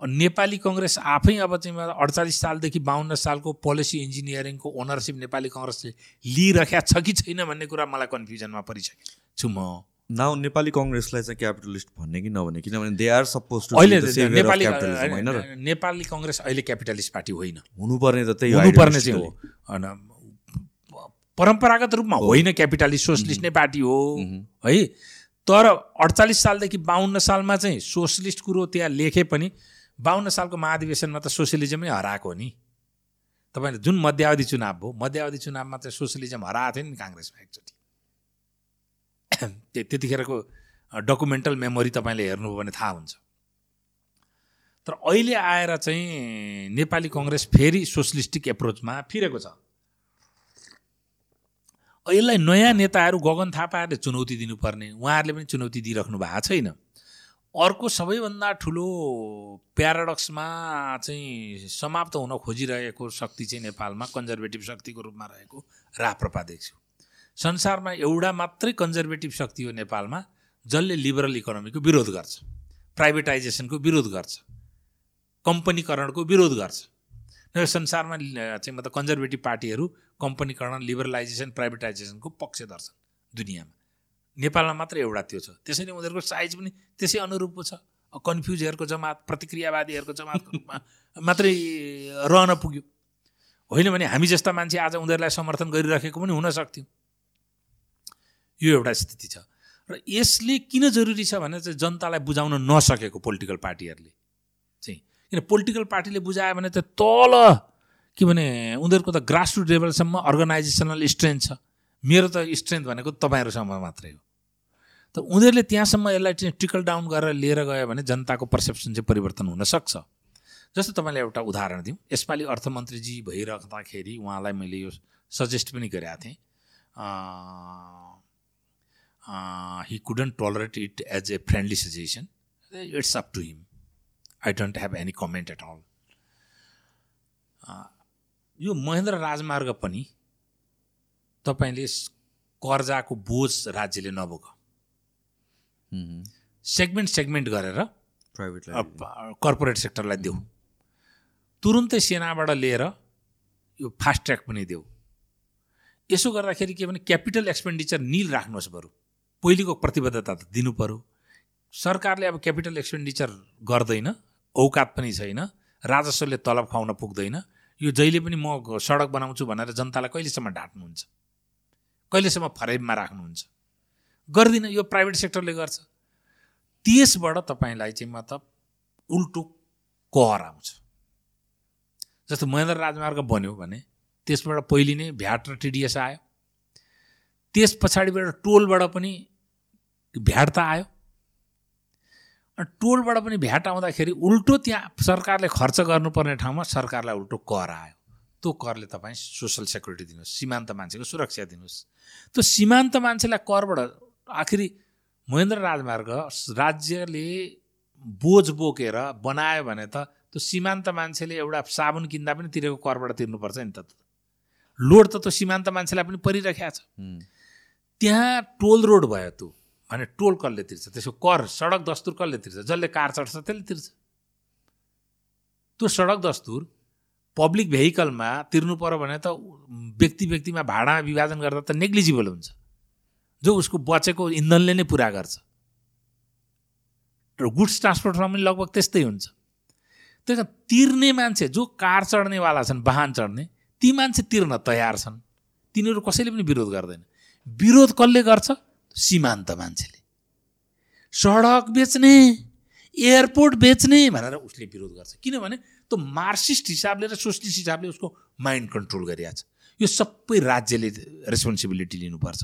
नेपाली कङ्ग्रेस आफै अब चाहिँ अडचालिस सालदेखि बाहन्न सालको पोलिसी इन्जिनियरिङको ओनरसिप नेपाली कङ्ग्रेसले लिइरहेको छ कि छैन भन्ने कुरा मलाई कन्फ्युजनमा परिसकेको छु म। नाउ नेपाली कङ्ग्रेसलाई चाहिँ क्यापिटलिस्ट भन्ने कि नभने किनभने दे आर सपोज अहिले नेपाली नेपाली कङ्ग्रेस अहिले क्यापिटलिस्ट पार्टी होइन। हुनुपर्ने त त्यही हुनुपर्ने चाहिँ हो। होइन परम्परागत रूपमा होइन क्यापिटलिस्ट सोसलिस्ट नै पार्टी हो है? तर अडचालिस सालदेखि बाहन्न सालमा चाहिँ सोसलिस्ट कुरो त्यहाँ लेखे पनि बाहन्न सालको महाधिवेशनमा त सोसियलिजमै हराएको नि। तपाईँले जुन मध्यावधि चुनाव भयो मध्यावधि चुनावमा चाहिँ सोसियलिजम हराएको थियो नि काङ्ग्रेसमा एकचोटि। त्यतिखेरको डकुमेन्टल मेमोरी तपाईँले हेर्नुभयो भने थाहा हुन्छ। तर अहिले आएर चाहिँ नेपाली कङ्ग्रेस फेरि सोसलिस्टिक एप्रोचमा फिरेको छ। यसलाई नयाँ नेताहरू गगन थापाहरूले चुनौती दिनुपर्ने उहाँहरूले पनि चुनौती दिइराख्नु भएको छैन। अर्को सबैभन्दा ठुलो प्याराडक्समा चाहिँ समाप्त हुन खोजिरहेको शक्ति चाहिँ नेपालमा कन्जर्भेटिभ शक्तिको रूपमा रहेको राप्रपा देख्छु। संसारमा एउटा मात्रै कन्जर्भेटिभ शक्ति हो नेपालमा जसले लिबरल इकोनोमीको विरोध गर्छ प्राइभेटाइजेसनको विरोध गर्छ कम्पनीकरणको विरोध गर्छ। संसारमा चाहिँ मतलब कन्जर्भेटिभ पार्टीहरू कम्पनीकरण लिबरलाइजेसन प्राइभेटाइजेसनको पक्षधर्छन् दुनियाँमा। नेपालमा मात्र एउटा त्यो छ। त्यसैले उनीहरूको साइज पनि त्यसै अनुरूपको छ। कन्फ्युजहरूको जमात प्रतिक्रियावादीहरूको जमातको रूपमा मात्रै रहन पुग्यो। होइन भने हामी जस्ता मान्छे आज उनीहरूलाई समर्थन गरिराखेको पनि हुन सक्थ्यो। यो एउटा स्थिति छ। र यसले किन जरुरी छ भने चाहिँ जनतालाई बुझाउन नसकेको पोलिटिकल पार्टीहरूले चाहिँ किन पोलिटिकल पार्टीले बुझायो भने त तल के भने उनीहरूको त ग्रासरुट लेभलसम्म अर्गनाइजेसनल स्ट्रेन्थ छ। मेरो त स्ट्रेन्थ भनेको तपाईँहरूसम्म मात्रै हो। त उनीहरूले त्यहाँसम्म यसलाई चाहिँ ट्रिकल डाउन गरेर लिएर गयो भने जनताको पर्सेप्सन चाहिँ परिवर्तन हुनसक्छ जस्तो तपाईँलाई एउटा उदाहरण दिउँ। यसपालि अर्थमन्त्रीजी भइराख्दाखेरि उहाँलाई मैले यो सजेस्ट पनि गरेको थिएँ। He couldn't tolerate it as a friendly suggestion it's up to him I don't have any comment at all यो महेन्द्र राजमार्ग पनि तपाईँले कर्जाको बोझ राज्यले नबोक। सेगमेन्ट सेगमेन्ट गरेर प्राइभेट कर्पोरेट सेक्टरलाई देऊ तुरुन्तै सेनाबाट लिएर यो फास्ट ट्र्याक पनि देऊ यसो गर्दाखेरि के भने क्यापिटल एक्सपेन्डिचर निल राख्नुहोस् बरु। पहिलेको प्रतिबद्धता त दिनु पऱ्यो सरकारले अब क्यापिटल एक्सपेन्डिचर गर्दैन औकात पनि छैन राजस्वले तलब खुवाउन पुग्दैन। यो जहिले पनि म सडक बनाउँछु भनेर जनतालाई कहिलेसम्म ढाँट्नुहुन्छ? कहिलेसम्म फरेबमा राख्नुहुन्छ? गर्दिनँ यो प्राइभेट सेक्टरले गर्छ। त्यसबाट तपाईँलाई चाहिँ मतलब उल्टो कर आउँछ। जस्तो महेन्द्र राजमार्ग बन्यो भने त्यसबाट पहिले नै भ्याट र टिडिएस आयो। त्यस पछाडिबाट टोलबाट पनि भ्याट त आयो। टोलबाट पनि भ्याट आउँदाखेरि उल्टो त्यहाँ सरकारले खर्च गर्नुपर्ने ठाउँमा सरकारलाई उल्टो कर आयो। त्यो करले तपाईँ सोसल सेक्युरिटी दिनुहोस् सीमान्त मान्छेको सुरक्षा दिनुहोस्। त्यो सीमान्त मान्छेलाई करबाट आखिरी महेन्द्र राजमार्ग राज्यले बोझ बोकेर बनायो भने त त्यो सीमान्त मान्छेले एउटा साबुन किन्दा पनि तिरेको करबाट तिर्नुपर्छ नि त लोड त त्यो सीमान्त मान्छेलाई पनि परिरहेको छ। त्यहाँ टोल रोड भयो त्यो भने टोल कसले तिर्छ? त्यसको कर सडक दस्तुर कसले तिर्छ? जसले कार चढ्छ त्यसले तिर्छ। त्यो सडक दस्तुर पब्लिक भेहिकलमा तिर्नु पऱ्यो भने त व्यक्ति व्यक्तिमा भाडामा विभाजन गर्दा त नेग्लिजिबल हुन्छ। जो उसको बचेको इन्धनले नै पुरा गर्छ। र गुड्स ट्रान्सपोर्टमा पनि लगभग त्यस्तै हुन्छ। त्यही कारण तिर्ने मान्छे जो कार चढ्नेवाला छन् वाहन चढ्ने ती मान्छे तिर्न तयार छन्। तिनीहरू कसैले पनि विरोध गर्दैन। विरोध कसले गर्छ? सीमान्त मान्छेले। सडक बेच्ने एयरपोर्ट बेच्ने भनेर उसले विरोध गर्छ। किनभने त्यो मार्क्सिस्ट हिसाबले र सोसलिस्ट हिसाबले उसको माइन्ड कन्ट्रोल गरिरहेको छ यो सबै राज्यले रेस्पोन्सिबिलिटी लिनुपर्छ।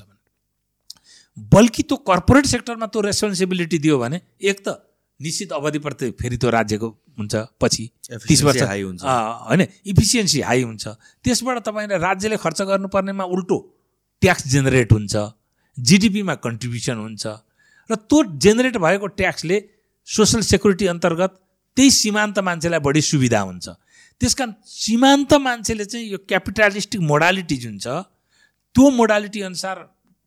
बल्कि त्यो कर्पोरेट सेक्टरमा त्यो रेस्पोन्सिबिलिटी दियो भने एक त निश्चित अवधिप्रति फेरि त्यो राज्यको हुन्छ पछि तिस वर्ष। high हुन्छ। होइन इफिसियन्सी हाई हुन्छ। त्यसबाट तपाईँले राज्यले खर्च गर्नुपर्नेमा उल्टो ट्याक्स जेनेरेट हुन्छ जिडिपीमा कन्ट्रिब्युसन हुन्छ र त्यो जेनेरेट भएको ट्याक्सले सोसल सेक्युरिटी अन्तर्गत त्यही सीमान्त मान्छेलाई बढी सुविधा हुन्छ। त्यस कारण सीमान्त मान्छेले चाहिँ यो क्यापिटलिस्टिक मोडालिटी जुन छ त्यो मोडालिटी अनुसार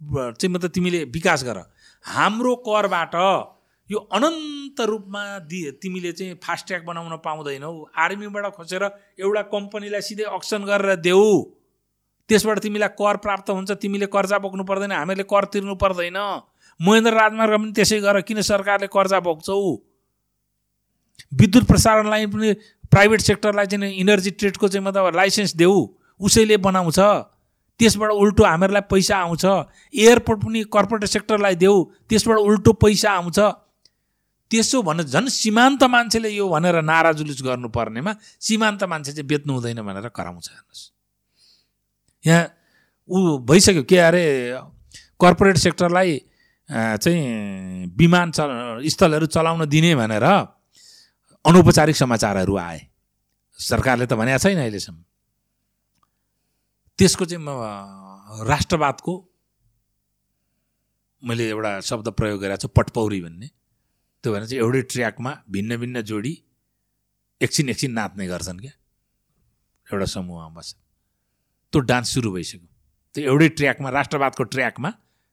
चाहिँ मतलब तिमीले विकास गर। हाम्रो करबाट यो अनन्त रूपमा दि तिमीले चाहिँ फास्ट्याग बनाउन पाउँदैनौ। आर्मीबाट खोसेर एउटा कम्पनीलाई सिधै अक्सन गरेर देऊ। त्यसबाट तिमीलाई कर प्राप्त हुन्छ तिमीले कर्जा बोक्नु पर्दैन हामीहरूले कर तिर्नु पर्दैन। महेन्द्र राजमार्ग पनि त्यसै गर किन सरकारले कर्जा बोक्छौ? विद्युत प्रसारण लाइन पनि प्राइभेट सेक्टरलाई चाहिँ इनर्जी ट्रेडको चाहिँ मतलब लाइसेन्स देऊ। उसैले बनाउँछ। त्यसबाट उल्टो हामीहरूलाई पैसा आउँछ। एयरपोर्ट पनि कर्पोरेट सेक्टरलाई देऊ त्यसबाट उल्टो पैसा आउँछ। त्यसो भने झन् सीमान्त मान्छेले यो भनेर नारा जुलुस गर्नुपर्नेमा सीमान्त मान्छे चाहिँ बेच्नु हुँदैन भनेर कराउँछ हेर्नुहोस्। यहाँ ऊ भइसक्यो के अरे कर्पोरेट सेक्टरलाई चाहिँ विमान चल स्थलहरू चलाउन दिने भनेर अनौपचारिक समाचारहरू आए। सरकारले त भनेको छैन अहिलेसम्म। त्यसको चाहिँ म राष्ट्रवादको मैले एउटा शब्द प्रयोग गरेको छु पटपौरी भन्ने। त्यो भने चाहिँ एउटै ट्र्याकमा भिन्न भिन्न जोडी एकछिन एकछिन नाच्ने गर्छन् क्या। एउटा समूहमा बस। त्यो डान्स सुरु भइसक्यो। त्यो एउटै ट्र्याकमा राष्ट्रवादको ट्र्याकमा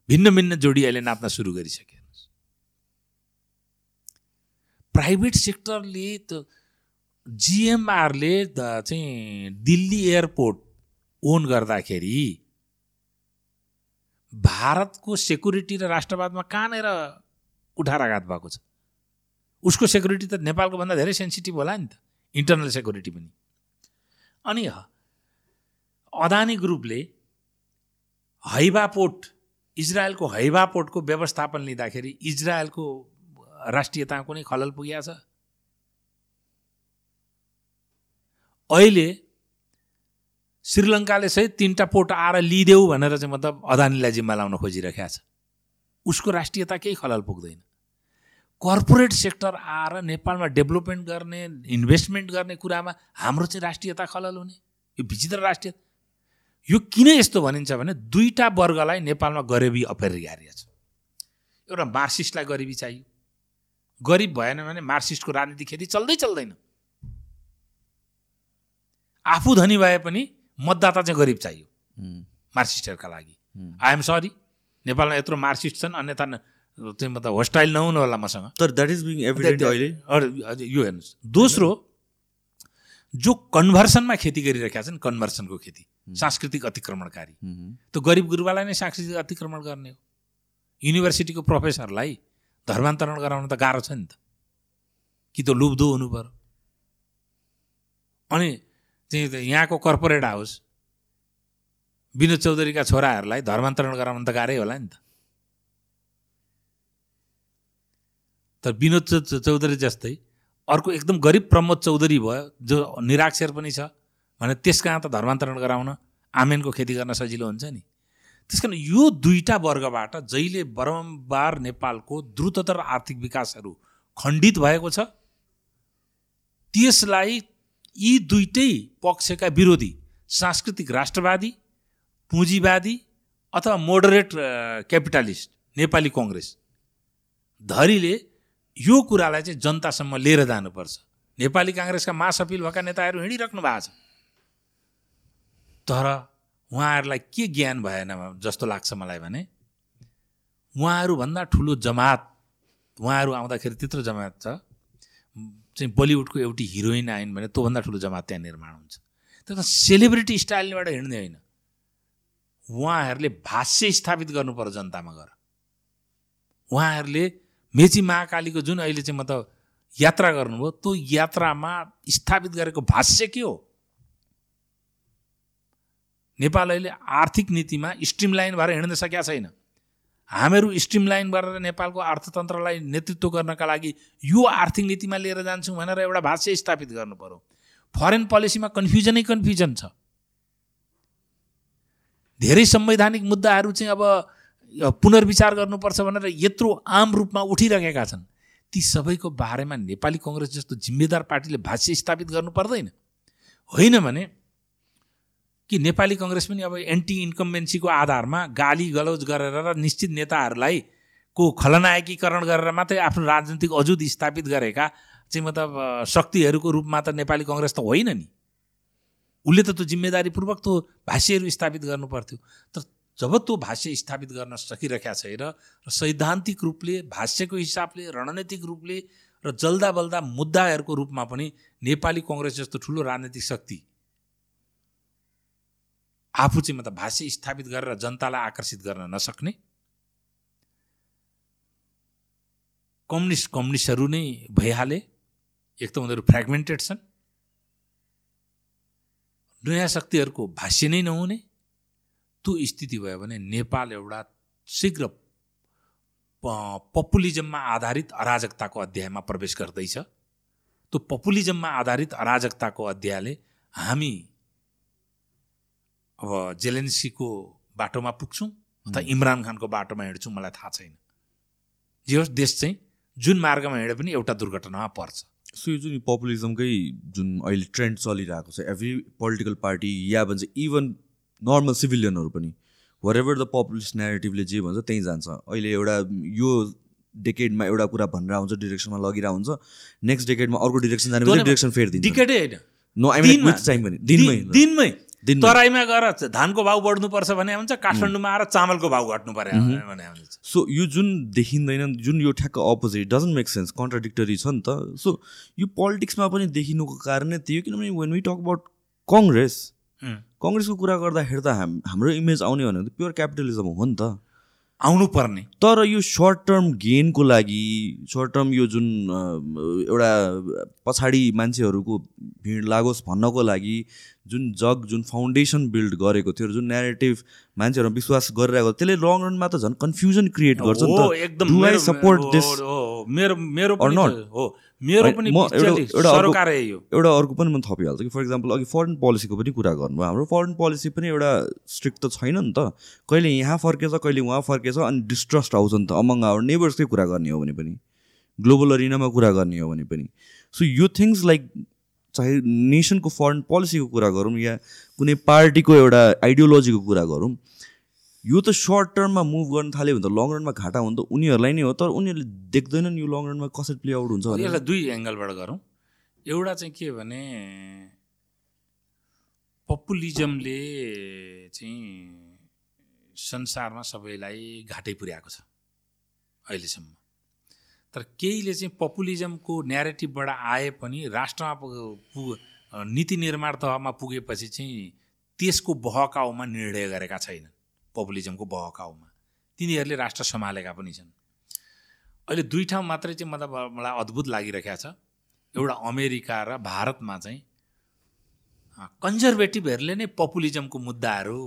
भिन्न भिन्न जोडी अहिले नाच्न सुरु गरिसके प्राइभेट सेक्टरले त जिएमआरले चाहिँ दिल्ली एयरपोर्ट ओन गर्दाखेरि भारतको सेक्युरिटी र राष्ट्रवादमा कहाँनिर कुठाराघात भएको छ? उसको सेक्युरिटी त नेपालको भन्दा धेरै सेन्सिटिभ होला नि त इन्टरनल सेक्युरिटी पनि। अनि अदानी ग्रुपले हैबा पोर्ट इजरायलको हैबा पोर्टको व्यवस्थापन लिँदाखेरि इजरायलको राष्ट्रियतामा कुनै खलल पुगेको छ? अहिले श्रीलङ्काले सहित तिनवटा पोर्ट आएर लिदेऊ भनेर चाहिँ मतलब अदानीलाई जिम्मा लाउन खोजिरहेको छ। उसको राष्ट्रियता केही खलल पुग्दैन। कर्पोरेट सेक्टर आएर नेपालमा डेभलपमेन्ट गर्ने इन्भेस्टमेन्ट गर्ने कुरामा हाम्रो चाहिँ राष्ट्रियता खलल हुने। यो विचित्र राष्ट्रिय यो किन यस्तो भनिन्छ भने दुईवटा वर्गलाई नेपालमा गरिबी अपरिहार्य छ। एउटा मार्क्सिस्टलाई गरिबी चाहियो। गरिब भएन भने मार्क्सिस्टको राजनीति खेती चल्दै चल्दैन। आफू धनी भए पनि मतदाता चाहिँ गरिब चाहियो। मार्क्सिस्टहरूका लागि। आइएम सरी नेपालमा यत्रो मार्क्सिस्ट छन् अन्यथा चाहिँ मतलब होस्टाइल नहुनु होला मसँग। तर द्याट इज बिङ एभिडेन्ट अहिले। यो हेर्नुहोस्। दोस्रो जो कन्भर्सनमा खेती गरिरहेका छन् कन्भर्सनको खेती। सांस्कृतिक अतिक्रमणकारी। त्यो गरिब गुरुबालाई नै सांस्कृतिक अतिक्रमण गर्ने हो। युनिभर्सिटीको प्रोफेसरलाई धर्मान्तरण गराउन त गाह्रो छ नि त। कि त लुब्धो हुनु पर्यो? अनि चाहिँ यहाँको कर्पोरेट हाउस विनोद चौधरीका छोराहरूलाई धर्मान्तरण गराउन त गाह्रै होला नि त। तर विनोद चौधरी जस्तै अर्को एकदम गरिब प्रमोद चौधरी भयो जो निराक्षर पनि छ भने त्यस कहाँ त धर्मान्तरण गराउन आमेनको खेती गर्न सजिलो हुन्छ नि। त्यस कारण यो दुईटा वर्गबाट जहिले बारम्बार नेपालको द्रुततर आर्थिक विकासहरू खण्डित भएको छ त्यसलाई यी दुइटै पक्षका विरोधी सांस्कृतिक राष्ट्रवादी पुँजीवादी अथवा मोडरेट क्यापिटालिस्ट नेपाली कङ्ग्रेस। धरीले यो कुरालाई चाहिँ जनतासम्म लिएर जानुपर्छ। नेपाली काङ्ग्रेसका महासपिल भएका नेताहरू हिँडिराख्नु भएको छ। तर उहाँहरूलाई के ज्ञान भएन जस्तो लाग्छ मलाई भने उहाँहरूभन्दा ठुलो जमात उहाँहरू आउँदाखेरि त्यत्रो जमात छ। चाहिँ बलिउडको एउटी हिरोइन आइन् भने त्योभन्दा ठुलो जमात त्यहाँ निर्माण हुन्छ। तर सेलिब्रिटी स्टाइलबाट हिँड्ने होइन। उहाँहरूले भाष्य स्थापित गर्नु पर्यो जनतामा गएर। उहाँहरूले मेची महाकालीको जुन अहिले चाहिँ मतलब यात्रा गर्नुभयो त्यो यात्रामा स्थापित गरेको भाष्य के हो? नेपाल अहिले आर्थिक नीतिमा स्ट्रिमलाइन भएर हिँड्न सकेका छैन। हामीहरू स्ट्रिमलाइन गरेर नेपालको अर्थतन्त्रलाई नेतृत्व गर्नका लागि यो आर्थिक नीतिमा लिएर जान्छौँ भनेर एउटा भाष्य स्थापित गर्नु पर्यो। फरेन पोलिसीमा कन्फ्युजनै कन्फ्युजन छ। धेरै संवैधानिक मुद्दाहरू चाहिँ अब पुनर्विचार गर्नुपर्छ भनेर यत्रो आम रूपमा उठिरहेका छन्। ती सबैको बारेमा नेपाली कङ्ग्रेस जस्तो जिम्मेदार पार्टीले भाष्य स्थापित गर्नु पर्दैन। होइन भने कि नेपाली कङ्ग्रेस पनि अब एन्टी इन्कम्बेन्सीको आधारमा गाली गलौज गरेर र निश्चित नेताहरूलाई को खलनायकीकरण गरेर मात्रै आफ्नो राजनीतिक अजुत स्थापित गरेका चाहिँ मतलब शक्तिहरूको रूपमा त नेपाली कङ्ग्रेस त होइन नि। उसले त त्यो जिम्मेदारीपूर्वक त्यो भाष्यहरू स्थापित गर्नु पर्थ्यो तर जब त्यो भाष्य स्थापित गर्न सकिरहेका छैन र सैद्धान्तिक रूपले भाष्यको हिसाबले रणनैतिक रूपले र जल्दा बल्दा मुद्दाहरूको रूपमा पनि नेपाली कङ्ग्रेस जस्तो ठुलो राजनैतिक शक्ति आफू चाहिँ मतलब भाष्य स्थापित गरेर जनतालाई आकर्षित गर्न नसक्ने। कम्युनिस्ट कम्युनिस्टहरू नै भइहाले एक त उनीहरू फ्रेगमेन्टेड छन्। नयाँ शक्तिहरूको भाष्य नै नहुने। त्यो स्थिति भयो भने नेपाल एउटा शीघ्र पपुलिजममा आधारित अराजकताको अध्यायमा प्रवेश गर्दैछ। त्यो पपुलिजममा आधारित अराजकताको अध्यायले हामी अब जेलेन्सीको बाटोमा पुग्छौँ अथवा इमरान खानको बाटोमा हिँड्छौँ मलाई थाहा छैन। जे होस् देश चाहिँ जुन मार्गमा हिँडे पनि एउटा दुर्घटनामा पर्छ। सो यो जुन पपुलिजमकै जुन अहिले ट्रेन्ड चलिरहेको छ एभ्री पोलिटिकल पार्टी या भन्छ इभन नर्मल सिभिलियनहरू पनि वर एभर द पपुलिस्ट नेगेटिभले जे भन्छ त्यहीँ जान्छ। अहिले एउटा यो डेकेडमा एउटा कुरा भनेर आउँछ डिरेक्सनमा लगिरहेको हुन्छ नेक्स्ट डेकेडमा अर्को डिरेक्सन जाने डिरेक्सन फेरिदिन्छ डिकेडै होइन। No I mean with time पनि। दिनमै दिनमै। तराईमा गएर धानको भाउ बढ्नुपर्छ भने हुन्छ काठमाडौँमा आएर चामलको भाउ घट्नु पर्यो भने हुन्छ। सो यो जुन देखिँदैन जुन यो ठ्याक्क opposite doesn't make sense contradictory छ नि त। सो यो पोलिटिक्समा पनि देखिनुको कारण नै त्यही हो किनभने when we talk about Congress कङ्ग्रेसको कुरा गर्दाखेरि त हाम हाम्रो इमेज आउने भनेको त प्योर क्यापिटलिजम हो नि त। आउनु पर्ने तर यो सर्ट टर्म गेनको लागि सर्ट टर्म यो जुन एउटा पछाडि मान्छेहरूको भिड लागोस् भन्नको लागि जुन जग जुन फाउन्डेसन बिल्ड गरेको थियो जुन नेरेटिभ मान्छेहरूमा विश्वास गरिरहेको त्यसले लङ रनमा त झन् कन्फ्युजन क्रिएट गर्छ नि त। एकदम सपोर्ट दिस मेरो मेरो हो। मेरो पनि एउटा एउटा अर्को पनि म थपिहाल्छु कि फर इक्जाम्पल अघि फरेन पोलिसीको पनि कुरा गर्नुभयो। हाम्रो फरेन पोलिसी पनि एउटा स्ट्रिक्ट त छैन नि त। कहिले यहाँ फर्केछ कहिले उहाँ फर्केछ अनि डिस्ट्रस्ट आउँछ नि त अमङ आवर नेबर्सकै कुरा गर्ने हो भने पनि? ग्लोबल अरिनामा कुरा गर्ने हो भने पनि? सो यो थिङ्स लाइक चाहे नेसनको फरेन पोलिसीको कुरा गरौँ या कुनै पार्टीको एउटा आइडियोलोजीको कुरा गरौँ यो त सर्ट टर्ममा मुभ गर्न थाल्यो भने त लङ रनमा घाटा हुन्छ त उनीहरूलाई नै हो तर उनीहरूले देख्दैनन् यो लङ रनमा कसरी प्ले आउट हुन्छ यसलाई दुई एङ्गलबाट गरौँ। एउटा चाहिँ के भने पपुलिजमले चाहिँ संसारमा सबैलाई घाटै पुर्याएको छ अहिलेसम्म। तर केहीले चाहिँ पपुलिजमको न्यारेटिभबाट आए पनि राष्ट्रमा पुग नीति निर्माण तहमा पुगेपछि चाहिँ त्यसको बहकाउमा निर्णय गरेका छैनन्। पपुलिजमको बहकाउमा। तिनीहरूले राष्ट्र सम्हालेका पनि छन्। अहिले दुई ठाउँ मात्रै चाहिँ मतलब मलाई अद्भुत लागिरहेको छ। एउटा अमेरिका र भारतमा चाहिँ कन्जर्भेटिभहरूले नै पपुलिजमको मुद्दाहरू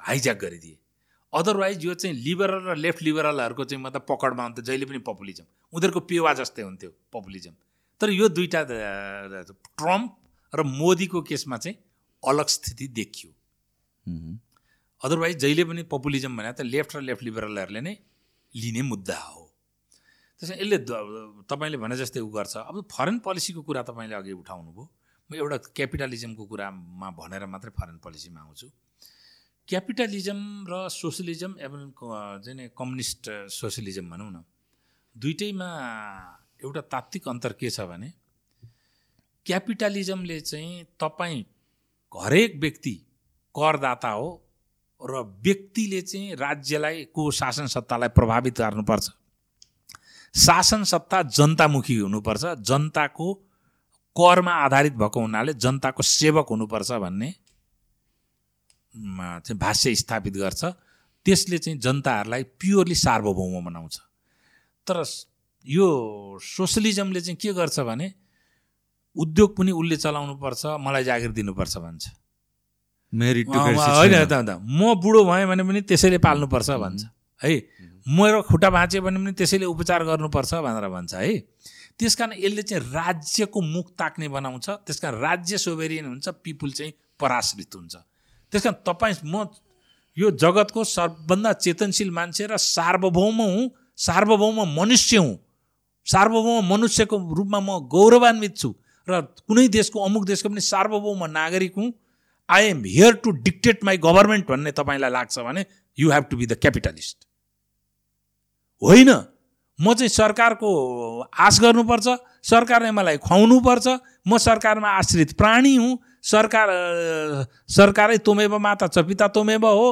हाइज्याक गरिदिए। अदरवाइज यो चाहिँ लिबरल र लेफ्ट लिबरलहरूको चाहिँ मतलब पकडमा हुन्थ्यो जहिले पनि पपुलिजम। उनीहरूको पेवा जस्तै हुन्थ्यो पपुलिजम। तर यो दुईवटा ट्रम्प र मोदीको केसमा चाहिँ अलग स्थिति देखियो। अदरवाइज जहिले पनि पपुलिजम भने त लेफ्ट र लेफ्ट लिबरलहरूले नै लिने मुद्दा हो। त्यसमा यसले तपाईँले भने जस्तै उ गर्छ अब फरेन पोलिसीको कुरा तपाईँले अघि उठाउनु भयो म एउटा क्यापिटलिजमको कुरामा भनेर मात्रै फरेन पोलिसीमा आउँछु। क्यापिटलिजम र सोसलिजम एवं क- चाहिँ कम्युनिस्ट सोसलिजम भनौँ न दुइटैमा एउटा तात्विक अन्तर के छ भने क्यापिटलिजमले चाहिँ तपाईँ हरेक व्यक्ति करदाता हो र व्यक्तिले चाहिँ राज्यलाई को शासन सत्तालाई प्रभावित गर्नुपर्छ? शासन सत्ता जनतामुखी हुनुपर्छ। जनताको करमा आधारित भएको हुनाले जनताको सेवक हुनुपर्छ भन्ने चाहिँ भाष्य स्थापित गर्छ। त्यसले चाहिँ जनताहरूलाई प्योरली सार्वभौम बनाउँछ तर यो सोसलिजमले चाहिँ के गर्छ भने उद्योग पनि उसले चलाउनुपर्छ मलाई जागिर दिनुपर्छ भन्छ। होइन म बुढो भएँ भने पनि त्यसैले पाल्नुपर्छ भन्छ। है मेरो खुट्टा भाँच्यो भने पनि त्यसैले उपचार गर्नुपर्छ भनेर भन्छ है। त्यस कारण यसले चाहिँ राज्यको मुख ताक्ने बनाउँछ त्यस कारण राज्य सोभेरियन हुन्छ पिपुल चाहिँ पराश्रित हुन्छ। त्यस कारण तपाईँ म यो जगतको सबभन्दा चेतनशील मान्छे र सार्वभौम हुँ सार्वभौम मनुष्य हुँ। सार्वभौम मनुष्यको रूपमा म गौरवान्वित छु। र कुनै देशको अमुक देशको पनि सार्वभौम नागरिक हुँ। I am here to dictate my government भन्ने तपाईँलाई लाग्छ भने you have to be the capitalist होइन म चाहिँ सरकारको आश गर्नुपर्छ सरकारले मलाई खुवाउनुपर्छ म सरकारमा आश्रित प्राणी हुँ सरकार सरकारै तोमेब माता च पिता तोमेब हो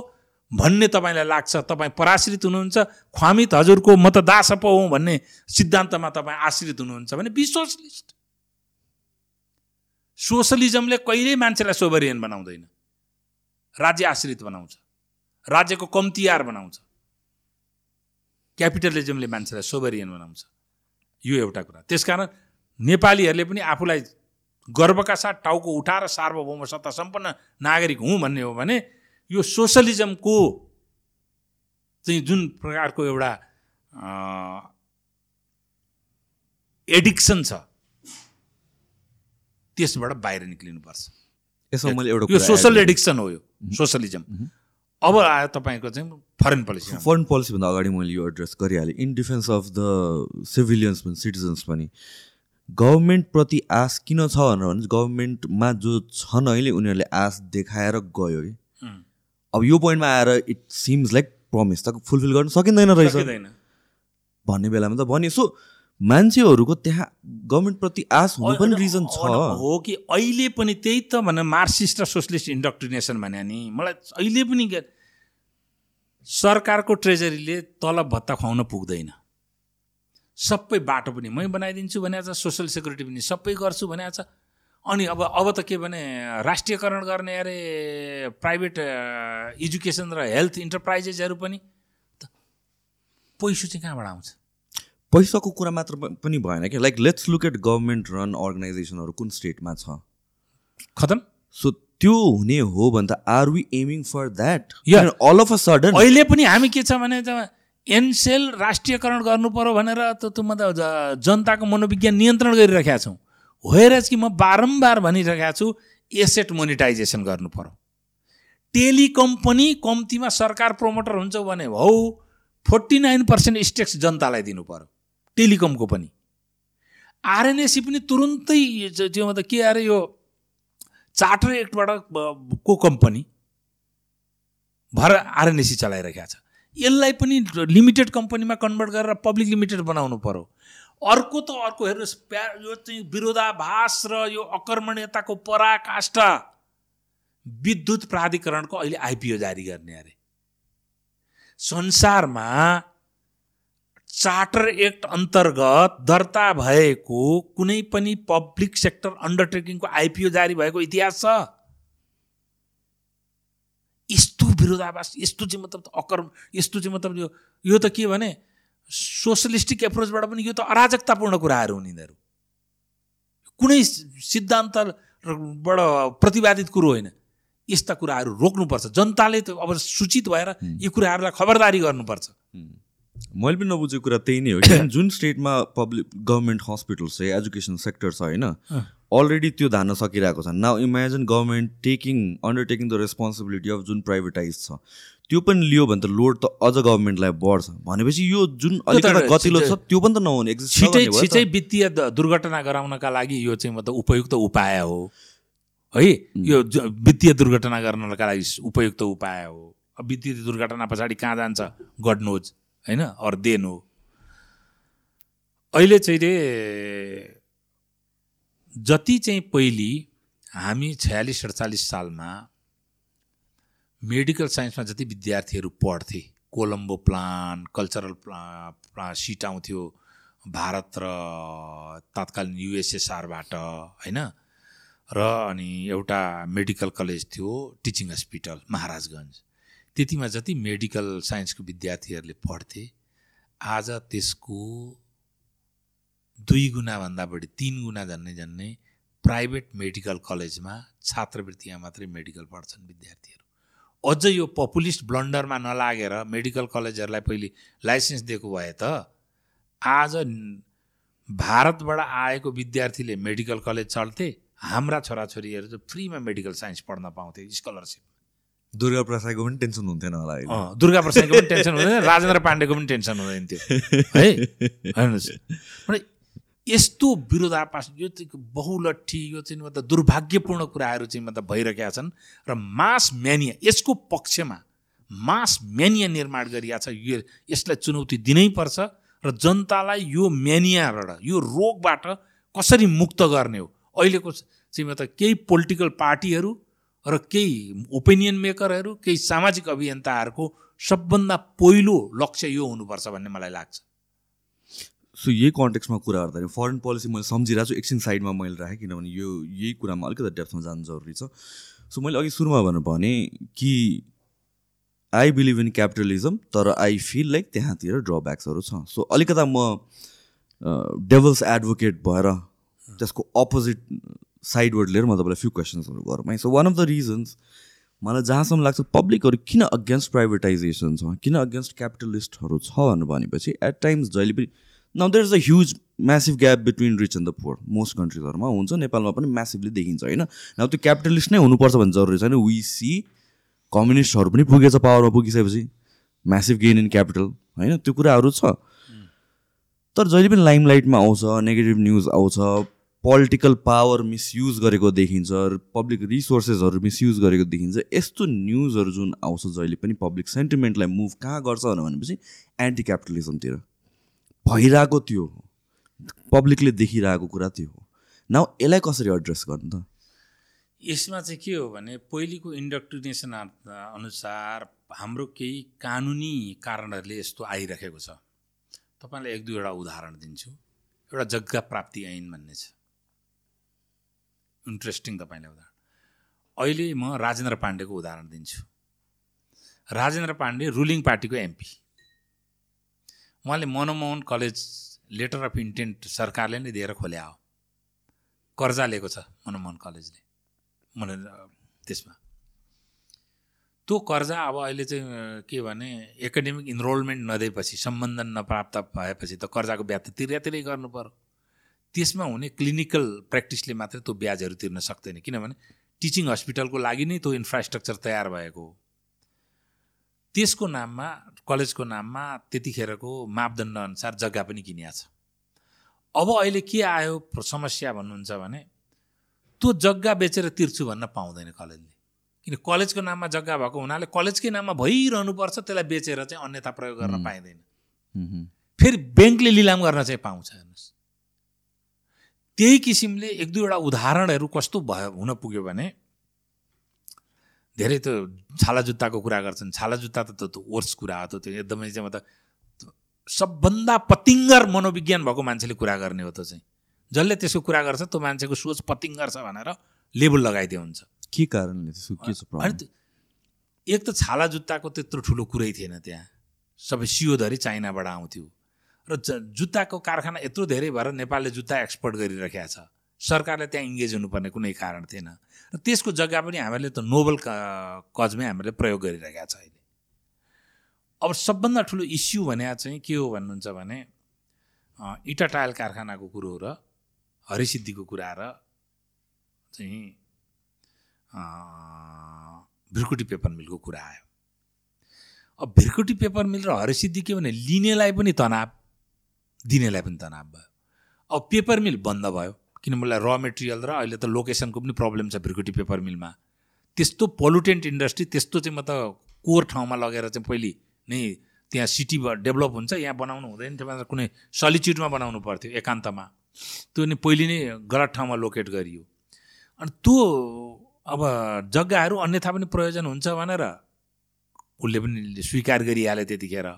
भन्ने तपाईँलाई लाग्छ तपाईँ पराश्रित हुनुहुन्छ ख्वामित हजुरको म त दास पो हुँ भन्ने सिद्धान्तमा तपाईँ आश्रित हुनुहुन्छ भने बी सोसलिस्ट सोसलिजमले कहिल्यै मान्छेलाई सोभरियन बनाउँदैन। राज्य आश्रित बनाउँछ। राज्यको कम्तियार बनाउँछ। क्यापिटलिजमले मान्छेलाई सोभरियन बनाउँछ। यो एउटा कुरा। त्यसकारण नेपालीहरूले पनि आफूलाई गर्वका साथ टाउको उठाएर सार्वभौम सत्ता सम्पन्न नागरिक हुँ भन्ने हो भने यो सोसलिजमको चाहिँ जुन प्रकारको एउटा एडिक्सन छ त्यसबाट बाहिर निक्लिनुपर्छ। यसमा मैले एउटा यो सोसल एडिक्सन हो यो सोसलिजम अब आयो तपाईँको चाहिँ फरेन पोलिसी फरेन पोलिसीभन्दा अगाडि मैले यो address गरिहालेँ। In defence of the civilians पनि सिटिजन्स पनि गभर्मेन्टप्रति आश किन छ भनेर भने गभर्मेन्टमा जो छन् अहिले उनीहरूले आश देखाएर गयो कि। अब यो पोइन्टमा आएर इट सिम्स लाइक प्रमिस त फुलफिल गर्न सकिँदैन रहेछ। भन्ने बेलामा त भन्यो। सो मान्छेहरूको त्यहाँ गभर्मेन्टप्रति आश हुनु पनि रिजन छ। हो कि अहिले पनि त्यही त भने मार्क्सिस्ट र सोसलिस्ट इन्डक्ट्रिनेसन भने नि। मलाई अहिले पनि सरकारको ट्रेजरीले तलब भत्ता खुवाउन पुग्दैन। सबै बाटो पनि मै बनाइदिन्छु भने छ सोसियल सेक्युरिटी पनि सबै गर्छु भने छ अनि अब अब त के भने राष्ट्रियकरण गर्ने अरे प्राइभेट एजुकेसन र हेल्थ इन्टरप्राइजेसहरू पनि। त पैसो चाहिँ कहाँबाट आउँछ? पैसाको कुरा मात्र पनि भएन कि like let's look at government run अर्गनाइजेसनहरू कुन स्टेटमा छ? खतम? सो त्यो हुने हो भने त are we aiming for that. All of a sudden अहिले पनि हामी के छ भने त एनसेल राष्ट्रियकरण गर्नु पर्यो भनेर त म त जनताको मनोविज्ञान नियन्त्रण गरिरहेका छौँ। होइन कि म बारम्बार भनिरहेका छु एसेट मोनिटाइजेसन गर्नु पर्यो। टेलिकम पनि कम्तीमा सरकार प्रोमोटर हुन्छ भने हौ फोर्टी नाइन पर्सेन्ट स्टेक्स जनतालाई दिनु पर्यो। टेलिकमको पनि। आरएनएसी पनि तुरुन्तै त्यो मतलब के अरे यो चार्टर एक्टबाट को कम्पनी भएर आरएनएसी चलाइरहेका छ। यसलाई पनि लिमिटेड कम्पनीमा कन्भर्ट गरेर पब्लिक लिमिटेड बनाउनु पर्यो। अर्को त अर्को हेर्नुहोस् प्या यो चाहिँ विरोधाभास र यो अकर्मण्यताको पराकाष्ठ विद्युत प्राधिकरणको अहिले आइपिओ जारी गर्ने अरे। संसारमा चार्टर एक्ट अन्तर्गत दर्ता भएको कुनै पनि पब्लिक सेक्टर अन्डरटेकिङको आइपिओ जारी भएको इतिहास छ। यस्तो विरोधाभास यस्तो चाहिँ मतलब अकर्म यस्तो चाहिँ मतलब यो यो त के भने सोसलिस्टिक एप्रोचबाट पनि यो त अराजकतापूर्ण कुराहरू हुन् यिनीहरू। कुनै सिद्धान्तबाट प्रतिवादित कुरो होइन। यस्ता कुराहरू रोक्नुपर्छ। जनताले त अब सूचित भएर यी कुराहरूलाई खबरदारी गर्नुपर्छ। मैले पनि नबुझेको कुरा त्यही नै हो कि जुन स्टेटमा पब्लिक गभर्मेन्ट हस्पिटल छ एजुकेसन सेक्टर छ होइन अलरेडी त्यो धान्न सकिरहेको छ। Now imagine government taking undertaking the responsibility of जुन प्राइभेटाइज छ। त्यो पनि लियो भने त लोड त अझ गभर्मेन्टलाई बढ्छ। भनेपछि यो जुन अलिकति गतिलो छ त्यो पनि त नहुने छिटै छिटै वित्तीय दुर्घटना गराउनका लागि यो चाहिँ मतलब उपयुक्त उपाय हो। है यो वित्तीय दुर्घटना गर्नका लागि उपयुक्त उपाय हो। वित्तीय दुर्घटना पछाडि कहाँ जान्छ? गड्नोज होइन अरू हो। अहिले चाहिँ रे जति चाहिँ पहिली हामी छयालिस सडचालिस सालमा मेडिकल साइन्समा जति विद्यार्थीहरू पढ्थे कोलम्बो प्लान कल्चरल प्ला सिट आउँथ्यो भारत र तत्कालीन युएसएसआरबाट होइन? र अनि एउटा मेडिकल कलेज थियो टिचिङ हस्पिटल महाराजगञ्ज। त्यतिमा जति मेडिकल साइन्सको विद्यार्थीहरूले पढ्थे आज त्यसको दुई गुणाभन्दा बढी तिन गुणा झन्नै झन्नै प्राइभेट मेडिकल कलेजमा छात्रवृत्तिमा मात्रै मेडिकल पढ्छन् विद्यार्थीहरू। अझ यो पपुलिस्ट ब्लन्डरमा नलागेर मेडिकल कलेजहरूलाई पहिले लाइसेन्स दिएको भए त आज भारतबाट आएको विद्यार्थीले मेडिकल कलेज चल्थे हाम्रा छोराछोरीहरू चाहिँ फ्रीमा मेडिकल साइन्स पढ्न पाउँथे स्कलरसिप। दुर्गा प्रसादको पनि टेन्सन हुन्थेन होला दुर्गा प्रसादको पनि टेन्सन हुँदैन राजेन्द्र पाण्डेको पनि टेन्सन हुँदैन थियो है? हेर्नुहोस्। यस्तो विरोधापास यो चाहिँ बहुलट्ठी यो चाहिँ मतलब दुर्भाग्यपूर्ण कुराहरू चाहिँ मतलब भइरहेका छन् र मास म्यानिया यसको पक्षमा मास म्यानिया निर्माण गरिएको छ यो यसलाई चुनौती दिनै पर्छ र जनतालाई यो म्यानियाबाट यो रोगबाट कसरी मुक्त गर्ने हो? अहिलेको चाहिँ मतलब केही पोलिटिकल पार्टीहरू र केही ओपिनियन मेकरहरू केही सामाजिक अभियन्ताहरूको सबभन्दा पहिलो लक्ष्य यो हुनुपर्छ भन्ने मलाई लाग्छ। सो यही कन्टेक्समा कुरा गर्दाखेरि फरेन पोलिसी मैले सम्झिरहेको छु एकछिन साइडमा मैले राखेँ किनभने यो यही कुरामा अलिकति डेप्थमा जानु जरुरी छ। सो मैले अघि सुरुमा भनेर भने कि आई बिलिभ इन क्यापिटलिजम तर आई फिल लाइक त्यहाँतिर ड्रब्याक्सहरू छ। सो अलिकता म डेभल्स एडभोकेट भएर त्यसको अपोजिट साइडवर्ड लिएर म तपाईँलाई फ्यु क्वेसन्सहरू गरौँ है। So one of the reasons मलाई जहाँसम्म लाग्छ पब्लिकहरू किन अगेन्स्ट प्राइभेटाइजेसन छ किन अगेन्स्ट क्यापिटलिस्टहरू छ भनेर भनेपछि एट टाइम्स जहिले पनि now there is a huge massive gap between rich and the poor most कन्ट्रिजहरूमा हुन्छ नेपालमा पनि म्यासिभली देखिन्छ होइन? नाउ त्यो क्यापिटलिस्ट नै हुनुपर्छ भन्ने जरुरी छैन। वी सी कम्युनिस्टहरू पनि पुगेछ पावरमा पुगिसकेपछि। म्यासिभ गेन इन क्यापिटल होइन? त्यो कुराहरू छ। तर जहिले पनि लाइमलाइटमा आउँछ नेगेटिभ न्युज आउँछ पोलिटिकल पावर मिसयुज गरेको देखिन्छ पब्लिक रिसोर्सेसहरू मिसयुज गरेको देखिन्छ यस्तो न्युजहरू जुन आउँछ जहिले पनि पब्लिक सेन्टिमेन्टलाई मुभ कहाँ गर्छ भनेपछि एन्टी क्यापिटलिजमतिर भइरहेको त्यो हो। पब्लिकले देखिरहेको कुरा त्यो हो। न यसलाई कसरी एड्रेस गर्नु त? यसमा चाहिँ के हो भने पहिलेको इन्डक्ट्रिनेसन अनुसार हाम्रो केही कानुनी कारणहरूले यस्तो आइरहेको छ। तपाईँलाई एक दुईवटा उदाहरण दिन्छु। एउटा जग्गा प्राप्ति ऐन भन्ने छ। इन्ट्रेस्टिङ तपाईँलाई उदाहरण। अहिले म राजेन्द्र पाण्डेको उदाहरण दिन्छु। राजेन्द्र पाण्डे रुलिङ पार्टीको एमपी उहाँले Manmohan college letter of intent सरकारले नै दिएर खोल्या हो। कर्जा लिएको छ मनमोहन कलेजले। मन त्यसमा। त्यो कर्जा अब अहिले चाहिँ के भने एकाडेमिक इनरोलमेन्ट नदिएपछि सम्बन्धन नप्राप्त भएपछि त कर्जाको ब्याज त तिर्या तिरै गर्नु पर्यो। त्यसमा हुने क्लिनिकल प्र्याक्टिसले मात्रै त्यो ब्याजहरू तिर्न सक्दैन। किनभने टिचिङ हस्पिटलको लागि नै त्यो इन्फ्रास्ट्रक्चर तयार भएको हो। त्यसको नाममा कलेजको नाममा त्यतिखेरको मापदण्ड अनुसार जग्गा पनि किनिया छ अब अहिले के आयो समस्या भन्नुहुन्छ भने त्यो जग्गा बेचेर तिर्छु भन्न पाउँदैन कलेजले। किन कलेजको नाममा जग्गा भएको हुनाले कलेजकै नाममा भइरहनुपर्छ त्यसलाई बेचेर चाहिँ अन्यथा प्रयोग गर्न पाइँदैन। फेरि ब्याङ्कले लिलाम गर्न चाहिँ पाउँछ हेर्नुहोस्। त्यही किसिमले एक दुईवटा उदाहरणहरू कस्तो भयो हुन पुग्यो भने धेरै त छाला जुत्ताको कुरा गर्छन्। छाला जुत्ता त त्यो वर्स कुरा हो त्यो एकदमै चाहिँ मतलब सबभन्दा पतिङ्गर मनोविज्ञान भएको मान्छेले कुरा गर्ने हो त चाहिँ। जसले त्यसको कुरा गर्छ त्यो मान्छेको सोच पतिङ्गर छ भनेर लेबल लगाइदियो हुन्छ। के कारणले के छ एक त छाला जुत्ताको त्यत्रो ठुलो कुरै थिएन त्यहाँ। सबै सियोधरि चाइनाबाट आउँथ्यो। र जुत्ताको कारखाना यत्रो धेरै भएर नेपालले जुत्ता एक्सपोर्ट गरिरहेको छ। सरकारले त्यहाँ इङ्गेज हुनुपर्ने कुनै कारण थिएन। र त्यसको जग्गा पनि हामीले त नोबल कजमै हामीले प्रयोग गरिरहेका छ अहिले। अब सबभन्दा ठुलो इस्यु भने चाहिँ के हो भन्नुहुन्छ भने इटा टायल कारखानाको कुरो र हरिसिद्धिको कुरा र चाहिँ भिरकुटी पेपर मिलको कुरा आयो। अब भिरकुटी पेपर मिल र हरिसिद्धि के भने लिनेलाई पनि तनाव दिनेलाई पनि तनाव भयो। अब पेपर मिल बन्द भयो किन मलाई र मेटेरियल र अहिले त लोकेसनको पनि प्रब्लम छ भिरकुटी पेपर मिलमा त्यस्तो पोलुटेन्ट इन्डस्ट्री त्यस्तो चाहिँ म त कोर ठाउँमा लगेर चाहिँ पहिले नै त्यहाँ सिटी डेभलप हुन्छ यहाँ बनाउनु हुँदैन थियो कुनै सलिच्युडमा बनाउनु पर्थ्यो एकान्तमा। त्यो नि पहिले नै गलत ठाउँमा लोकेट गरियो। अनि त्यो अब जग्गाहरू अन्यथा पनि प्रयोजन हुन्छ भनेर उसले पनि स्वीकार गरिहाल्यो त्यतिखेर।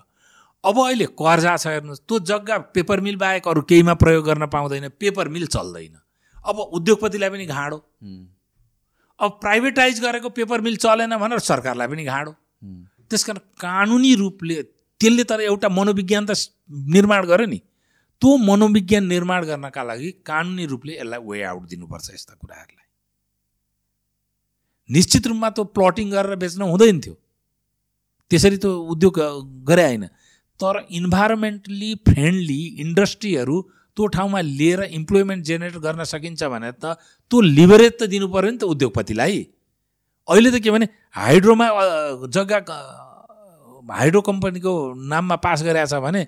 अब अहिले कर्जा छ हेर्नुहोस् त्यो जग्गा पेपर मिल बाहेक अरू केहीमा प्रयोग गर्न पाउँदैन पेपर मिल चल्दैन। अब उद्योगपतिलाई पनि घाँडो। अब प्राइभेटाइज गरेको पेपर मिल चलेन भनेर सरकारलाई पनि घाँडो। त्यस कारण कानुनी रूपले त्यसले तर एउटा मनोविज्ञान त निर्माण गर्यो नि। त्यो मनोविज्ञान निर्माण गर्नका लागि कानुनी रूपले यसलाई वे आउट दिनुपर्छ यस्ता कुराहरूलाई। निश्चित रूपमा त्यो प्लटिङ गरेर बेच्न हुँदैन थियो। त्यसरी त्यो उद्योग गरे होइन। तर इन्भाइरोमेन्टली फ्रेन्डली इन्डस्ट्रीहरू त्यो ठाउँमा लिएर इम्प्लोइमेन्ट जेनेरेट गर्न सकिन्छ भने त त्यो लिभरेज त दिनु पऱ्यो नि त उद्योगपतिलाई। अहिले त के भने हाइड्रोमा जग्गा हाइड्रो कम्पनीको नाममा पास गरेका छ भने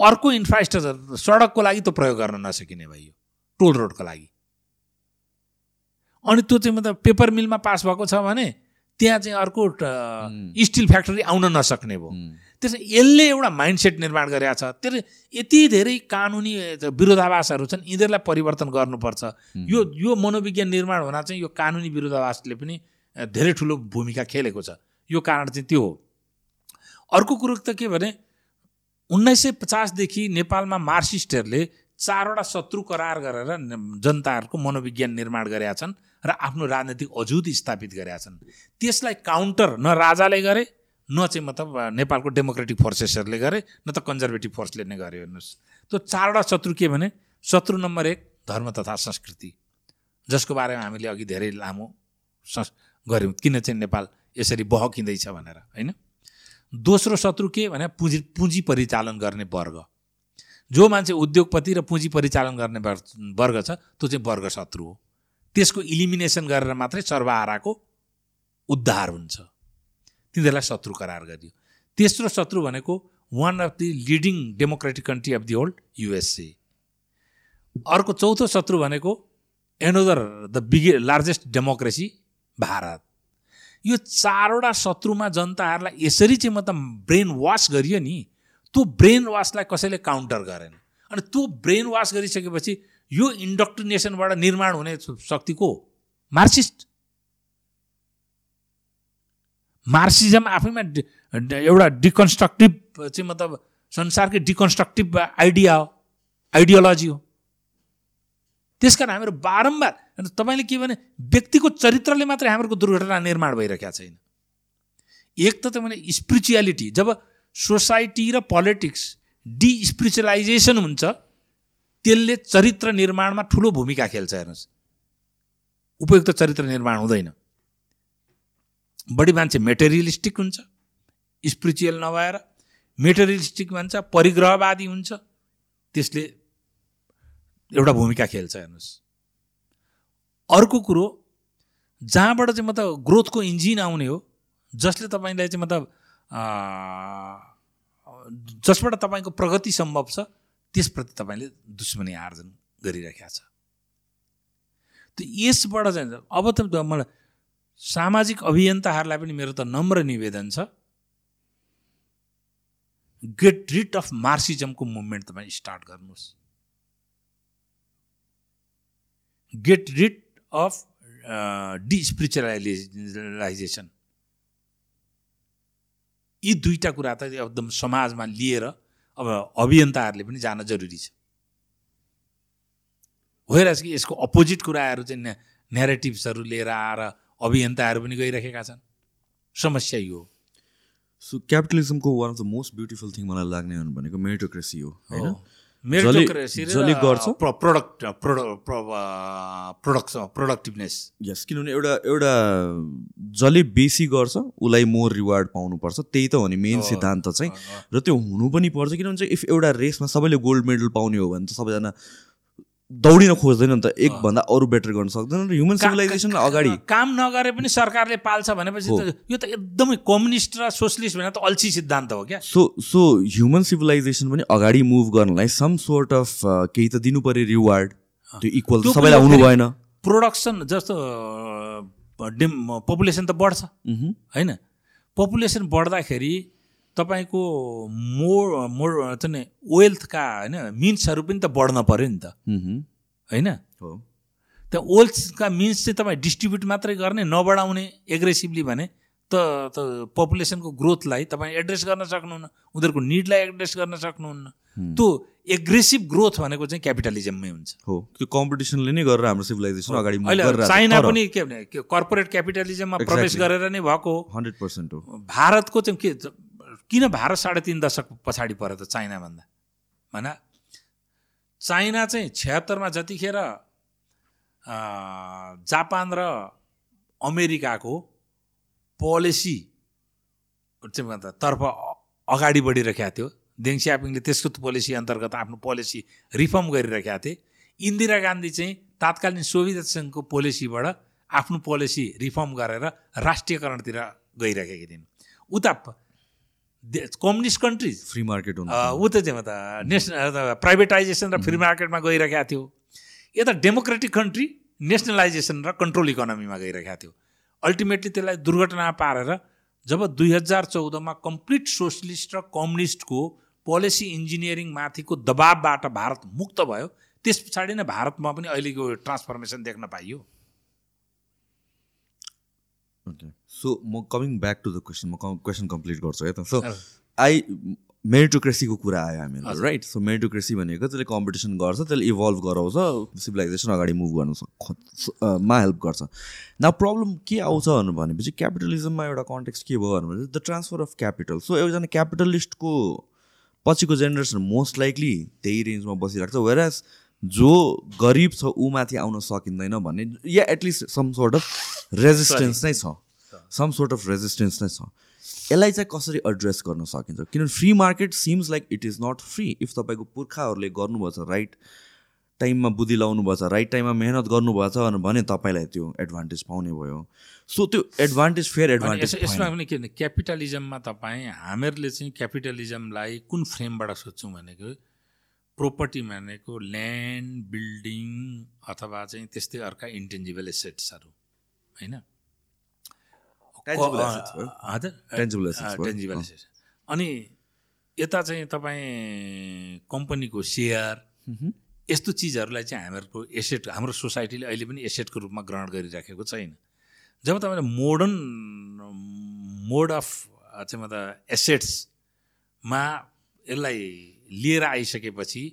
अर्को इन्फ्रास्ट्रक्चर सडकको लागि त प्रयोग गर्न नसकिने भयो टोल रोडको लागि। अनि त्यो चाहिँ मतलब पेपर मिलमा पास भएको छ भने त्यहाँ चाहिँ अर्को स्टिल फ्याक्ट्री आउन नसक्ने भयो। त्यसै यसले एउटा माइन्डसेट निर्माण गरेका छ। त्यसले यति धेरै कानुनी विरोधाभासहरू छन् यिनीहरूलाई परिवर्तन गर्नुपर्छ। यो यो मनोविज्ञान निर्माण हुन चाहिँ यो कानुनी विरोधाभासले पनि धेरै ठुलो भूमिका खेलेको छ। यो कारण चाहिँ त्यो हो। अर्को कुरो त के भने उन्नाइस सय पचासदेखि नेपालमा मार्क्सिस्टहरूले चारवटा शत्रु करार गरेर जनताहरूको मनोविज्ञान निर्माण गरेका छन्। र आफ्नो राजनैतिक अजुत स्थापित गरेका छन्। त्यसलाई काउन्टर न राजाले गरे न चाहिँ मतलब नेपालको डेमोक्रेटिक फोर्सेसहरूले गरे न त कन्जर्भेटिभ फोर्सले नै गरे हेर्नुहोस्। त्यो चारवटा शत्रु के भने शत्रु नम्बर एक धर्म तथा संस्कृति जसको बारेमा हामीले अघि धेरै लामो सस् गऱ्यौँ। किन चाहिँ नेपाल यसरी बहकिँदैछ भनेर होइन? दोस्रो शत्रु के भने पुँजी पुँजी परिचालन गर्ने वर्ग। जो मान्छे उद्योगपति र पुँजी परिचालन गर्ने वर्ग छ त्यो चाहिँ वर्ग शत्रु हो। त्यसको इलिमिनेसन गरेर मात्रै सर्वहाराको उद्धार हुन्छ। तिनीहरूलाई शत्रु करार गरियो। तेस्रो शत्रु भनेको one of the leading democratic country of the old USA अर्को चौथो शत्रु भनेको another the biggest largest democracy Bharat. यो चारवटा शत्रुमा जनताहरूलाई यसरी चाहिँ मतलब ब्रेन वास गरियो नि त्यो ब्रेन वासलाई कसैले काउन्टर गरेन। अनि त्यो ब्रेन वास गरिसकेपछि यो इन्डक्ट्रिनेसनबाट निर्माण हुने शक्तिको मार्क्सिस्ट। मार्क्सिजम आफैमा एउटा डिकन्स्ट्रक्टिभ चाहिँ मतलब संसारकै डिकन्स्ट्रक्टिभ आइडिया हो आइडियोलोजी हो। त्यस कारण हामीहरू बारम्बार तपाईँले के भने व्यक्तिको चरित्रले मात्रै हाम्रो दुर्घटना निर्माण भइरहेका छैन। एक त भने स्पिरिचुअलिटी जब सोसाइटी र पोलिटिक्स डिस्पिरिचुलाइजेसन हुन्छ त्यसले चरित्र निर्माणमा ठुलो भूमिका खेल्छ हेर्नुहोस्। उपयुक्त चरित्र निर्माण हुँदैन। बढी मान्छे मेटेरियलिस्टिक हुन्छ स्पिरिचुअल नभएर मेटेरियलिस्टिक भन्छ परिग्रहवादी हुन्छ त्यसले एउटा भूमिका खेल्छ हेर्नुहोस्। अर्को कुरो जहाँबाट चाहिँ मतलब ग्रोथको इन्जिन आउने हो जसले तपाईँलाई चाहिँ मतलब जसबाट तपाईँको प्रगति सम्भव छ त्यसप्रति तपाईँले दुश्मनी आर्जन गरिरहेका छ। त यसबाट चाहिँ अब त मलाई सामाजिक अभियन्ताहरूलाई पनि मेरो त नम्र निवेदन छ। गेट रिट अफ मार्क्सिजमको मुभमेन्ट तपाईँ स्टार्ट गर्नुहोस्। गेट रिट अफ डिस्पिरिचुअलाइजेसन यी दुईवटा कुरा त एकदम समाजमा लिएर अब अभियन्ताहरूले पनि जान जरुरी छ। होइन कि यसको अपोजिट कुराहरू चाहिँ नेरेटिभ्सहरू लिएर आएर अभियन्ताहरू पनि गइरहेका छन्। समस्या यो हो। So क्यापिटलिजमको one of the most beautiful thing मलाई लाग्ने भनेको मेरिटोक्रेसी हो। होइन? जसले गर्छ? प्रोडक्ट प्रोडक्ट प्रोडक्टिभनेस यस किनभने एउटा एउटा जसले बेसी गर्छ उसलाई मोर रिवार्ड पाउनुपर्छ त्यही त हो नि मेन। सिद्धान्त चाहिँ र त्यो हुनु पनि पर्छ किनभने चाहिँ इफ एउटा रेसमा सबैले गोल्ड मेडल पाउने हो भने त सबैजना दौडिन खोज्दैन नि त एकभन्दा अरू बेटर गर्न सक्दैन र ह्युमन सिभिलाइजेसन अगाडि। काम नगरे पनि सरकारले पाल्छ भनेपछि यो त एकदमै कम्युनिस्ट र सोसलिस्ट भनेर त अल्छी सिद्धान्त हो क्या। सो सो ह्युमन सिभिलाइजेसन पनि अगाडि मुभ गर्नलाई सम सोर्ट अफ केही त दिनु पऱ्यो रिवार्ड त्यो इक्वल सबैलाई हुनु भएन। प्रोडक्सन जस्तो पपुलेसन त बढ्छ। होइन? पपुलेसन बढ्दाखेरि तपाईँको मोड छ नि वेल्थका होइन मिन्सहरू पनि त बढ्न पऱ्यो नि त। होइन? हो। त्यहाँ वेल्थका मिन्स चाहिँ तपाईँ डिस्ट्रिब्युट मात्रै गर्ने नबढाउने एग्रेसिभली भने त त पपुलेसनको ग्रोथलाई तपाईँ एड्रेस गर्न सक्नुहुन्न उनीहरूको निडलाई एड्रेस गर्न सक्नुहुन्न। त्यो एग्रेसिभ ग्रोथ भनेको चाहिँ क्यापिटलिजममै हुन्छ। हो। त्यो कम्पिटिसनले नै गरेर हाम्रो सिभिलाइजेसन अगाडि अहिले चाइना। पनि के भने कर्पोरेट क्यापिटलिजममा प्रवेश. गरेर नै भएको हो। हन्ड्रेड पर्सेन्ट हो। भारतको चाहिँ के किन भारत साढे तिन दशक पछाडि पऱ्यो त चाइनाभन्दा? होइन चाइना चाहिँ छ्यात्तरमा जतिखेर जापान र अमेरिकाको पोलिसी तर्फ अगाडि बढिरहेका थियो। देङ स्यापिङले त्यसको पोलिसी अन्तर्गत आफ्नो पोलिसी रिफर्म गरिरहेका थिए। इन्दिरा गान्धी चाहिँ तात्कालीन सोभियत सङ्घको पोलिसीबाट आफ्नो पोलिसी रिफर्म गरेर राष्ट्रियकरणतिर गइरहेकी थिइन्। उता कम्युनिस्ट कन्ट्रिज फ्री मार्केट ऊ त चाहिँ मतलब नेसनल प्राइभेटाइजेसन र फ्री मार्केटमा गइरहेका थियो। यता डेमोक्रेटिक कन्ट्री नेसनलाइजेसन र कन्ट्रोल इकोनोमीमा गइरहेका थियो। अल्टिमेटली त्यसलाई दुर्घटना पारेर जब दुई हजार चौधमा कम्प्लिट सोसलिस्ट र कम्युनिस्टको पोलिसी इन्जिनियरिङ माथिको दबावबाट भारत मुक्त भयो त्यस पछाडि नै भारतमा पनि अहिलेको ट्रान्सफर्मेसन देख्न पाइयो। सो म coming back to the question म क्वेसन कम्प्लिट गर्छु है त. सो। आई मेरिटोक्रेसीको कुरा आयो हामीलाई। राइट सो मेरिटोक्रेसी भनेको त्यसले कम्पिटिसन गर्छ त्यसले इभल्भ गराउँछ सिभिलाइजेसन अगाडि मुभ गर्न मा हेल्प गर्छ. न प्रब्लम के आउँछ भन्नु भनेपछि क्यापिटलिजममा एउटा कन्टेक्स्ट के भयो भने the transfer of capital so एकजना क्यापिटलिस्टको पछिको जेनेरेसन मोस्ट लाइकली त्यही रेन्जमा बसिरहेको छ वेराज जो गरिब छ ऊ माथि आउन सकिँदैन भन्ने या at least some sort of resistance नै छ। सम सोर्ट अफ रेजिस्टेन्स नै छ। यसलाई चाहिँ कसरी एड्रेस गर्न सकिन्छ? किनभने free market seems like it is not free if तपाईँको पुर्खाहरूले गर्नुभएछ राइट टाइममा बुद्धि लाउनुभएछ राइट टाइममा मेहनत गर्नुभएछ भने तपाईँलाई त्यो एडभान्टेज पाउने भयो। सो त्यो एडभान्टेज फेयर एडभान्टेज यस- यसमा पनि के भने क्यापिटलिजममा तपाईँ हामीहरूले चाहिँ क्यापिटलिजमलाई कुन फ्रेमबाट सोध्छौँ भनेको प्रोपर्टी भनेको ल्यान्ड बिल्डिङ अथवा चाहिँ त्यस्तै अर्का इन्टेन्जिबल एसेट्सहरू होइन। टेन्जिबल। एसेट्स अनि यता चाहिँ तपाईँ कम्पनीको सेयर यस्तो चिजहरूलाई चाहिँ हामीहरूको एसेट हाम्रो सोसाइटीले अहिले पनि एसेटको रूपमा ग्रहण गरिराखेको छैन। जब तपाईँले मोडर्न मोड अफ चाहिँ मतलब एसेट्समा यसलाई लिएर आइसकेपछि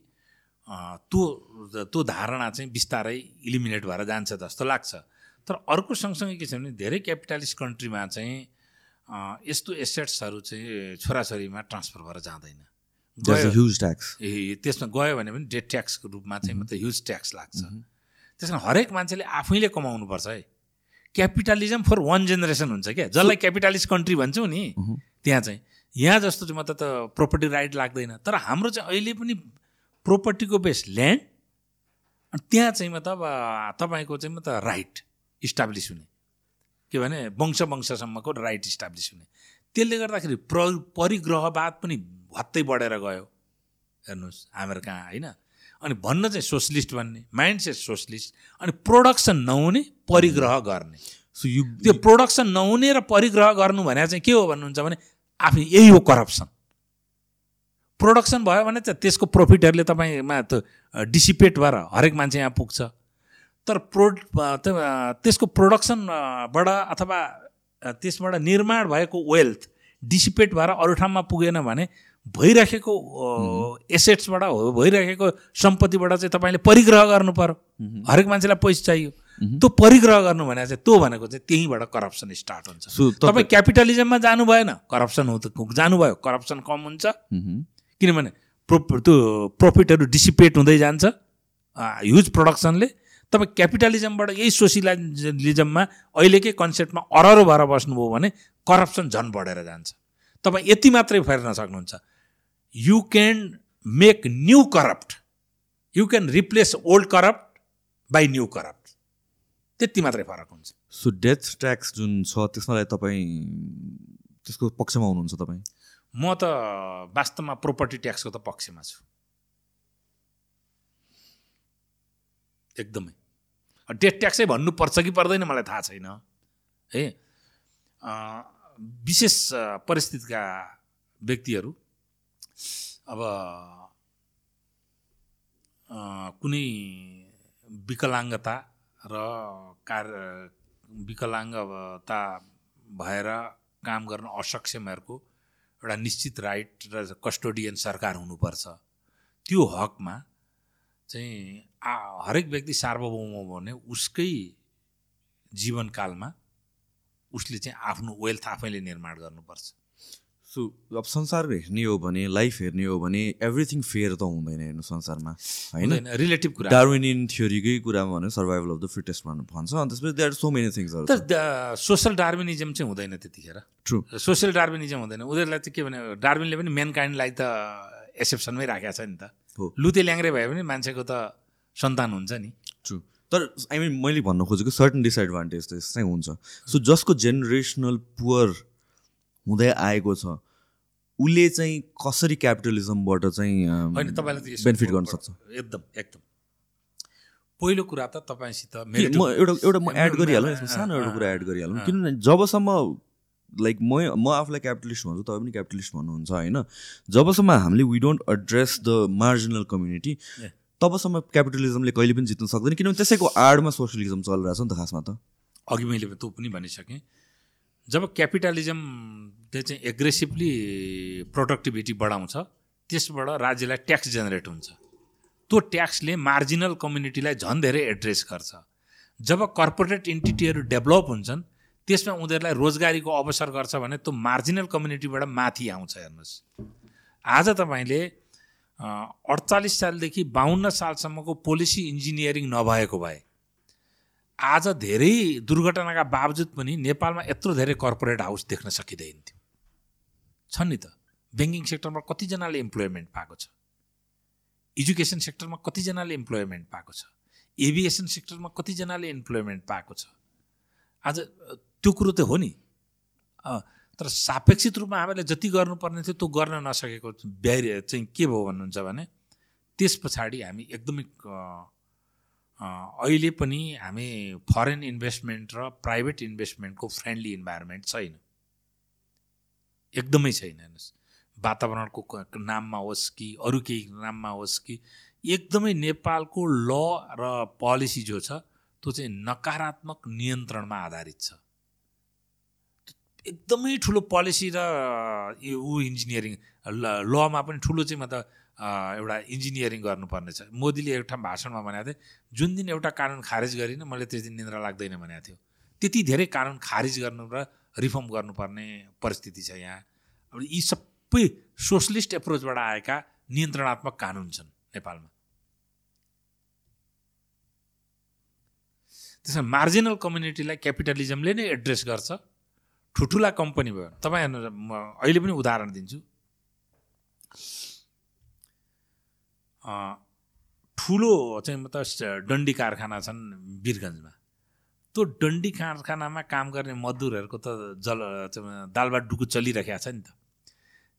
त्यो त्यो धारणा चाहिँ बिस्तारै इलिमिनेट भएर जान्छ जस्तो लाग्छ। तर अर्को सँगसँगै के छ भने धेरै क्यापिटलिस्ट कन्ट्रीमा चाहिँ यस्तो एसेट्सहरू चाहिँ छोराछोरीमा ट्रान्सफर भएर जाँदैन। ह्युज ट्याक्स ए त्यसमा गयो भने पनि डेट ट्याक्सको रूपमा चाहिँ मात्रै ह्युज ट्याक्स लाग्छ। त्यस कारण हरेक मान्छेले आफैले कमाउनुपर्छ है। क्यापिटलिजम फर वान जेनेरेसन हुन्छ क्या? जसलाई क्यापिटलिस्ट कन्ट्री भन्छौँ नि त्यहाँ चाहिँ। यहाँ जस्तो चाहिँ मतलब त प्रोपर्टी राइट लाग्दैन। तर हाम्रो चाहिँ अहिले पनि प्रोपर्टीको बेस ल्यान्ड अनि त्यहाँ चाहिँ मतलब तपाईँको चाहिँ मतलब राइट इस्टाब्लिस हुने। के भने वंश वंशसम्मको राइट इस्टाब्लिस हुने। त्यसले गर्दाखेरि प्र परिग्रहवाद पनि भत्तै बढेर गयो। हेर्नुहोस् हाम्रो कहाँ होइन? अनि भन्न चाहिँ सोसलिस्ट भन्ने माइन्ड सेट सोसलिस्ट अनि प्रोडक्सन नहुने परिग्रह गर्ने। सो यु त्यो प्रोडक्सन नहुने र परिग्रह गर्नु भने चाहिँ के हो भन्नुहुन्छ भने आफै यही हो करप्सन प्रोडक्सन भयो भने चाहिँ त्यसको प्रफिटहरूले तपाईँमा त डिसिपेट भएर हरेक मान्छे यहाँ पुग्छ। तर प्रो त- त्यसको प्रोडक्सनबाट अथवा त्यसबाट निर्माण भएको वेल्थ डिसिपेट भएर अरू ठाउँमा पुगेन भने भइराखेको एसेट्सबाट हो भइराखेको सम्पत्तिबाट चाहिँ तपाईँले परिग्रह गर्नु पर्यो। हरेक मान्छेलाई पैसा चाहियो। त्यो परिग्रह गर्नु भने चाहिँ त्यो भनेको चाहिँ त्यहीँबाट करप्सन स्टार्ट हुन्छ। तपाईँ क्यापिटलिजममा जानु भएन करप्सन हो त जानुभयो करप्सन कम हुन्छ। किनभने प्रो त्यो प्रफिटहरू डिसिपेट हुँदै जान्छ ह्युज प्रोडक्सनले तपाईँ क्यापिटलिजमबाट यही सोसियलिजममा अहिलेकै कन्सेप्टमा अररो भएर बस्नुभयो भने करप्सन झन् बढेर जान्छ। तपाईँ यति मात्रै फेर्न सक्नुहुन्छ। You can make new corrupt you can replace old corrupt by new corrupt त्यति मात्रै फरक हुन्छ। सो डेथ ट्याक्स जुन छ त्यसमा तपाईँ त्यसको पक्षमा हुनुहुन्छ तपाईँ? म त वास्तवमा प्रोपर्टी ट्याक्सको त पक्षमा छु। एकदमै। डेथ ट्याक्सै भन्नुपर्छ कि पर्दैन मलाई थाहा छैन। है? विशेष परिस्थितिका व्यक्तिहरू अब कुनै विकलाङ्गता र कार विकलाङ्गता भएर काम गर्न असक्षमहरूको एउटा निश्चित राइट र कस्टोडियन सरकार हुनुपर्छ। त्यो हकमा चाहिँ हरेक व्यक्ति सार्वभौम भने उसकै जीवनकालमा उसले चाहिँ आफ्नो वेल्थ आफैले निर्माण गर्नुपर्छ। सो अब संसार हेर्ने हो भने लाइफ हेर्ने हो भने एभ्रिथिङ फेयर त हुँदैन हेर्नु संसारमा होइन? रिलेटिभ कुरा। डार्विनियन थ्योरीकै कुरामा भने सर्भाइभल अफ द फिटेस्ट भन्नु भन्छ अनि त्यसपछि देयर सो मेनी थिङ्सहरू तर सोसल डार्विनिजम चाहिँ हुँदैन त्यतिखेर। ट्रु सोसियल डार्विनिजम हुँदैन। उनीहरूलाई चाहिँ के भने डार्विनले पनि मेन काइन्डलाई त एक्सेप्सनमै राखेको छ नि त। हो। लुते ल्याङ्ग्रे भए पनि मान्छेको त सन्तान हुन्छ नि। ट्रु तर आई मिन मैले भन्न खोजेको सर्टन डिसएडभान्टेज चाहिँ हुन्छ। सो जसको जेनेरेसनल पुवर हुँदै आएको छ। उसले चाहिँ कसरी क्यापिटलिजमबाट चाहिँ होइन तपाईँलाई बेनिफिट गर्न सक्छ? एकदम एकदम। पहिलो कुरा त तपाईँसित म एउटा एउटा म एड गरिहालौँ यसमा सानो एउटा कुरा एड गरिहालौँ। किनभने जबसम्म लाइक म म आफूलाई क्यापिटलिस्ट भन्छु तपाईँ पनि क्यापिटलिस्ट भन्नुहुन्छ होइन? जबसम्म हामीले we don't address the marginal community तबसम्म क्यापिटलिजमले कहिले पनि जित्न सक्दैन किनभने त्यसैको आडमा सोसियलिजम चलिरहेछ नि त खासमा त। अघि मैले त्यो पनि भनिसकेँ। जब क्यापिटलिजमले चाहिँ एग्रेसिभली प्रोडक्टिभिटी बढाउँछ त्यसबाट राज्यलाई ट्याक्स जेनेरेट हुन्छ। त्यो ट्याक्सले मार्जिनल कम्युनिटीलाई झन् धेरै एड्रेस गर्छ। जब कर्पोरेट इन्टिटीहरू डेभलप हुन्छन् त्यसमा उनीहरूलाई रोजगारीको अवसर गर्छ भने त्यो मार्जिनल कम्युनिटीबाट माथि आउँछ हेर्नुहोस्। आज तपाईँले अडचालिस सालदेखि बाहन्न सालसम्मको पोलिसी इन्जिनियरिङ नभएको भए आज धेरै दुर्घटनाका बावजुद पनि नेपालमा यत्रो धेरै कर्पोरेट हाउस देख्न सकिँदैन थियो छ नि त। ब्याङ्किङ सेक्टरमा कतिजनाले इम्प्लोइमेन्ट पाएको छ? एजुकेसन सेक्टरमा कतिजनाले इम्प्लोइमेन्ट पाएको छ? एभिएसन सेक्टरमा कतिजनाले इम्प्लोइमेन्ट पाएको छ? आज त्यो कुरो त हो नि। तर सापेक्षित रूपमा हामीले जति गर्नुपर्ने थियो त्यो गर्न नसकेको ब्यारियर चाहिँ के भयो भन्नुहुन्छ भने त्यस पछाडि हामी एकदमै अहिले पनि हामी फरेन इन्भेस्टमेन्ट र प्राइभेट इन्भेस्टमेन्टको फ्रेन्डली इन्भाइरोमेन्ट छैन। एकदमै छैन हेर्नुहोस्। वातावरणको नाममा होस् कि अरू केही नाममा होस् कि एकदमै नेपालको ल र पोलिसी जो छ त्यो चाहिँ नकारात्मक नियन्त्रणमा आधारित छ। एकदमै ठुलो पोलिसी र ऊ इन्जिनियरिङ लमा पनि ठुलो चाहिँ मतलब एउटा इन्जिनियरिङ गर्नुपर्ने छ मोदीले एउटा भाषणमा भनेको थिएँ जुन दिन एउटा कानुन खारेज गरिनँ मैले त्यस दिन निन्द्रा लाग्दैन भनेको थियो। त्यति धेरै कानुन खारिज गर्नु र रिफर्म गर्नुपर्ने परिस्थिति छ यहाँ। अब यी सबै सोसलिस्ट एप्रोचबाट आएका नियन्त्रणात्मक कानुन छन् नेपालमा। त्यसमा मार्जिनल कम्युनिटीलाई क्यापिटलिजमले नै एड्रेस गर्छ। ठुल्ठुला कम्पनी भयो। तपाईँ अहिले पनि उदाहरण दिन्छु। ठुलो चाहिँ मतलब डन्डी कारखाना छन् वीरगन्जमा त्यो डन्डी कारखानामा काम गर्ने मजदुरहरूको त जल दालबाट डुकु चलिरहेको छ नि त।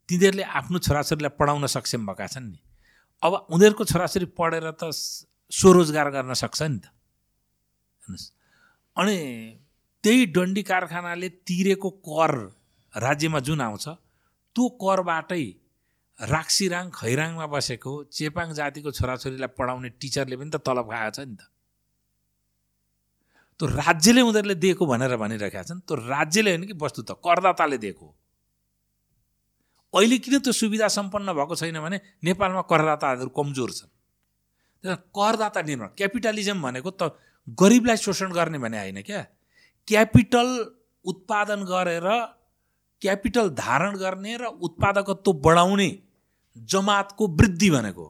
तिनीहरूले आफ्नो छोराछोरीलाई पढाउन सक्षम भएका छन् नि। अब उनीहरूको छोराछोरी पढेर त स्वरोजगार गर्न सक्छ नि त। हेर्नुहोस्। अनि त्यही डन्डी कारखानाले तिरेको कर राज्यमा जुन आउँछ त्यो करबाटै राक्सिराङ खैराङमा बसेको चेपाङ जातिको छोराछोरीलाई पढाउने टिचरले पनि त तलब खाएको छ नि त। त्यो राज्यले उनीहरूले दिएको भनेर भनिरहेका छन्। त्यो राज्यले होइन कि वस्तु त करदाताले दिएको अहिले किन त्यो सुविधा सम्पन्न भएको छैन भने नेपालमा करदाताहरू कमजोर छन्। करदाता निर्माण क्यापिटलिजम भनेको त गरिबलाई शोषण गर्ने भने होइन क्या। क्यापिटल उत्पादन गरेर क्यापिटल धारण गर्ने र उत्पादकत्व बढाउने जमातको वृद्धि भनेको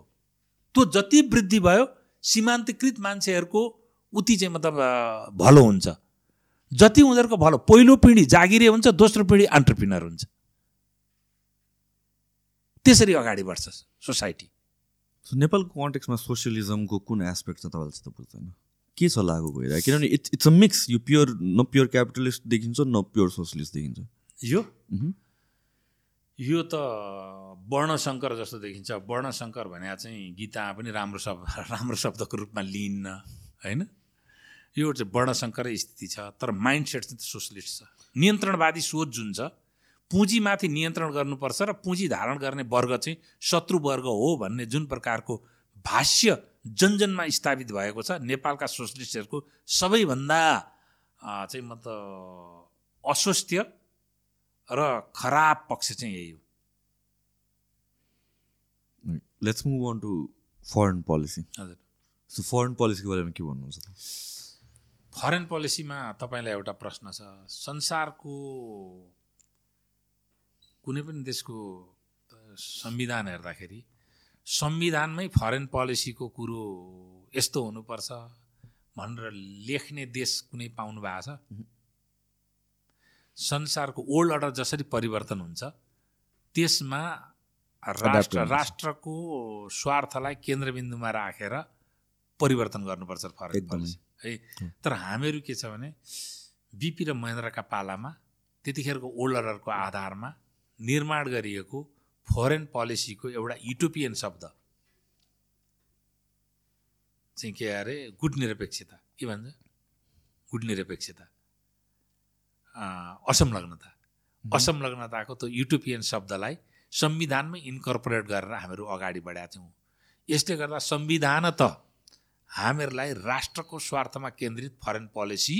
त्यो जति वृद्धि भयो सीमान्तकृत मान्छेहरूको उति चाहिँ मतलब भलो हुन्छ। जति उनीहरूको भलो पहिलो पिँढी जागिरे हुन्छ दोस्रो पिँढी अन्टरप्रिनर हुन्छ। त्यसरी अगाडि बढ्छ सोसाइटी। सो नेपालको कन्टेक्समा सोसियलिजमको कुन एस्पेक्ट छ तपाईँलाई चाहिँ त बुझ्दैन? के छ लागु भइरहेको? किनभने इट्स इट्स अ मिक्स। यो प्योर न प्योर क्यापिटलिस्ट देखिन्छ न प्योर सोसियलिस्ट देखिन्छ। यो। यो त वर्णशङ्कर जस्तो देखिन्छ। वर्णशङ्कर भने चाहिँ गीतामा पनि राम्रो शब्द राम्रो शब्दको रूपमा लिइन्न होइन? यो चाहिँ वर्णशङ्करै स्थिति छ तर माइन्ड सेट चाहिँ सोसलिस्ट छ। नियन्त्रणवादी सोच जुन छ पुँजीमाथि नियन्त्रण गर्नुपर्छ र पुँजी धारण गर्ने वर्ग चाहिँ शत्रु वर्ग हो भन्ने जुन प्रकारको भाष्य जनजनमा स्थापित भएको छ नेपालका सोसलिस्टहरूको सबैभन्दा चाहिँ म त अस्वस्थ्य र खराब पक्ष चाहिँ यही हो। Let's move on to foreign policy हजुर। सो फरेन पोलिसीको बारेमा के भन्नुहुन्छ त? फरेन पोलिसीमा तपाईँलाई एउटा प्रश्न छ। संसारको कुनै पनि देशको संविधान हेर्दाखेरि संविधानमै फरेन पोलिसीको कुरो यस्तो हुनुपर्छ भनेर लेख्ने देश कुनै पाउनु भएको छ संसारको ओल्ड अर्डर जसरी परिवर्तन हुन्छ त्यसमा राष्ट्र। राष्ट्रको स्वार्थलाई केन्द्रबिन्दुमा राखेर परिवर्तन गर्नुपर्छ। पोलिसी है तर हामीहरू के छ भने बिपी र महेन्द्रका पालामा त्यतिखेरको ओल्ड अर्डरको आधारमा निर्माण गरिएको फरेन पोलिसीको एउटा युटोपियन शब्द चाहिँ के अरे गुट निरपेक्षता के भन्छ गुट निरपेक्षता असंलग्नता असंलग्नताको त्यो युटोपियन शब्दलाई संविधानमै इन्कर्पोरेट गरेर हामीहरू अगाडि बढाएका छौँ यसले गर्दा संविधान त हामीहरूलाई राष्ट्रको स्वार्थमा केन्द्रित फरेन पोलिसी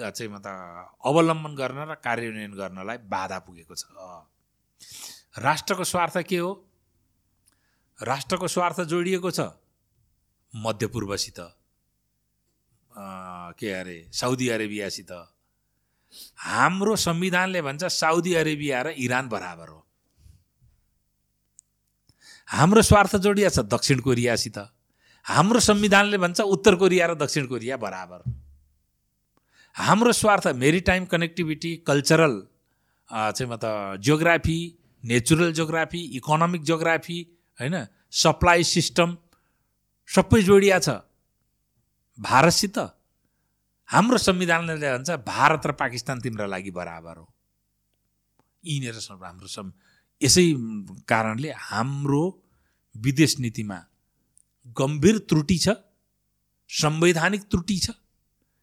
चाहिँ म त अवलम्बन गर्न र कार्यान्वयन गर्नलाई बाधा पुगेको छ। राष्ट्रको स्वार्थ के हो? राष्ट्रको स्वार्थ जोडिएको छ मध्यपूर्वसित। के अरे? साउदी अरेबियासित। हाम्रो संविधानले भन्छ साउदी अरेबिया र इरान बराबर हो। हाम्रो स्वार्थ जोडिया छ दक्षिण कोरियासित हाम्रो संविधानले भन्छ उत्तर कोरिया र दक्षिण कोरिया बराबर। हाम्रो स्वार्थ मेरिटाइम कनेक्टिभिटी कल्चरल चाहिँ म त geography natural geography economic geography होइन सप्लाई सिस्टम सबै जोडिया छ। भारतसित हाम्रो संविधानले भन्छ भारत र पाकिस्तान तिम्रो लागि बराबर हो। यिनीहरू हाम्रो सं यसै कारणले हाम्रो विदेश नीतिमा गम्भीर त्रुटि छ संवैधानिक त्रुटि छ।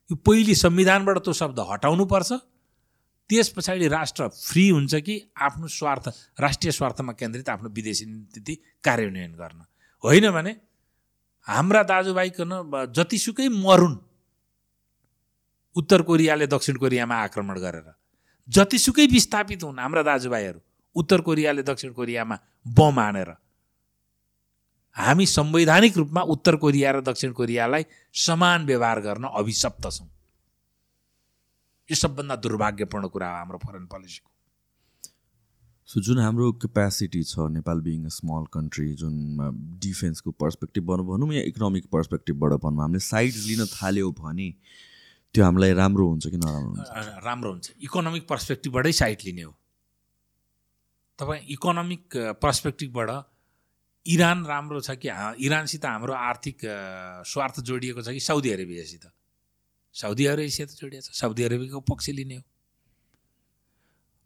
यो पहिले संविधानबाट त्यो शब्द हटाउनुपर्छ। त्यस पछाडि राष्ट्र फ्री हुन्छ कि आफ्नो स्वार्थ राष्ट्रिय स्वार्थमा केन्द्रित आफ्नो विदेशी नीति कार्यान्वयन गर्न। होइन भने हाम्रा दाजुभाइकन जतिसुकै मरुन्। उत्तर कोरियाले दक्षिण कोरियामा आक्रमण गरेर जतिसुकै विस्थापित हुन् हाम्रा दाजुभाइहरू उत्तर कोरियाले दक्षिण कोरियामा बम हानेर हामी संवैधानिक रूपमा उत्तर कोरिया र दक्षिण कोरियालाई समान व्यवहार गर्न अभिशप्त छौँ। यो सबभन्दा दुर्भाग्यपूर्ण कुरा हो हाम्रो फरेन पोलिसीको सो जुन हाम्रो क्यापेसिटी छ Nepal being a small country जुन डिफेन्सको पर्सपेक्टिभबाट भनौँ या इकोनोमिक पर्सपेक्टिभबाट भनौँ हामीले साइड लिन थाल्यो भने त्यो हामीलाई राम्रो हुन्छ कि नराम्रो हुन्छ? राम्रो हुन्छ। इकोनोमिक पर्सपेक्टिभबाटै साइट लिने हो। तपाईँ इकोनोमिक पर्सपेक्टिभबाट इरान राम्रो छ कि इरानसित हाम्रो आर्थिक स्वार्थ जोडिएको छ कि साउदी अरेबियासित? साउदी अरेबियासित जोडिएको छ? साउदी अरेबियाको पक्ष लिने हो।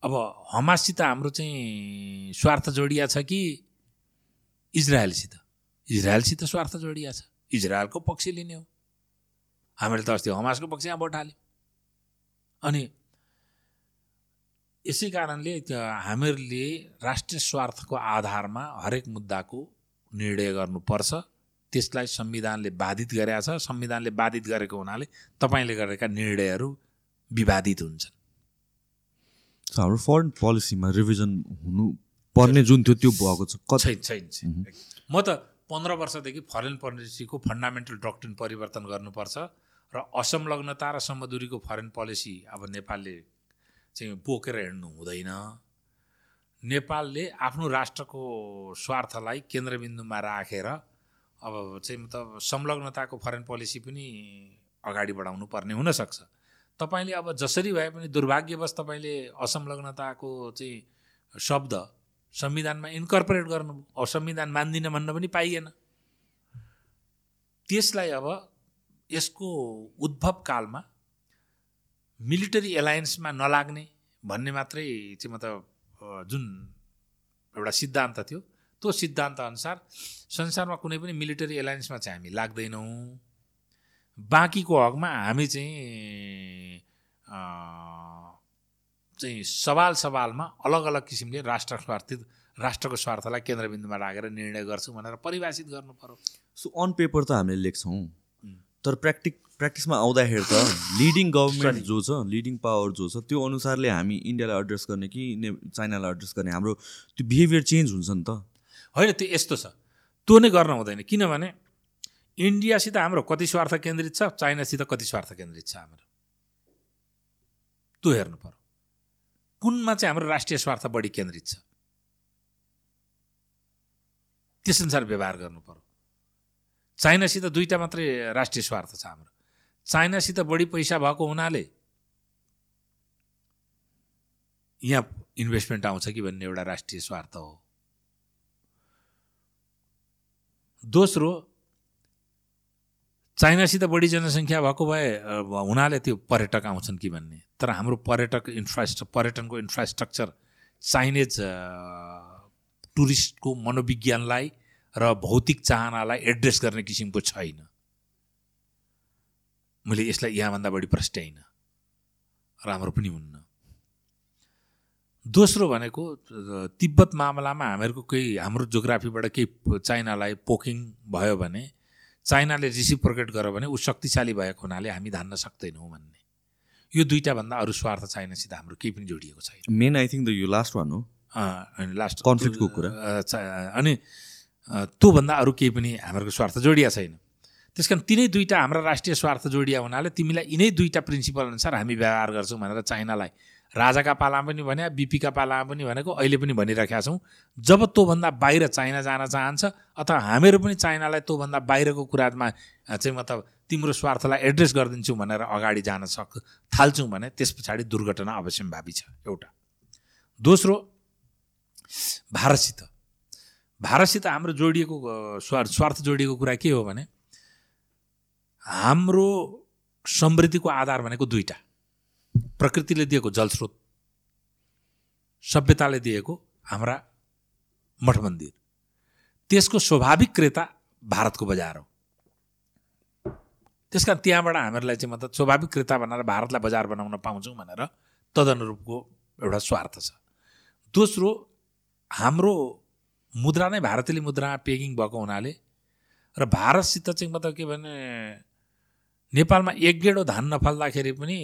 अब हमाससित हाम्रो चाहिँ स्वार्थ जोडिया छ कि इजरायलसित? इजरायलसित स्वार्थ जोडिया छ। इजरायलको पक्ष लिने हो। हामीले त अस्ति हमासको पक्षमा भोट हाल्यौँ। अनि यसै कारणले हामीहरूले राष्ट्रिय स्वार्थको आधारमा हरेक मुद्दाको निर्णय गर्नुपर्छ। त्यसलाई संविधानले बाधित गरेका छ। संविधानले बाधित गरेको हुनाले तपाईँले गरेका निर्णयहरू विवादित हुन्छन्। हाम्रो फरेन पोलिसीमा रिभिजन हुनु पर्ने जुन थियो त्यो भएको छ। कति? छैन छैन म त पन्ध्र वर्षदेखि फरेन पोलिसीको फन्डामेन्टल डक्ट्रिन परिवर्तन गर्नुपर्छ। र असंलग्नता र समदुरीको फरेन पोलिसी अब नेपालले चाहिँ बोकेर हिँड्नु हुँदैन। नेपालले आफ्नो राष्ट्रको स्वार्थलाई केन्द्रबिन्दुमा राखेर अब चाहिँ मतलब संलग्नताको फरेन पोलिसी पनि अगाडि बढाउनु पर्ने हुनसक्छ तपाईँले अब जसरी भए पनि दुर्भाग्यवश तपाईँले असंलग्नताको चाहिँ शब्द संविधानमा इन्कर्पोरेट अब संविधान मान्दिनँ भन्न पनि पाइएन। त्यसलाई अब यसको उद्भव कालमा मिलिटरी एलायन्समा नलाग्ने भन्ने मात्रै चाहिँ मतलब जुन एउटा सिद्धान्त थियो त्यो सिद्धान्त अनुसार संसारमा कुनै पनि मिलिटरी एलायन्समा चाहिँ हामी लाग्दैनौँ। बाँकीको हकमा हामी चाहिँ चाहिँ सवाल सवालमा अलग अलग किसिमले राष्ट्र स्वार्थित राष्ट्रको स्वार्थलाई केन्द्रबिन्दुमा राखेर निर्णय गर्छौँ भनेर परिभाषित गर्नु पर्यो। सो अन पेपर त हामीले लेख्छौँ। तर प्र्याक्टिक प्र्याक्टिसमा आउँदाखेरि त लिडिङ गभर्मेन्ट जो छ लिडिङ पावर जो छ त्यो अनुसारले हामी इन्डियालाई एड्रेस गर्ने कि चाइनालाई एड्रेस गर्ने हाम्रो त्यो बिहेभियर चेन्ज हुन्छ नि त। होइन त्यो यस्तो छ। त्यो नै गर्न हुँदैन। किनभने इन्डियासित हाम्रो कति स्वार्थ केन्द्रित छ चाइनासित कति स्वार्थ केन्द्रित छ हाम्रो। त्यो हेर्नु पर्यो। कुनमा चाहिँ हाम्रो राष्ट्रिय स्वार्थ बढी केन्द्रित छ। त्यसअनुसार व्यवहार गर्नु पर्यो। चाइनासित दुईवटा मात्रै राष्ट्रिय स्वार्थ छ हाम्रो। चाइनासित बढी पैसा भएको हुनाले यहाँ इन्भेस्टमेन्ट आउँछ कि भन्ने एउटा राष्ट्रिय स्वार्थ हो। दोस्रो चाइनासित बढी जनसङ्ख्या भएको भए हुनाले त्यो पर्यटक आउँछन् कि भन्ने। तर हाम्रो पर्यटक इन्फ्रास्ट्र पर्यटनको इन्फ्रास्ट्रक्चर चाइनिज टुरिस्टको मनोविज्ञानलाई र भौतिक चाहनालाई एड्रेस गर्ने किसिमको छैन। मैले यसलाई यहाँभन्दा बढी प्रस्ट्याइन राम्रो पनि हुन्न। दोस्रो भनेको तिब्बत मामलामा हामीहरूको केही हाम्रो जोग्राफीबाट केही चाइनालाई पोकिङ भयो भने चाइनाले रिसिभ प्रकट गर्यो भने ऊ शक्तिशाली भएको हुनाले हामी धान्न सक्दैनौँ भन्ने। यो दुईवटा भन्दा अरू स्वार्थ चाइनासित हाम्रो केही पनि जोडिएको छैन। मेन आई थिङ्क द यो लास्ट वान हो। लास्ट कन्फ्लिक्टको कुरा। अनि त्योभन्दा अरू केही पनि हाम्रो स्वार्थ जोडिया छैन। त्यस कारण तिनै दुईवटा हाम्रा राष्ट्रिय स्वार्थ जोडिया हुनाले तिमीलाई यिनै दुईवटा प्रिन्सिपल अनुसार हामी व्यवहार गर्छौँ भनेर चाइनालाई। राजाका पालामा पनि भने बिपीका पालामा पनि भनेको अहिले पनि भनिराखेका छौँ। जब तँभन्दा बाहिर चाइना जान चाहन्छ अथवा हामीहरू पनि चाइनालाई तँभन्दा बाहिरको कुरामा चाहिँ मतलब तिम्रो स्वार्थलाई एड्रेस गरिदिन्छौँ भनेर अगाडि जान सक थाल्छौँ भने त्यस पछाडि दुर्घटना अवश्यम्भावी छ एउटा। दोस्रो भारतसित। भारतसित हाम्रो जोडिएको स्वार्थ स्वार्थ जोडिएको कुरा के हो भने हाम्रो समृद्धिको आधार भनेको दुईवटा प्रकृतिले दिएको जलस्रोत सभ्यताले दिएको हाम्रा मठ मन्दिर। त्यसको स्वाभाविक क्रेता भारतको बजार हो। त्यस कारण त्यहाँबाट हामीहरूलाई चाहिँ मतलब स्वाभाविक क्रेता भनेर भारतलाई बजार बनाउन पाउँछौँ भनेर तदनुरूपको एउटा स्वार्थ छ। दोस्रो हाम्रो मुद्रा नै भारतीय मुद्रामा पेकिङ भएको हुनाले र भारतसित चाहिँ मतलब के भने नेपालमा एक गेडो धान नफल्दाखेरि पनि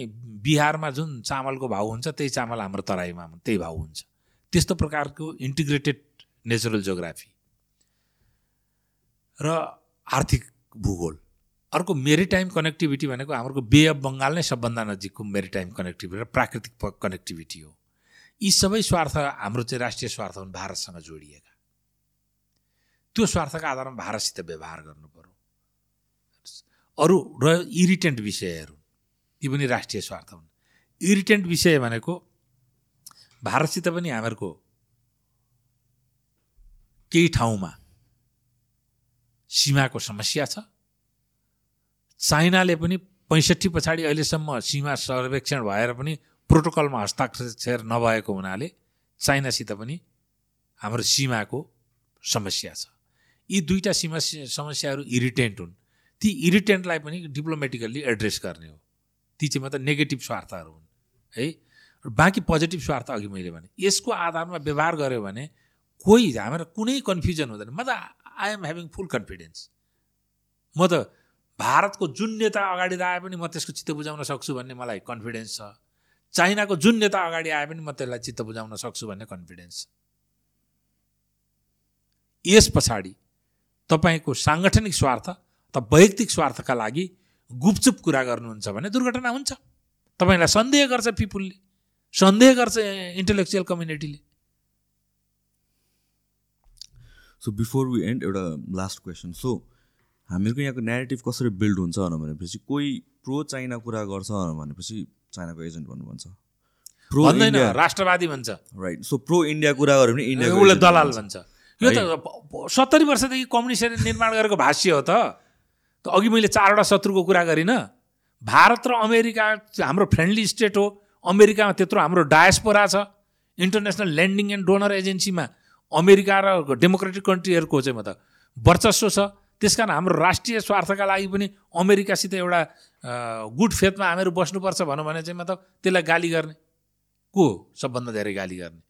बिहारमा जुन चामलको भाउ हुन्छ त्यही चामल हाम्रो तराईमा त्यही भाउ हुन्छ। त्यस्तो प्रकारको इन्टिग्रेटेड नेचुरल जोग्राफी र आर्थिक भूगोल। अर्को मेरिटाइम कनेक्टिभिटी भनेको हाम्रो बे अफ बङ्गाल नै सबभन्दा नजिकको मेरिटाइम कनेक्टिभिटी र प्राकृतिक कनेक्टिभिटी हो। यी सबै स्वार्थ हाम्रो चाहिँ राष्ट्रिय स्वार्थ हुन् भारतसँग जोडिएका। त्यो स्वार्थका आधारमा भारतसित व्यवहार गर्नु पर्यो। अरू र इरिटेन्ट विषयहरू ती पनि राष्ट्रिय स्वार्थ हुन्। इरिटेन्ट विषय भनेको भारतसित पनि हामीहरूको केही ठाउँमा सीमाको समस्या छ। चाइनाले पनि पैँसठी पछाडि अहिलेसम्म सीमा सर्वेक्षण भएर पनि प्रोटोकलमा हस्ताक्षर नभएको हुनाले चाइनासित पनि हाम्रो सीमाको समस्या छ। यी दुईवटा सीमा समस्याहरू इरिटेन्ट हुन्। ती इरिटेन्टलाई पनि डिप्लोमेटिकल्ली एड्रेस गर्ने हो। ती चाहिँ मतलब नेगेटिभ स्वार्थहरू हुन् है? बाँकी पोजिटिभ स्वार्थ अघि मैले भने यसको आधारमा व्यवहार गऱ्यो भने कोही हाम्रो कुनै कन्फ्युजन हुँदैन। म त I am having full confidence म त भारतको जुन नेता अगाडि आए पनि म त्यसको चित्त बुझाउन सक्छु भन्ने मलाई कन्फिडेन्स छ। चाइनाको जुन नेता अगाडि आए पनि म त्यसलाई चित्त बुझाउन सक्छु भन्ने कन्फिडेन्स छ। यस पछाडि तपाईँको साङ्गठनिक स्वार्थ त वैयक्तिक स्वार्थका लागि गुपचुप कुरा गर्नुहुन्छ भने दुर्घटना हुन्छ। तपाईँलाई सन्देह गर्छ पिपुलले सन्देह गर्छ इन्टेलेक्चुअल कम्युनिटीले। सो बिफोर वी एन्ड एउटा लास्ट क्वेसन सो हामीहरूको यहाँको नेगेटिभ कसरी बिल्ड हुन्छ भनेपछि कोही प्रो चाइना कुरा गर्छ भनेपछि चाइनाको एजेन्ट भन्नु भन्छ Pro भन्दैन India. राष्ट्रवादी भन्छ। राइट सो प्रो इन्डिया कुरा गऱ्यो भने इन्डिया दलाल भन्छ। यो त सत्तरी वर्षदेखि कम्युनिस्टले निर्माण गरेको भाष्य हो त। अघि मैले चारवटा शत्रुको कुरा गरिनँ। भारत र अमेरिका हाम्रो फ्रेन्डली स्टेट हो। अमेरिकामा त्यत्रो हाम्रो डायस्पोरा छ। इन्टरनेसनल ल्यान्डिङ एन्ड डोनर एजेन्सीमा अमेरिका र डेमोक्रेटिक कन्ट्रीहरूको चाहिँ म त वर्चस्व छ। त्यस कारण हाम्रो राष्ट्रिय स्वार्थका लागि पनि अमेरिकासित एउटा गुड फेथमा हामीहरू बस्नुपर्छ भनौँ भने चाहिँ म त त्यसलाई गाली गर्ने। को सबभन्दा धेरै गाली गर्ने?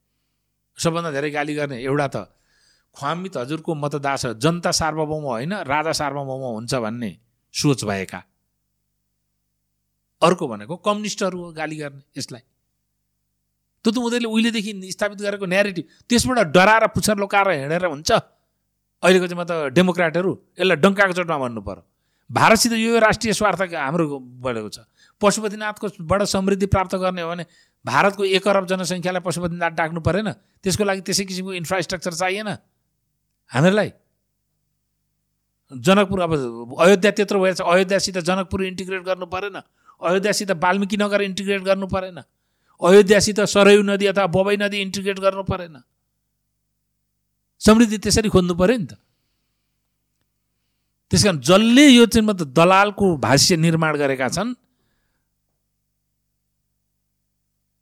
सबभन्दा धेरै गाली गर्ने एउटा त ख्वामित हजुरको मतदाता छ जनता सार्वभौम होइन राजा सार्वभौम हुन्छ भन्ने सोच भएका। अर्को भनेको कम्युनिस्टहरू हो गाली गर्ने यसलाई। त्यो त उनीहरूले उहिलेदेखि स्थापित गरेको न्यारेटिभ त्यसबाट डराएर पुच्छर लोकाएर हिँडेर हुन्छ। अहिलेको चाहिँ म त डेमोक्राटहरू यसलाई डङ्काको चोटमा भन्नु पर्यो। भारतसित यो राष्ट्रिय स्वार्थ हाम्रो बढेको छ। पशुपतिनाथको बाट समृद्धि प्राप्त गर्ने हो भने भारतको एक अरब जनसङ्ख्यालाई पशुपतिनाथ डाक्नु परेन। त्यसको लागि त्यसै किसिमको इन्फ्रास्ट्रक्चर चाहिएन। हामीहरूलाई जनकपुर अब अयोध्या त्यत्रो भएछ अयोध्यासित जनकपुर इन्टिग्रेट गर्नु परेन। अयोध्यासित वाल्मिकी नगर इन्टिग्रेट गर्नु परेन। अयोध्यासित सरयू नदी अथवा बबई नदी इन्टिग्रेट गर्नु परेन। समृद्धि त्यसरी खोज्नु पऱ्यो नि त। त्यस कारण जसले यो चाहिँ मतलब दलालको भाष्य निर्माण गरेका छन्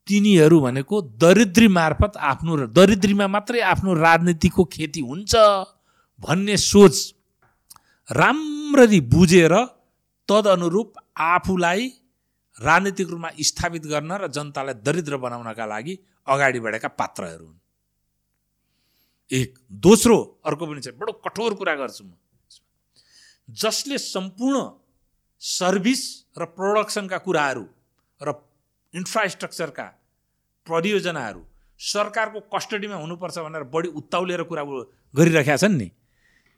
तिनीहरू भनेको दरिद्री मार्फत आफ्नो दरिद्रीमा मात्रै आफ्नो राजनीतिको खेती हुन्छ भन्ने सोच राम्ररी बुझेर तदनुरूप आफूलाई राजनीतिक रूपमा स्थापित गर्न र जनतालाई दरिद्र बनाउनका लागि अगाडि बढेका पात्रहरू हुन्। एक दोस्रो अर्को पनि छ बडो कठोर कुरा गर्छु म। जसले सम्पूर्ण सर्भिस र प्रोडक्सनका कुराहरू र इन्फ्रास्ट्रक्चरका परियोजनाहरू सरकारको कस्टडीमा हुनुपर्छ भनेर बढी उत्ताउलेर कुरा गरिरहेका छन् नि।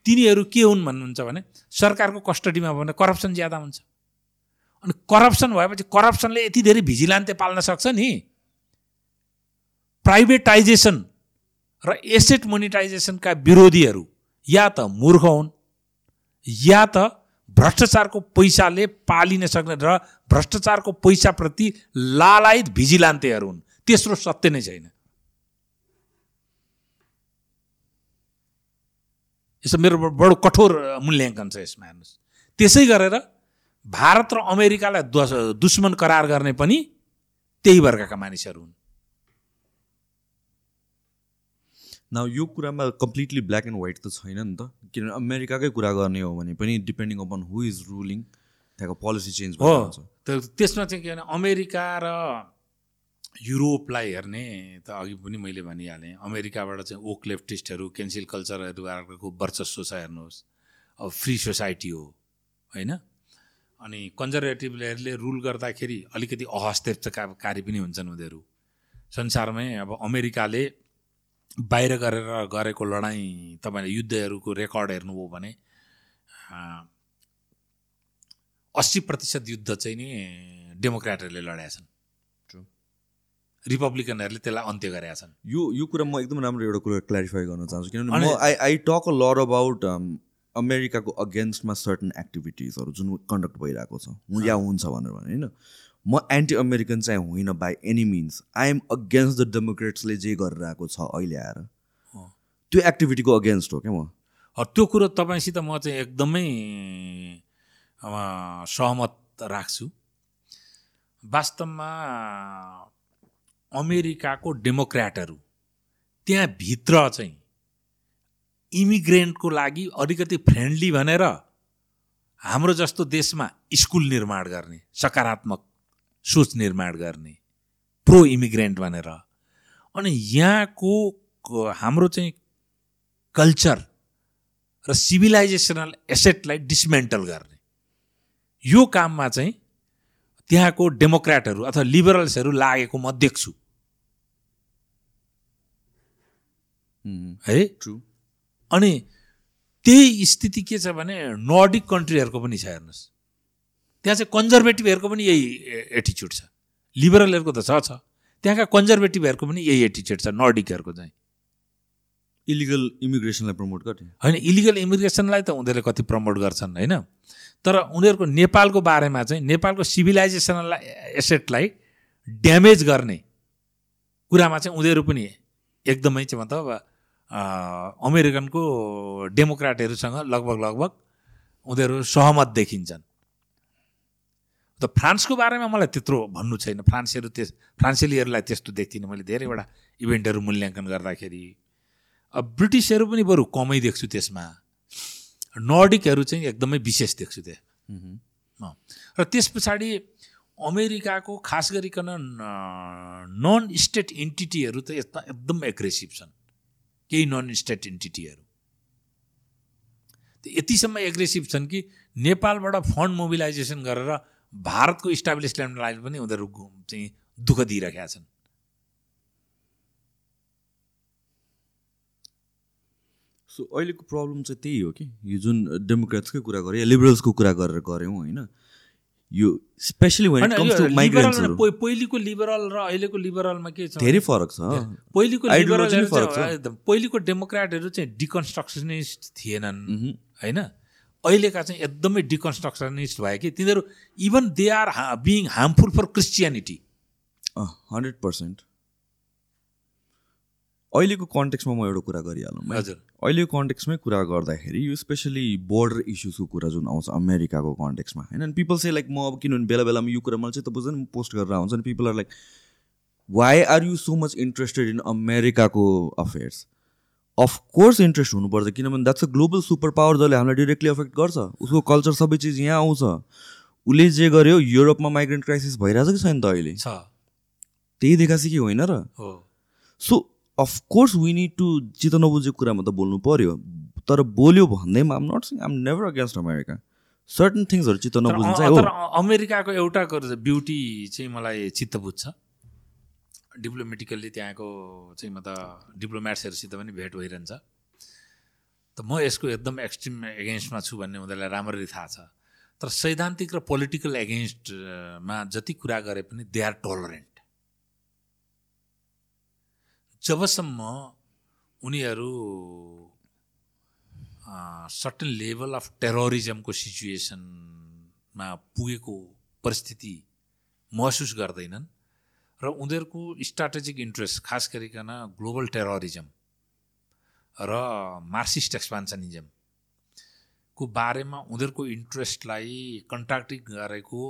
तिनीहरू के हुन् भन्नुहुन्छ भने सरकारको कस्टडीमा भने करप्सन ज्यादा हुन्छ। अनि करप्सन भएपछि करप्सनले यति धेरै भिजिलान्ते पाल्न सक्छ नि। प्राइभेटाइजेसन र एसेट मोनिटाइजेसनका विरोधीहरू या त मूर्ख हुन् या त भ्रष्टाचारको पैसाले पालिन सक्ने र भ्रष्टाचारको पैसाप्रति लालायत भिजिलान्तेहरू हुन्। तेस्रो सत्य नै छैन। यसो मेरो बडो कठोर मूल्याङ्कन छ यसमा हेर्नुहोस्। त्यसै गरेर भारत र अमेरिकालाई दुश्मन करार गर्ने पनि त्यही वर्गका मानिसहरू हुन्। न यो कुरामा कम्प्लिटली ब्ल्याक एन्ड व्हाइट त छैन नि त। किनभने अमेरिकाकै कुरा गर्ने हो भने पनि depending upon who is ruling त्यहाँको पोलिसी चेन्ज हो। त्यसमा चाहिँ के भने अमेरिका र युरोपलाई हेर्ने त अघि पनि मैले भनिहालेँ। अमेरिकाबाट चाहिँ ओक लेफ्टिस्टहरू क्यान्सिल कल्चरहरूको वर्चस्व छ हेर्नुहोस्। अब फ्री सोसाइटी हो होइन? अनि कन्जर्भेटिभहरूले रुल गर्दाखेरि अलिकति अहस्तेकारी पनि हुन्छन् उनीहरू। संसारमै अब अमेरिकाले बाहिर गरेर गरेको लडाइँ तपाईँले युद्धहरूको रेकर्ड हेर्नुभयो भने अस्सी प्रतिशत युद्ध चाहिँ नि डेमोक्रेटहरूले लडेका छन्। True. रिपब्लिकनहरूले त्यसलाई अन्त्य गरेका छन्। यो यो कुरा म एकदम राम्रो एउटा कुरा क्ल्यारिफाई गर्न चाहन्छु किनभने म I I talk a lot about अमेरिकाको अगेन्स्टमा सर्टन एक्टिभिटिजहरू जुन कन्डक्ट भइरहेको छ। या हुन्छ भनेर भने होइन? म एन्टी अमेरिकन चाहिँ होइन by any means I am against the डेमोक्रेट्सले जे गरिरहेको छ अहिले आएर। त्यो एक्टिभिटीको अगेन्स्ट हो क्या म? त्यो कुरो तपाईँसित म चाहिँ एकदमै सहमत राख्छु। वास्तवमा अमेरिकाको डेमोक्रेटहरू त्यहाँभित्र चाहिँ इमिग्रेन्टको लागि अलिकति फ्रेन्डली भनेर हाम्रो जस्तो देशमा स्कुल निर्माण गर्ने सकारात्मक सोच निर्माण गर्ने प्रो इमिग्रेन्ट भनेर। अनि यहाँको हाम्रो चाहिँ कल्चर र सिभिलाइजेसनल एसेटलाई डिसमेन्टल गर्ने। यो काममा चाहिँ त्यहाँको डेमोक्रेटहरू अथवा लिबरल्सहरू लागेको म देख्छु। है? ट्रु अनि त्यही स्थिति के छ भने नर्डिक कन्ट्रीहरूको पनि छ हेर्नुहोस्। त्यहाँ चाहिँ कन्जर्भेटिभहरूको पनि यही एटिच्युड छ। लिबरलहरूको त छ छ। त्यहाँका कन्जर्भेटिभहरूको पनि यही एटिच्युड छ नर्डिकहरूको चाहिँ। इलिगल इमिग्रेसनलाई प्रमोट गर्ने होइन इलिगल इमिग्रेसनलाई त उनीहरूले कति प्रमोट गर्छन् होइन? तर उनीहरूको नेपालको बारेमा चाहिँ नेपालको सिभिलाइजेसनलाई एसेटलाई ड्यामेज गर्ने कुरामा चाहिँ उनीहरू पनि एकदमै चाहिँ मतलब अमेरिकनको डेमोक्राटहरूसँग लगभग लगभग उनीहरू सहमत देखिन्छन्। त फ्रान्सको बारेमा मलाई त्यत्रो भन्नु छैन। फ्रान्सहरू त्यस फ्रान्सेलीहरूलाई त्यस्तो देख्दिनँ मैले। धेरैवटा इभेन्टहरू मूल्याङ्कन गर्दाखेरि अब ब्रिटिसहरू पनि बरु कमै देख्छु त्यसमा। नर्डिकहरू चाहिँ एकदमै विशेष देख्छु त्यहाँ। र त्यस पछाडि अमेरिकाको खास गरिकन नन स्टेट इन्टिटीहरू त यस्ता एकदम एग्रेसिभ छन्। केही नन स्टेट इन्टिटीहरू यतिसम्म एग्रेसिभ छन् कि नेपालबाट फन्ड मोबिलाइजेसन गरेर भारतको इस्टाब्लिसमेन्टलाई पनि उनीहरू चाहिँ दुःख दिइरहेका छन्। सो अहिलेको प्रब्लम चाहिँ त्यही हो कि यो जुन डेमोक्रेट्सकै कुरा या लिबरल्सको कुरा गरेर गऱ्यौँ होइन यो स्पेसली वेन पहिलेको लिबरल र अहिलेको लिबरलमा के छ? धेरै फरक छ। पहिलेको। एकदम पहिलेको डेमोक्राटहरू चाहिँ डिकन्स्ट्रक्सनिस्ट थिएनन्। होइन? अहिलेका चाहिँ एकदमै डिकन्स्ट्रक्सनिस्ट भयो कि तिनीहरू even they are being harmful for Christianity hundred percent अहिलेको कन्टेक्समा म एउटा कुरा गरिहालौँ। हजुर। अहिलेको कन्टेक्समै कुरा गर्दाखेरि यो स्पेसली बोर्डर इस्युजको कुरा जुन आउँछ अमेरिकाको कन्टेक्समा होइन? पिपल से लाइक म अब किनभने बेला बेलामा यो कुरा मैले चाहिँ त बुझ्दैन म पोस्ट गरेर आउँछ। नि people are like why are you so much interested in अमेरिकाको अफेयर्स अफकोर्स इन्ट्रेस्ट हुनुपर्छ किनभने that's a global super power जसले हामीलाई डिरेक्टली अफेक्ट गर्छ। उसको कल्चर सबै चिज यहाँ आउँछ। उसले जे गर्यो युरोपमा माइग्रेन्ट क्राइसिस भइरहेछ कि छैन त अहिले? छ। त्यही देखासी कि होइन र? हो। So of course we need to चित्त नबुझेको कुरामा त बोल्नु पर्यो तर बोल्यो भन्दैमा I'm not saying I'm never against America certain थिङ्सहरू चित्त नबुझ्नु चाहिँ हो अमेरिकाको एउटा ब्युटी चाहिँ मलाई चित्त बुझ्छ। डिप्लोमेटिकल्ली त्यहाँको चाहिँ म त डिप्लोमेट्सहरूसित पनि भेट भइरहन्छ। त म यसको एकदम एक्सट्रिम एगेन्स्टमा छु भन्ने उनीहरूलाई राम्ररी थाहा छ। तर सैद्धान्तिक र पोलिटिकल एगेन्स्टमा जति कुरा गरे पनि दे आर टलरेन्ट जबसम्म उनीहरू सर्टन लेभल अफ टेरोरिजमको सिचुएसनमा पुगेको परिस्थिति महसुस गर्दैनन् र उनीहरूको स्ट्राटेजिक इन्ट्रेस्ट खास गरिकन ग्लोबल टेरोरिजम र मार्क्सिस्ट एक्सपान्सनिजमको बारेमा उनीहरूको इन्ट्रेस्टलाई कन्ट्राक्टिङ गरेको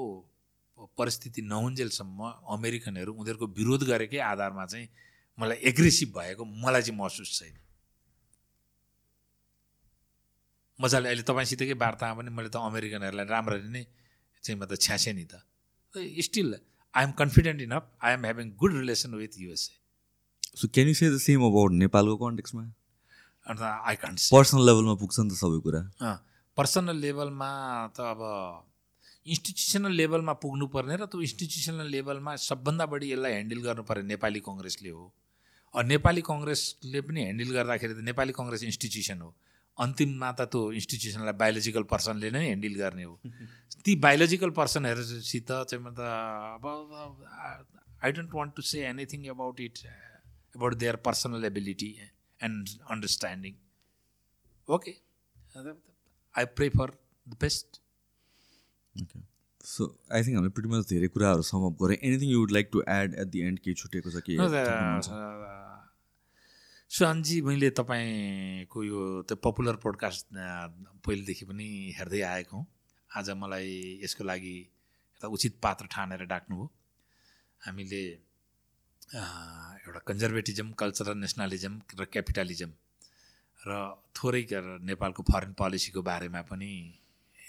परिस्थिति नहुन्जेलसम्म अमेरिकनहरू उनीहरूको विरोध गरेकै आधारमा चाहिँ मलाई एग्रेसिभ भएको मलाई चाहिँ महसुस छैन। मजाले अहिले तपाईँसितकै वार्तामा पनि मैले त अमेरिकनहरूलाई राम्ररी नै चाहिँ म त छ्यासेँ नि त। Still I am confident enough I am having good relation with USA so can you say the same about नेपालको कन्टेक्समा अन्त आई कान्ट पर्सनल लेभलमा पुग्छ नि त सबै कुरा। पर्सनल लेभलमा त अब इन्स्टिट्युसनल लेभलमा पुग्नुपर्ने र त्यो इन्स्टिट्युसनल लेभलमा सबभन्दा बढी यसलाई ह्यान्डल गर्नुपर्ने नेपाली कङ्ग्रेसले हो। नेपाली कङ्ग्रेसले पनि ह्यान्डल गर्दाखेरि त नेपाली कङ्ग्रेस इन्स्टिट्युसन हो। अन्तिममा त त्यो इन्स्टिट्युसनलाई बायोलोजिकल पर्सनले नै ह्यान्डल गर्ने हो। ती बायोलोजिकल पर्सनहरूसित चाहिँ म त अब I don't want to say anything about it about their personal ability and understanding okay I pray for the best okay so I think हामीले मच धेरै कुराहरू समअप गऱ्यौँ anything you would like to add at the end केही छुटेको छ कि? सुहानजी मैले तपाईँको यो त्यो पपुलर पोडकास्ट पहिलेदेखि पनि हेर्दै आएको हुँ। आज मलाई यसको लागि एउटा उचित पात्र ठानेर डाक्नुभयो। हामीले एउटा कन्जर्भेटिजम कल्चरल नेसनलिजम र क्यापिटलिजम र थोरै नेपालको फरेन पोलिसीको बारेमा पनि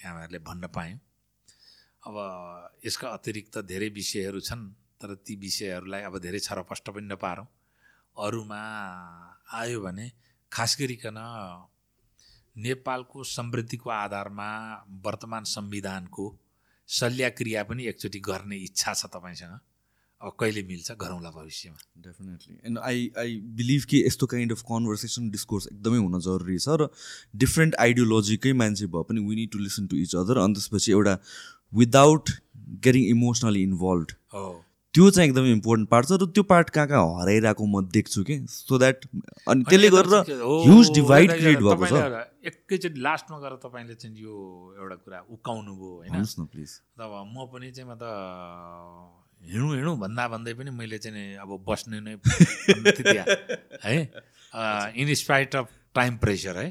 हामीहरूले भन्न पायौँ। अब यसका अतिरिक्त धेरै विषयहरू छन् तर ती विषयहरूलाई अब धेरै छरपष्ट पनि नपारौँ। अरूमा आयो भने खास गरिकन नेपालको समृद्धिको आधारमा वर्तमान संविधानको शल्यक्रिया पनि एकचोटि गर्ने इच्छा छ तपाईँसँग। अब कहिले मिल्छ गरौँला भविष्यमा। Definitely and I I believe कि यस्तो काइन्ड अफ कन्भर्सेसन डिस्कोर्स एकदमै हुन जरुरी छ र डिफ्रेन्ट आइडियोलोजीकै मान्छे भए पनि we need to listen to each other अनि त्यसपछि एउटा विदाउट गेटिङ इमोसनली इन्भल्भ त्यो चाहिँ एकदमै इम्पोर्टेन्ट पार्ट छ र त्यो पार्ट कहाँ कहाँ हराइरहेको म देख्छु कि? सो द्याट अनि त्यसले गरेर ह्युज डिभाइड क्रिएट भएको छ। एकैचोटि लास्टमा गएर तपाईँले चाहिँ यो एउटा कुरा उकाउनु भयो होइन? प्लिज अब म पनि चाहिँ म त हिँडौँ हिँडौँ भन्दा भन्दै पनि मैले चाहिँ अब बस्ने नै है? In spite of time pressure है?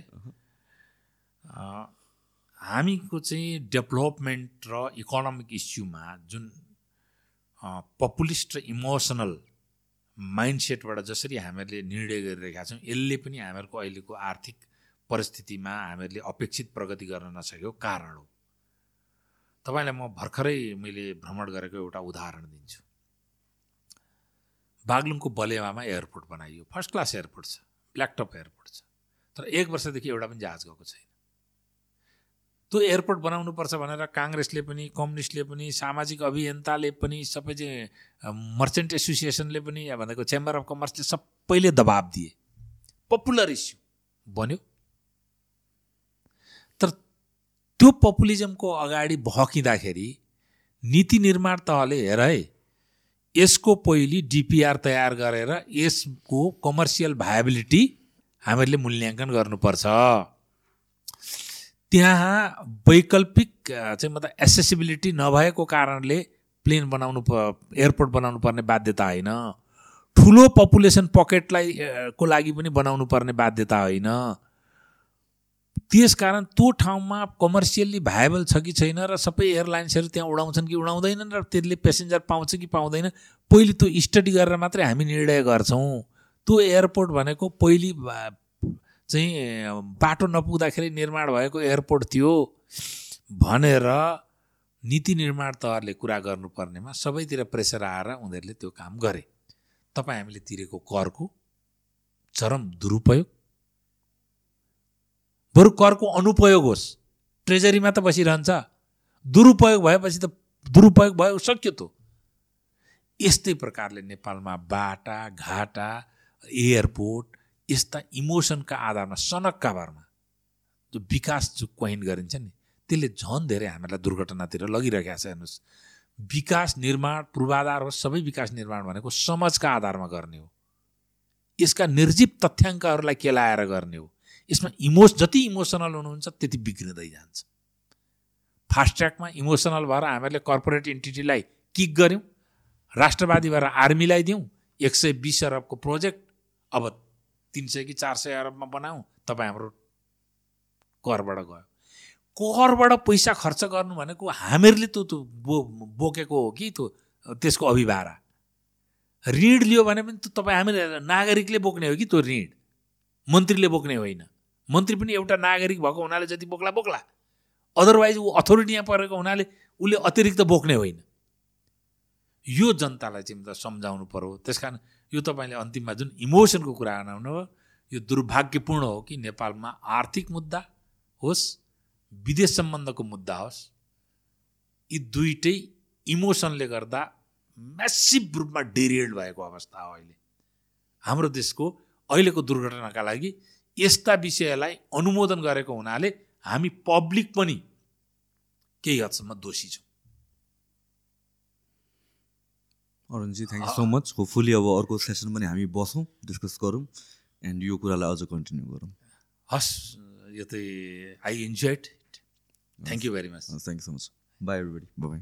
हामीको चाहिँ डेभलपमेन्ट र इकोनोमिक इस्युमा जुन पपुलिस्ट र इमोसनल माइन्डसेटबाट जसरी हामीहरूले निर्णय गरिरहेका छौँ यसले पनि हामीहरूको अहिलेको आर्थिक परिस्थितिमा हामीहरूले अपेक्षित प्रगति गर्न नसकेको कारण हो। तपाईँलाई म भर्खरै मैले भ्रमण गरेको एउटा उदाहरण दिन्छु। बागलुङको बलेवामा एयरपोर्ट बनाइयो। फर्स्ट क्लास एयरपोर्ट छ ब्ल्याकटप एयरपोर्ट छ। तर एक वर्षदेखि एउटा पनि जहाज गएको छैन। त्यो एयरपोर्ट बनाउनुपर्छ भनेर काङ्ग्रेसले पनि कम्युनिस्टले पनि सामाजिक अभियन्ताले पनि सबै चाहिँ मर्चेन्ट एसोसिएसनले पनि या भनेको चेम्बर अफ कमर्सले सबैले दबाब दिए। पपुलर इस्यु बन्यो। तर त्यो पपुलिजमको अगाडि भकिँदाखेरि नीति निर्माण तहले हेर है यसको पहिली डिपिआर तयार गरेर यसको कमर्सियल भायबिलिटी हामीहरूले मूल्याङ्कन गर्नुपर्छ। त्यहाँ वैकल्पिक चाहिँ मतलब एसेसिबिलिटी नभएको कारणले प्लेन बनाउनु प एयरपोर्ट बनाउनु पर्ने बाध्यता होइन। ठुलो पपुलेसन पकेटलाई को लागि पनि बनाउनु पर्ने बाध्यता होइन। त्यसकारण त्यो ठाउँमा कमर्सियल्ली भाइबल छ कि छैन र सबै एयरलाइन्सहरू त्यहाँ उडाउँछन् कि उडाउँदैनन् र त्यसले पेसेन्जर पाउँछ कि पाउँदैन पहिले त्यो स्टडी गरेर मात्रै हामी निर्णय गर्छौँ। त्यो एयरपोर्ट भनेको पहिली चाहिँ बाटो नपुग्दाखेरि निर्माण भएको एयरपोर्ट थियो भनेर नीति निर्माण तहले कुरा गर्नुपर्नेमा सबैतिर प्रेसर आएर उनीहरूले त्यो काम गरे। तपाईँ हामीले तिरेको करको चरम दुरुपयोग? बरु करको अनुपयोग होस्। ट्रेजरीमा त बसिरहन्छ। दुरुपयोग भएपछि त दुरुपयोग भयो सक्यो त। यस्तै प्रकारले नेपालमा बाटा घाटा एयरपोर्ट यस्ता इमोसनका आधारमा सनकका भरमा जो विकास जो कोइन गरिन्छ नि त्यसले झन् धेरै हामीलाई दुर्घटनातिर लगिरहेका छ हेर्नुहोस्। विकास निर्माण पूर्वाधार होस् सबै विकास निर्माण भनेको समाजका आधारमा गर्ने हो। यसका निर्जीव तथ्याङ्कहरूलाई केलाएर गर्ने हो। यसमा इमोस जति इमोसनल हुनुहुन्छ त्यति बिग्रिँदै जान्छ। फास्ट ट्र्याकमा इमोसनल भएर हामीहरूले कर्पोरेट इन्टिटीलाई किक गऱ्यौँ राष्ट्रवादी भएर आर्मीलाई दिउँ एक सय बिस अरबको प्रोजेक्ट अब तिन सय कि चार सय अरबमा बनाऊँ तपाईँ हाम्रो करबाट गयो। करबाट पैसा खर्च गर्नु भनेको हामीहरूले त्यो बो बोकेको हो कि त्यो त्यसको अभिभारा। ऋण लियो भने पनि त्यो तपाईँ हामीले नागरिकले बोक्ने हो कि त्यो ऋण? मन्त्रीले बोक्ने होइन। मन्त्री पनि एउटा नागरिक भएको हुनाले जति बोक्ला बोक्ला। अदरवाइज ऊ अथोरिटीमा परेको हुनाले उसले अतिरिक्त बोक्ने होइन। यो जनतालाई चाहिँ सम्झाउनु पर्यो। त्यस कारण यो तपाईँले अन्तिममा जुन इमोसनको कुरा हो यो दुर्भाग्यपूर्ण हो कि नेपालमा आर्थिक मुद्दा होस् विदेश सम्बन्धको मुद्दा होस् यी दुइटै इमोसनले गर्दा म्यासिभ रूपमा डेरियल्ड भएको अवस्था हो अहिले। हाम्रो देशको अहिलेको दुर्घटनाका लागि यस्ता विषयलाई अनुमोदन गरेको हुनाले हामी पब्लिक पनि केही हदसम्म दोषी छौँ। Arunji thank you so much hopefully अब अर्को सेसन पनि हामी बसौँ डिस्कस गरौँ एन्ड यो कुरालाई अझ कन्टिन्यू गरौँ. हस् यो चाहिँ I enjoyed thank you very much thank you so much bye everybody bye